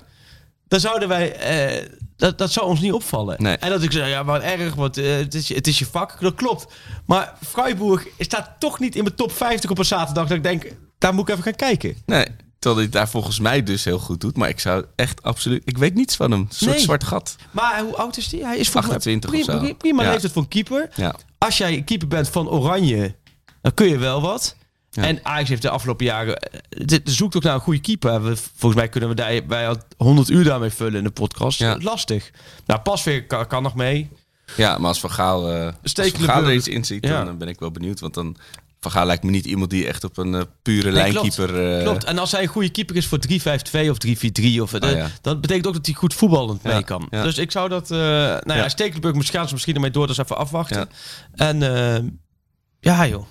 S6: Dan zouden wij... eh, dat, dat zou ons niet opvallen.
S5: Nee.
S6: En dat ik zeg, ja, wat erg, want eh, het, is, je- het is je vak. Dat klopt. Maar Freiburg staat toch niet in mijn top 50 op een zaterdag. Dat ik denk, daar moet ik even gaan kijken.
S5: Nee, terwijl hij het daar volgens mij dus heel goed doet. Maar ik zou echt absoluut... Ik weet niets van hem. Een soort
S6: Nee.
S5: zwart gat.
S6: Maar hoe oud is die? Hij is volgens
S5: 28
S6: mij
S5: of zo.
S6: prima
S5: Ja.
S6: leeftijd voor een keeper.
S5: Ja.
S6: Als jij keeper bent van Oranje, dan kun je wel wat.
S5: Ja.
S6: En Ajax heeft de afgelopen jaren... eh, dit- zoekt ook naar een goede keeper. We, volgens mij kunnen we daar bij al 100 uur daarmee vullen in de podcast.
S5: Ja.
S6: Lastig. Nou, Pasveer kan, kan nog mee.
S5: Ja, maar als Van Gaal, eh als
S6: Stekele
S5: Van Gaal er iets in ziet,
S6: Ja.
S5: dan eh, ben ik wel benieuwd. Want dan... Van Gaal lijkt me niet iemand die echt op een pure
S6: Nee,
S5: lijnkeeper... eh,
S6: Klopt. En als hij een goede keeper is voor 3-5-2 of 3-4-3, of,
S5: Oh, ja.
S6: dat betekent ook dat hij goed voetballend
S5: Ja,
S6: mee kan. Dus ik zou dat... nou ja. Stekelenburg misschien gaan ze misschien ermee door, dus even afwachten. En ja, joh.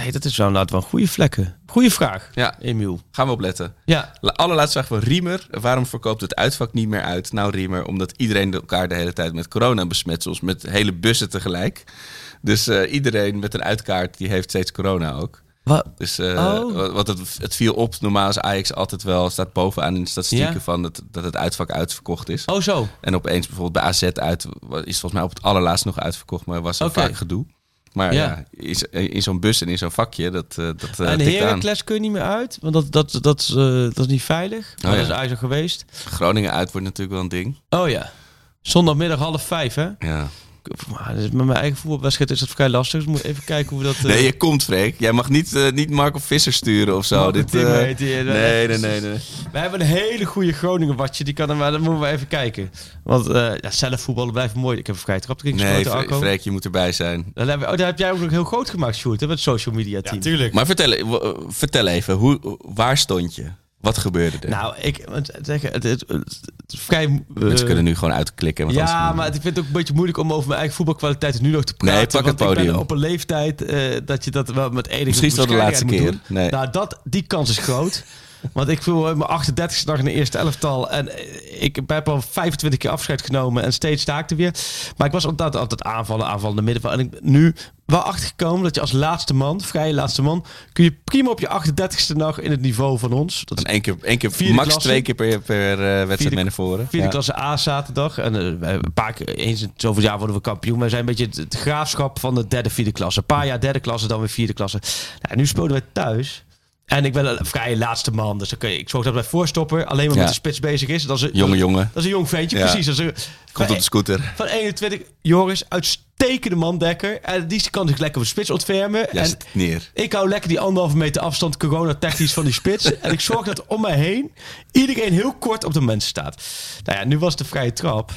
S6: Nee, dat is wel inderdaad wel een goede vlekken. Goeie vraag,
S5: Ja,
S6: Emiel.
S5: gaan we opletten.
S6: Ja,
S5: La- Allerlaatste vraag van Riemer. Waarom verkoopt het uitvak niet meer uit? Nou, Riemer, omdat iedereen elkaar de hele tijd met corona besmet. Soms met hele bussen tegelijk. Dus eh, iedereen met een uitkaart, die heeft steeds corona ook.
S6: wat?
S5: Dus eh,
S6: Oh.
S5: wat- het, het viel op. Normaal is Ajax altijd wel, staat bovenaan in de statistieken
S6: Ja.
S5: van het, dat het uitvak uitverkocht is.
S6: Oh, zo.
S5: En opeens bijvoorbeeld bij AZ uit, is volgens mij op het allerlaatst nog uitverkocht, maar was er
S6: Oké.
S5: vaak gedoe. Maar
S6: Ja.
S5: ja, in, zo'n bus en in zo'n vakje, dat, eh dat eh
S6: en. Heracles kun je niet meer uit, want dat, dat, dat, eh, dat is niet veilig.
S5: Ja.
S6: Dat is al geweest.
S5: Groningen uit wordt natuurlijk wel een ding.
S6: Oh ja. Zondagmiddag half vijf, hè?
S5: Ja.
S6: Maar met mijn eigen voetbalwedstrijd is dat vrij lastig. Dus we moeten even kijken hoe we dat... eh,
S5: Nee, je komt, Freek. Jij mag niet, eh, niet Marco Visser sturen of zo.
S6: Marco
S5: Dit, eh,
S6: heet die, eh,
S5: nee, nee, nee, nee.
S6: We hebben een hele goede Groningen watje. Die kan er maar, dan moeten we even kijken. Want eh ja, zelf voetballen blijft mooi. Ik heb een vrij trap erin
S5: Nee, Fre-. Freek, je moet erbij zijn.
S6: Dat heb, oh, dat heb jij ook nog heel groot gemaakt, Sjoerd, hè, met het social media team.
S7: tuurlijk.
S5: Maar vertel, eh, vertel even, hoe, waar stond je? Wat gebeurde er?
S6: Nou, ik zeggen, het, het, het, vrij... eh,
S5: Mensen kunnen nu gewoon uitklikken. Want
S6: ja, maar ik vind het ook een beetje moeilijk om over mijn eigen voetbalkwaliteiten nu nog te praten.
S5: Nee, pak het
S6: want ik ben
S5: podium.
S6: op een leeftijd eh, dat je dat wel met enige
S5: het wel de laatste keer. Nee.
S6: Nou, dat, die kans is groot. Want ik voel mijn 38e dag in de eerste elftal. En eh, ik heb al 25 keer afscheid genomen. En steeds sta ik er weer. Maar ik was altijd, altijd aanvallen, aanvallen, de middenveld. En ik ben nu wel achtergekomen dat je als laatste man, vrije laatste man, kun je prima op je 38e dag in het niveau van ons. Dat is
S5: één keer, één keer
S6: Vierde
S5: max
S6: klasse.
S5: twee keer per, per eh, wedstrijd
S6: Vierde-
S5: mee naar voren.
S6: Vierde
S5: Ja.
S6: klasse A zaterdag. En eh, een paar keer, eens in zoveel jaar worden we kampioen. Wij zijn een beetje het, het graafschap van de derde, vierde klasse. Een paar jaar derde klasse, dan weer vierde klasse. Nou, nu spelen wij thuis. En ik ben een vrij laatste man. Dus ik zorg dat mijn voorstopper alleen maar met de spits bezig is. Dat is een,
S5: Jonge jongen.
S6: Dat is een jong ventje, precies. Dat is een,
S5: Komt op de scooter.
S6: van 21, Joris, uitstekende mandekker. En die kan zich lekker op de spits ontfermen.
S5: Ja,
S6: en
S5: neer.
S6: ik hou lekker die anderhalve meter afstand corona-technisch van die spits. en ik zorg dat om mij heen iedereen heel kort op de mensen staat. Nou ja, nu was de vrije trap.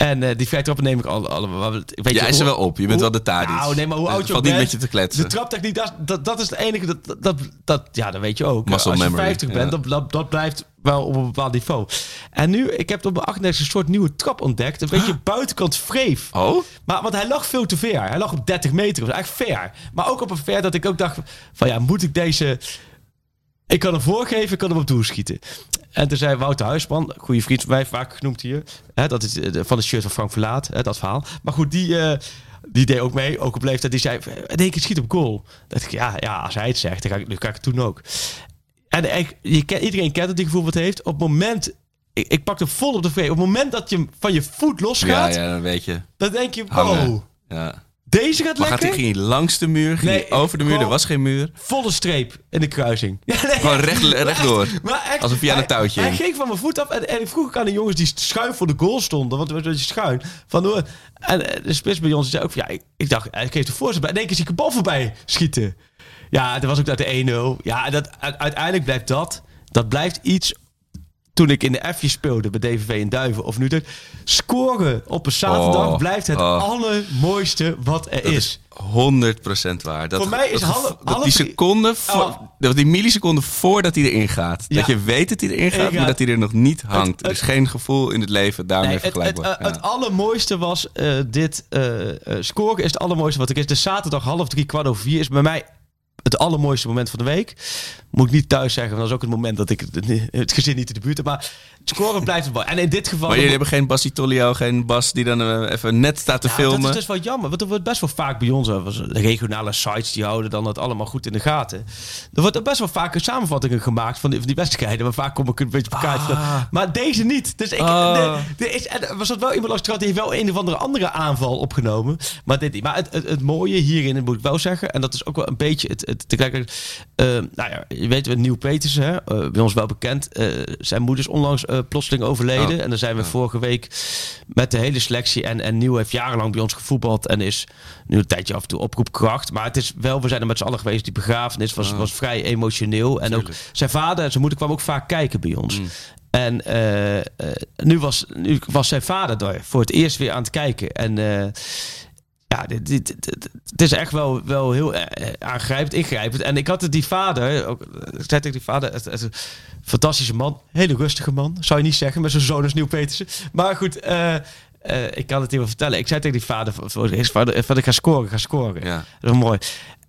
S6: En eh, die vrije trappen neem ik al, allemaal. Weet
S5: Je
S6: je,
S5: eist er wel op. Je bent
S6: hoe-
S5: wel de Tadic.
S6: Nou, nee, maar hoe oud je
S5: valt
S6: ook
S5: niet
S6: bent,
S5: met je te kletsen.
S6: De traptechniek, dat, dat, dat is het enige. Dat, dat, dat, ja, dat weet je ook.
S5: Muscle
S6: Als je
S5: memory,
S6: 50 bent,
S5: ja.
S6: dat, dat, dat blijft wel op een bepaald niveau. En nu, ik heb op mijn 38 een soort nieuwe trap ontdekt. Een beetje buitenkant vreef.
S5: Oh?
S6: Maar want hij lag veel te ver. Hij lag op 30 meter. Dat was eigenlijk ver. Maar ook op een ver dat ik ook dacht van ja, moet ik deze Ik kan hem voorgeven, ik kan hem op doel schieten. En toen zei Wouter Huisman, goede vriend van mij, vaak genoemd hier. Hè, dat is eh, van de shirt van Frank Verlaat, hè, dat verhaal. Maar goed, die, eh, die deed ook mee, ook op leeftijd. Die zei, in één keer schiet op goal. Dat ik, ja, ja, als hij het zegt, dan ga ik, dan ga ik het doen ook. En ik, je, ken- iedereen kent het, die gevoel wat heeft. Op het moment, ik, ik pak er vol op de vrede. Op het moment dat je van je voet losgaat,
S5: ja, dan weet je.
S6: dan denk je, wow,
S5: Ja.
S6: Deze gaat
S5: Maar gaat
S6: lekker.
S5: hij, ging hij langs de muur? Ging
S6: Nee,
S5: hij over de muur? Er was geen muur.
S6: Volle streep in de kruising. Ja, nee,
S5: Gewoon recht, rechtdoor.
S6: Maar echt,
S5: Alsof hij aan een touwtje
S6: Hij ging van mijn voet af en, en ik vroeg ook aan de jongens die schuin voor de goal stonden. Want het was een beetje schuin. Van, en eh, de spits bij ons zei ook van, ja, ik, ik dacht, hij geeft de voorzet bij. In één keer zie ik een bal voorbij schieten. Ja, dat was ook uit de 1-0. Ja, dat, uiteindelijk blijft dat, dat blijft iets... Toen ik in de F'jes speelde bij DVV in Duiven of nu dat scoren op een zaterdag
S5: Oh,
S6: blijft het
S5: oh.
S6: allermooiste wat er
S5: Dat
S6: is.
S5: is 100% waar. Dat,
S6: Voor mij is
S5: dat,
S6: half-
S5: dat
S6: half
S5: die seconde, voor,
S6: Oh.
S5: die milliseconde voordat hij erin gaat.
S6: Ja.
S5: Dat je weet dat hij erin gaat,
S6: Ingaat.
S5: maar dat hij er nog niet hangt.
S6: Het-
S5: er is
S6: het-
S5: geen gevoel in het leven daarmee
S6: Nee, het, het,
S5: vergelijkbaar.
S6: eh,
S5: Ja.
S6: het allermooiste was eh, dit eh, scoren is het allermooiste wat ik is. De zaterdag half drie, kwart over vier is bij mij het allermooiste moment van de week. Moet ik niet thuis zeggen, want dat is ook het moment dat ik het, het gezin niet in de buurt heb. Maar het scoren blijft het wel. En in dit geval...
S5: maar jullie hebben geen Bas Tolio, geen Bas die dan eh, even net staat te
S6: Ja,
S5: filmen.
S6: Dat is dus wel jammer, want er wordt best wel vaak bij ons, eh, was- de regionale sites die houden dan het allemaal goed in de gaten. Er wordt best wel vaak samenvattingen gemaakt van die, van die wedstrijden, maar vaak kom ik een beetje bekijken.
S5: Ah.
S6: Maar deze niet. Dus ik,
S5: Oh.
S6: de- er is, er was dat wel iemand langs die heeft wel een of andere andere aanval opgenomen. Maar dit niet. Maar het, het, het mooie hierin moet ik wel zeggen, en dat is ook wel een beetje het, het tegelijkertijd. eh, nou ja, je weet wel, Nieuw Petersen, eh, bij ons wel bekend. eh, zijn moeder is onlangs eh, plotseling overleden.
S5: Oh.
S6: En dan zijn we vorige week met de hele selectie. En, en Nieuw heeft jarenlang bij ons gevoetbald. En is nu een tijdje af en toe oproepkracht. Maar het is wel, we zijn er met z'n allen geweest. Die begrafenis was, was vrij emotioneel. En ook zijn vader en zijn moeder kwamen ook vaak kijken bij ons. En eh, eh, nu, was, nu was zijn vader daar voor het eerst weer aan het kijken. En eh, ja, dit, dit, het is echt wel, wel heel eh, aangrijpend, ingrijpend. En ik had het die vader, ook, eh, ik zei tegen die vader, het, het, fantastische man, hele rustige man, zou je niet zeggen, met zijn zoon als Nieuw Petersen. Maar goed, eh, eh, ik kan het hier vertellen. Ik zei tegen die vader, voor- vader, van, ik ga scoren, ik ga scoren.
S5: Ja.
S6: Dat is mooi.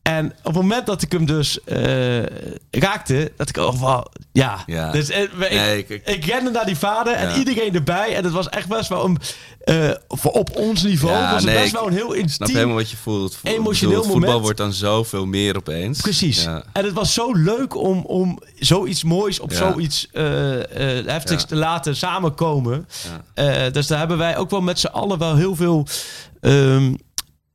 S6: En op het moment dat ik hem dus eh, raakte, dat ik oh, wow, ja.
S5: Ja.
S6: Dus, eh, ik,
S5: Nee, ik-
S6: ik,
S5: ik-
S6: rende naar die vader en
S5: Ja.
S6: iedereen erbij. En het was echt best wel een, eh, voor op ons niveau,
S5: Ja,
S6: was het
S5: nee,
S6: best wel een heel
S5: Ik snap
S6: intiem
S5: helemaal wat je voelt.
S6: Emotioneel
S5: bedoel, Voetbal
S6: moment.
S5: wordt dan zoveel meer opeens.
S6: Precies.
S5: Ja.
S6: En het was zo leuk om, om zoiets moois op zoiets eh, heftigs te laten samenkomen. Dus daar hebben wij ook wel met z'n allen wel heel veel... ehm,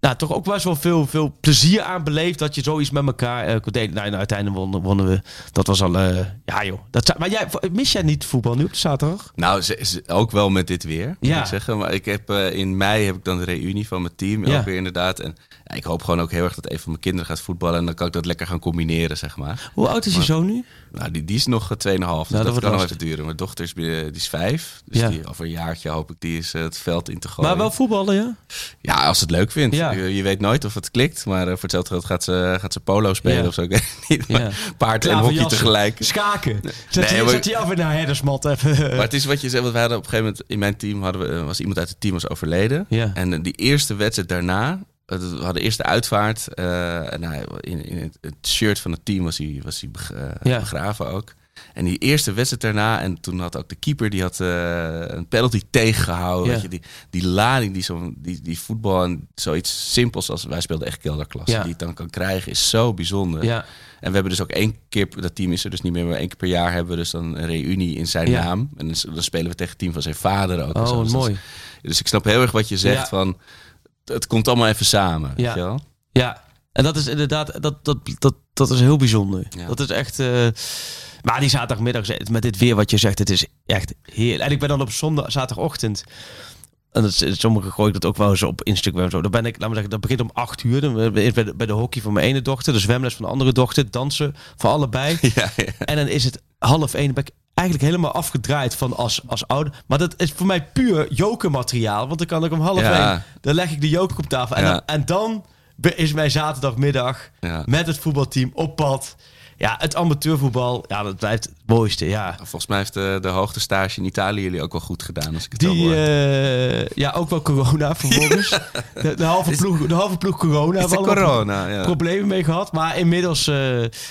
S6: nou, toch ook best wel veel, veel plezier aan beleefd dat je zoiets met elkaar eh, kon delen. Nou, en uiteindelijk wonnen, wonnen we. Dat was al... eh, ja joh. Dat, maar jij, mis jij niet voetbal nu op de zaterdag?
S5: Nou, ze, ze- ook wel met dit weer, moet
S6: Ja.
S5: ik zeggen. Maar ik heb, eh, in mei heb ik dan de reunie van mijn team.
S6: Ja.
S5: Ook weer inderdaad. En ja, ik hoop gewoon ook heel erg dat een van mijn kinderen gaat voetballen. En dan kan ik dat lekker gaan combineren, zeg maar.
S6: Hoe oud is je zoon nu?
S5: Nou, die, die is nog eh, 2,5. Dus
S6: dat
S5: dat,
S6: wordt
S5: kan nog
S6: lastig.
S5: even duren. Mijn dochter is, eh, die is vijf. Dus
S6: Ja.
S5: die, over een jaartje hoop ik die is eh, het veld in te gooien.
S6: Maar wel voetballen, ja?
S5: Ja, als ze het leuk vindt.
S6: Ja.
S5: Je, je weet nooit of het klikt. Maar voor hetzelfde geld gaat ze, gaat ze polo spelen
S6: Ja.
S5: of zo. Ik weet het niet.
S6: Ja.
S5: Maar paard en hockey tegelijk.
S6: Schaken. Zet,
S5: Nee, maar-
S6: je af in naar herdersmat even.
S5: Maar het is wat je zegt, want we hadden op een gegeven moment in mijn team hadden we, was iemand uit het team was overleden.
S6: Ja.
S5: En die eerste wedstrijd daarna, we hadden eerst de uitvaart. eh, en hij, in, in het, shirt van het team was hij, was hij eh,
S6: Ja.
S5: begraven ook. En die eerste wedstrijd daarna, en toen had ook de keeper die had eh, een penalty tegengehouden.
S6: Ja.
S5: Weet je, die, die lading die, zo, die, die voetbal en zoiets simpels als wij speelden echt kelderklasse,
S6: Ja.
S5: die het dan kan krijgen, is zo bijzonder.
S6: ja.
S5: En we hebben dus ook één keer, dat team is er dus niet meer, maar één keer per jaar hebben we dus dan een reunie in zijn naam. En dan, spelen we tegen het team van zijn vader ook.
S6: Oh,
S5: Dus
S6: mooi.
S5: Dus ik snap heel erg wat je zegt van, het komt allemaal even samen.
S6: Ja.
S5: Weet je wel?
S6: Ja, en dat is inderdaad, dat, dat, dat, dat is heel bijzonder.
S5: Ja.
S6: Dat is echt. eh, maar die zaterdagmiddag, met dit weer wat je zegt, het is echt heerlijk. En ik ben dan op zondag, zaterdagochtend. En dat, is- sommigen gooi ik dat ook wel eens op Instagram. en Zo. Dan ben ik, laat me zeggen, dat begint om acht uur. Dan ben bij de, bij de hockey van mijn ene dochter, de zwemles van de andere dochter, dansen van allebei.
S5: Ja, ja.
S6: En dan is het half één. Ben ik eigenlijk helemaal afgedraaid van als, als ouder. Maar dat is voor mij puur jokermateriaal. Want dan kan ik om half
S5: Ja.
S6: één. Dan leg ik de joker op tafel. En,
S5: Ja.
S6: dan, en dan is mijn zaterdagmiddag
S5: Ja.
S6: met het voetbalteam op pad. Ja, het amateurvoetbal, ja, dat blijft, Mooiste, ja.
S5: Volgens mij heeft de, de hoogtestage in Italië jullie ook wel goed gedaan. Als ik het
S6: Die,
S5: hoor.
S6: eh, ja, ook wel corona vervolgens. de, de, halve ploeg, de halve ploeg corona.
S5: is corona, ja.
S6: Problemen mee gehad. Maar inmiddels... eh,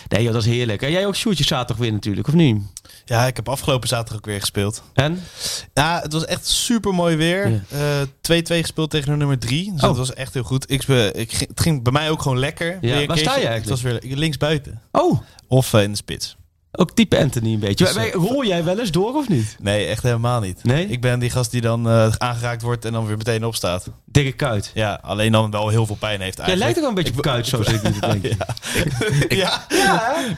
S6: nee, joh, dat is heerlijk. En jij ook Sjoerdje zaterdag weer natuurlijk, of niet?
S7: Ja, ik heb afgelopen zaterdag ook weer gespeeld.
S6: En?
S7: Ja, het was echt super mooi weer.
S6: Ja.
S7: Eh, 2-2 gespeeld tegen de nummer 3. Dus
S6: Oh.
S7: dat was echt heel goed. Ik, spe- ik, ging- het ging bij mij ook gewoon lekker. Weer een
S6: waar sta je eigenlijk?
S7: Het was weer links buiten.
S6: Oh,
S7: Of eh, in de spits.
S6: Ook type Anthony een beetje.
S7: Dus, eh,
S6: Rol jij wel eens door of niet?
S7: Nee, echt helemaal niet.
S6: Nee?
S7: Ik ben die gast die dan eh, aangeraakt wordt en dan weer meteen opstaat.
S6: Dikke kuit.
S7: Ja, alleen dan wel heel veel pijn heeft
S6: Jij
S7: eigenlijk.
S6: lijkt ook wel een beetje op kuit, zo zit ik nu te denken.
S7: Ja,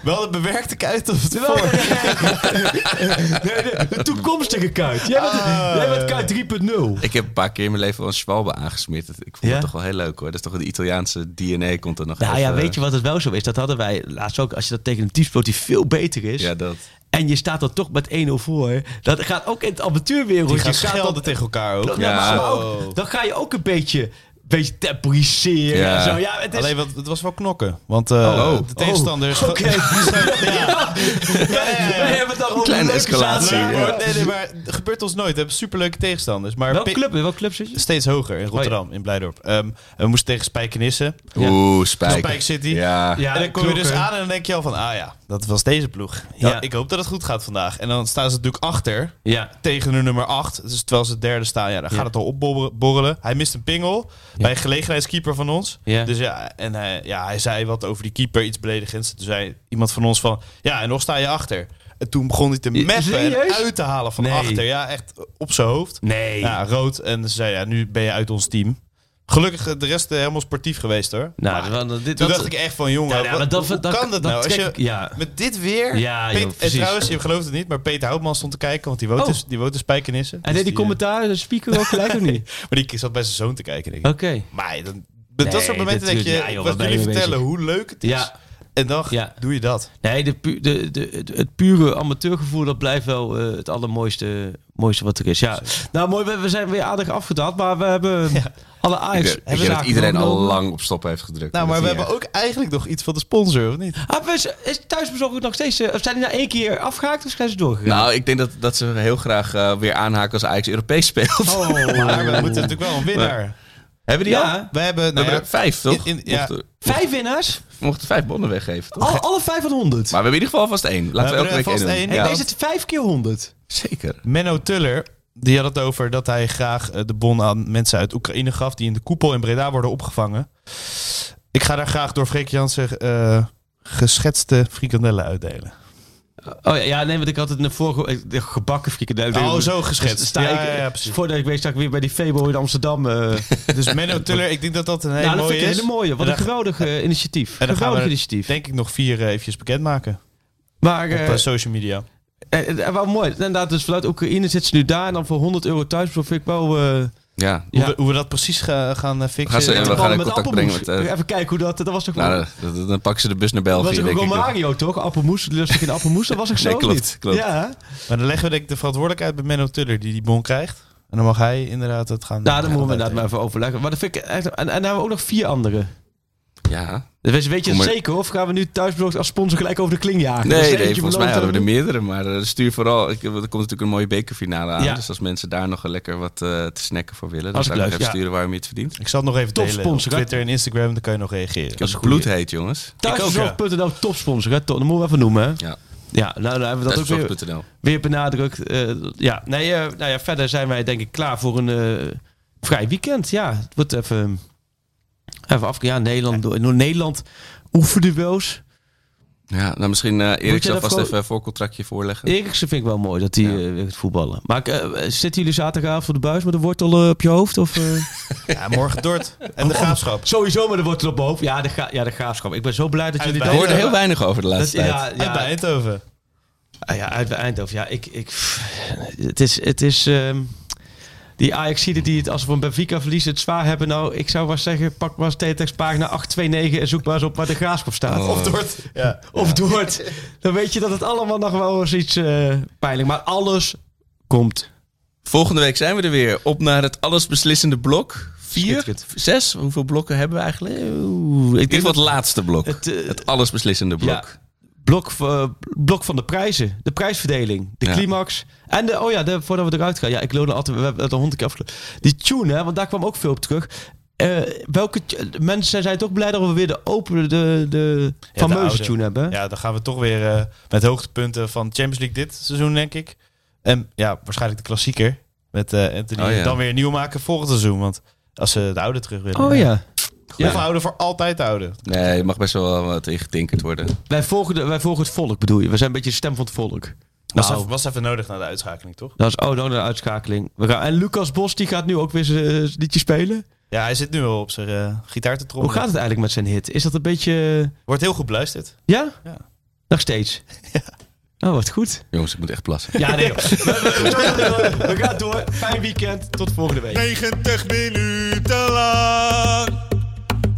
S7: wel de bewerkte kuit of
S6: nee, nee, de toekomstige kuit. Jij bent,
S7: Ah.
S6: jij bent kuit 3.0.
S5: Ik heb een paar keer in mijn leven wel een schwalbe aangesmeerd. Ik vond
S6: Ja?
S5: het toch wel heel leuk hoor. Dat is toch de Italiaanse DNA komt er nog
S6: Nou ja, weet je wat het wel zo is? Dat hadden wij laatst ook. Als je dat tegen een team speelt die veel beter is.
S5: Ja, dat.
S6: En je staat dan toch met 1-0 voor. Dat gaat ook in het avontuurwereld.
S7: Die gaan
S6: je gaat
S7: schelden
S6: dan,
S7: tegen elkaar ook.
S6: Ja, maar
S5: Ja.
S6: ook, dan ga je ook een beetje, beetje temporiseren.
S5: Ja.
S6: En zo. Ja, het is,
S7: Alleen wat, het was wel knokken. Want eh,
S5: Oh.
S7: de tegenstander...
S6: Oh, oké.
S7: ja.
S6: Het al over
S5: Kleine escalatie, ja.
S7: Nee, nee, maar gebeurt ons nooit. We hebben superleuke tegenstanders. Maar
S6: Welke club, welke club zit je?
S7: Steeds hoger in Rotterdam, in Blijdorp. Ehm, we moesten tegen Spijkenisse.
S6: Ja.
S5: Oeh, Spijk.
S7: Spike City.
S5: Ja.
S6: Ja,
S7: en dan kom je dus aan en dan denk je al van, ah ja, dat was deze ploeg. Ja,
S6: Ja.
S7: Ik hoop dat het goed gaat vandaag. En dan staan ze natuurlijk achter
S6: Ja.
S7: tegen de nummer 8. Dus terwijl ze derde staan, ja, dan gaat het al opborrelen. Hij mist een pingel bij een gelegenheidskeeper van ons. Dus ja, en hij, ja, hij zei wat over die keeper, iets beledigends. Toen zei iemand van ons van, ja, en nog sta je achter. En toen begon hij te meppen en uit te halen van
S6: Nee.
S7: achter. Ja, echt op zijn hoofd.
S6: Nee.
S7: Ja, rood. En ze zei, ja, nu ben je uit ons team. Gelukkig eh, de rest eh, helemaal sportief geweest hoor.
S6: Nou,
S7: Maar
S6: dat, dit,
S7: toen
S6: dat,
S7: dacht ik echt van, jongen, wat-
S6: maar dat-
S7: hoe
S6: dat-
S7: kan dat,
S6: dat
S7: nou? Als je,
S6: ja.
S7: met dit weer.
S6: Ja, joh,
S7: en trouwens, je gelooft het niet, maar Peter Houtman stond te kijken, want die woont,
S6: Oh.
S7: dus, die woont in Spijkenissen.
S6: en
S7: Dus
S6: deed die
S7: eh,
S6: commentaar, de speaker ook gelijk of niet?
S7: Maar die zat bij zijn zoon te kijken, denk ik.
S6: Oké.
S7: Maar dan, dat
S6: Nee,
S7: soort momenten denk je.
S6: Ja, joh,
S7: wat jullie vertellen,
S6: bezig?
S7: hoe leuk het is.
S6: Ja.
S7: En dan
S6: Ja.
S7: doe je dat.
S6: Nee, de, pu- de, de, het- het pure amateurgevoel, dat blijft wel eh, het allermooiste mooiste wat er is. Ja. Nou, mooi, we, we zijn weer aardig afgedaald, maar we hebben alle Ajax.
S5: ik denk dat iedereen al lang op stop heeft gedrukt.
S7: Nou, maar we
S5: is
S7: hebben ook eigenlijk nog iets van de sponsor, of niet?
S6: Ah, we- is thuisbezorgd nog steeds... eh, Of zijn die na één keer afgehaakt of zijn ze doorgegaan?
S5: Nou, ik denk dat, dat ze heel graag eh, weer aanhaken als Ajax Europees speelt.
S6: oh,
S7: Maar we moeten natuurlijk wel een winnaar.
S5: Hebben die
S6: Ja.
S5: al?
S7: We hebben,
S5: We
S7: nou
S5: hebben
S7: ja,
S5: er vijf, toch?
S7: in- in- ja.
S5: mochten,
S6: Vijf winnaars?
S5: we mochten vijf bonnen weggeven, toch?
S6: Alle, alle vijf van 100.
S5: Maar we hebben in ieder geval vast één. Laten we,
S7: hebben
S5: elke week
S7: vast
S5: één.
S6: Hey,
S5: Ja,
S6: Is het vijf keer 100?
S5: zeker.
S7: Menno Tuller, die had het over dat hij graag eh, de bon aan mensen uit Oekraïne gaf... die in de koepel in Breda worden opgevangen. Ik ga daar graag door Freek Jansen eh, geschetste frikandellen uitdelen.
S6: Oh ja, nee, want ik had het de vorige... De gebakken frikandel.
S7: Oh, zo geschetst.
S6: Sta
S7: Ja,
S6: ik,
S7: ja, ja, precies.
S6: Voordat ik weet, sta ik weer bij die Febo in Amsterdam. eh
S7: Dus Menno Tuller, ik denk dat dat een hele
S6: nou,
S7: mooie is.
S6: hele mooie. Wat
S7: En
S6: een geweldig eh, initiatief.
S7: En dan gaan
S6: geweldig
S7: we
S6: initiatief.
S7: denk ik nog vier eh, eventjes bekendmaken
S6: Maar
S7: op social media.
S6: eh, wel mooi. Inderdaad, dus vanuit Oekraïne zit ze nu daar. En dan voor 100 euro thuis. Vind ik wel...
S5: Ja.
S7: Hoe,
S6: ja.
S7: we, hoe we dat precies ga- gaan eh, fixen.
S5: Gaan ze-
S7: eh,
S5: we gaan in contact brengen
S6: appelmoes.
S5: met, eh,
S6: Even kijken hoe dat... Dat was toch wel...
S5: Nou, dan, dan- dan pakken ze de bus naar
S6: dat was
S5: België, denk ik.
S6: Romario, toch? Appelmoes. Lustig in appelmoes. Dat was ik zo
S5: Nee, klopt,
S6: niet?
S5: klopt.
S6: Ja.
S7: Maar dan leggen we denk ik de verantwoordelijkheid bij Menno Tuller die die bon krijgt. En dan mag hij inderdaad het gaan...
S6: Nou, dan moeten we inderdaad maar even overleggen. Maar dat vind ik echt... En, en dan hebben we ook nog vier anderen.
S5: Ja.
S6: Dus weet je het zeker of gaan we nu thuisbezorgd als sponsor gelijk over de kling jagen? Dat
S5: Nee, nee,
S6: eentje
S5: volgens mij hadden we er meerdere. Maar eh, stuur vooral... Ik, er komt natuurlijk een mooie bekerfinale aan.
S6: Ja.
S5: Dus als mensen daar nog lekker wat eh, te snacken voor willen... dan
S6: Als
S5: zou ik even
S6: ja.
S5: sturen waarom je het verdient.
S7: Ik zal het nog even delen
S6: Topsponsor,
S7: op? Twitter en Instagram. Dan kan je nog reageren.
S5: Het bloed heet, jongens.
S6: Thuisbezorgd.nl topsponsor, hè? Top, Dat moeten we even noemen, hè?
S5: Ja.
S6: Ja, nou, dan hebben we dat ook weer, weer benadrukt. Eh, ja, nee, eh, nou ja, verder zijn wij denk ik klaar voor een eh, vrij weekend. Ja, het wordt even... Even af, ja, Nederland, door, door Nederland oefenduels.
S5: Ja, nou misschien eh Erik
S6: dat
S5: vast even een voorcontractje voorleggen.
S6: Eriksen vind ik wel mooi, dat hij
S5: Ja.
S6: eh, voetballen. Maar eh, zitten jullie zaterdagavond voor de buis met een wortel op je hoofd? Of, eh?
S7: Ja, morgen Dort. En de Graafschap.
S6: Sowieso met een wortel op mijn hoofd. Ja, de, ga ja, de graafschap. Ik ben zo blij dat
S7: Uit
S6: jullie
S7: bij-
S5: Ik
S6: dat...
S5: hoorde heel weinig over de laatste
S6: dat-
S5: tijd.
S6: ja,
S7: Uit
S6: ja,
S7: bij Eindhoven.
S6: Ah ja, uit bij Eindhoven. Ja, ik, ik, het is, het is ehm, die Ajaxiden die het als we van Benfica verliezen het zwaar hebben. Nou, ik zou wel zeggen, pak maar eens teletext pagina 829 en zoek maar eens op waar de graafschap staat.
S5: Oh.
S7: Of Dort. Ja.
S6: Of Doort. Dan weet je dat het allemaal nog wel eens iets eh pijnlijk. Maar alles komt.
S5: Volgende week zijn we er weer. Op naar het allesbeslissende blok. Vier? Zes? Hoeveel blokken hebben we eigenlijk?
S6: Oeh, ik denk dat
S5: het laatste blok.
S6: het,
S5: Het,
S6: eh,
S5: allesbeslissende blok.
S6: Ja. Blok, eh, blok van de prijzen. De prijsverdeling. De
S5: Ja.
S6: climax. En de, oh ja, de, voordat we eruit gaan. Ja, ik loon altijd, we hebben het al honderd keer afgelopen. Die tune, hè, want daar kwam ook veel op terug. Eh, welke mensen zijn toch blij dat we weer de open, de, de
S7: Ja,
S6: fameuze
S7: de
S6: tune hebben?
S7: Ja, dan gaan we toch weer eh, met hoogtepunten van Champions League dit seizoen, denk ik. En ja, waarschijnlijk de klassieker. Met Anthony.
S5: Oh, ja.
S7: Dan weer nieuw maken volgend seizoen. Want als ze de oude terug willen.
S6: Oh ja.
S7: Of houden voor altijd houden.
S5: Nee, je mag best wel wat ingetinkerd worden.
S6: Wij volgen, de, wij volgen het volk, bedoel je? We zijn een beetje de stem van het volk.
S7: Was,
S6: Nou,
S7: even, was even nodig na de uitschakeling, toch?
S6: dat is oh, dan de uitschakeling. We gaan, en Lucas Bos die gaat nu ook weer zijn zijn liedje spelen.
S7: Ja, hij zit nu al op zijn eh, gitaar te
S6: Hoe
S7: trommelen.
S6: gaat het eigenlijk met zijn hit? Is dat een beetje...
S7: Wordt heel goed beluisterd.
S6: Ja?
S7: Ja.
S6: Nog steeds? Oh, wat goed.
S5: Jongens, ik moet echt plassen.
S6: Ja, nee. joh. We, we gaan door. Fijn weekend. Tot volgende week.
S4: 90 minuten lang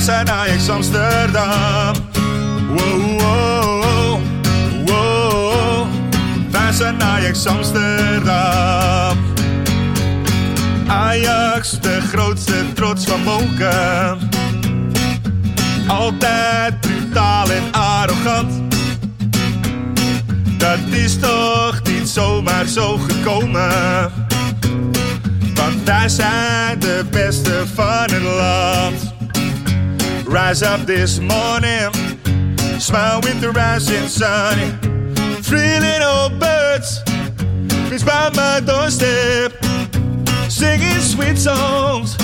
S4: Wij zijn Ajax Amsterdam. Wow, wow, wow. Wij zijn Ajax Amsterdam. Ajax, de grootste trots van Moken. Altijd brutaal en arrogant. Dat is toch niet zomaar zo gekomen. Want wij zijn de beste van het land. Rise up this morning, smile with the rising sun. Three little birds, fits by my doorstep, singing sweet songs,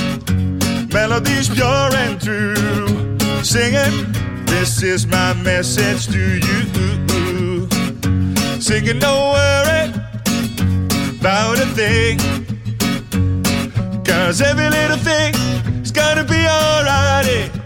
S4: melodies pure and true. Singing, this is my message to you. Singing, don't worry about a thing. Cause every little thing is gonna be alright.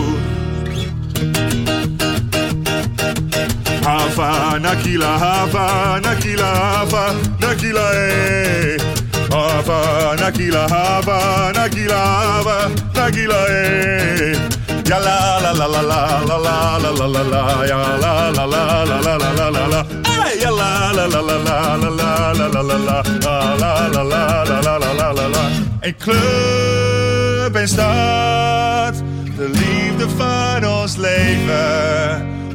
S4: Hava, Nakila, Hava, Nakila, Hava, Nakila, eh. Hava, Nakila, Hava, Nakila, Hava, Nakila, eh. Ja la la la la la la la la la la la ja la la la la la la la la la ja la la la la la la la la la la la la la la la la la la la Een club stad, de liefde van ons leven.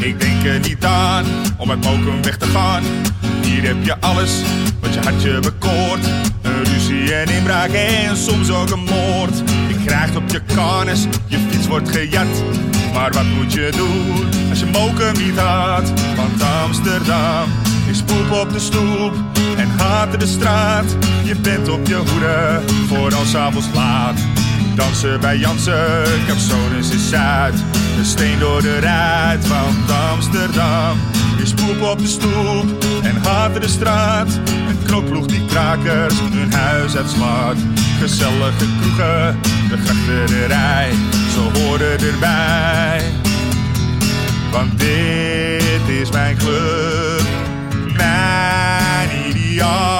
S4: Ik denk er niet aan om uit Mokum weg te gaan. Hier heb je alles wat je hartje bekoort. Een ruzie en inbraak en soms ook een moord. Je krijgt op je karnes, je fiets wordt gejat. Maar wat moet je doen als je Mokum niet had? Want Amsterdam is poep op de stoep en haat de straat. Je bent op je hoede voor als avonds laat. Dansen bij Jansen, Capsones is Zuid. De steen door de ruit van Amsterdam. Is poep op de stoep en haat de straat. Een knokploeg die krakers hun huis uitslaat. Gezellige kroegen, de grachterij, ze horen erbij. Want dit is mijn club, mijn ideaal.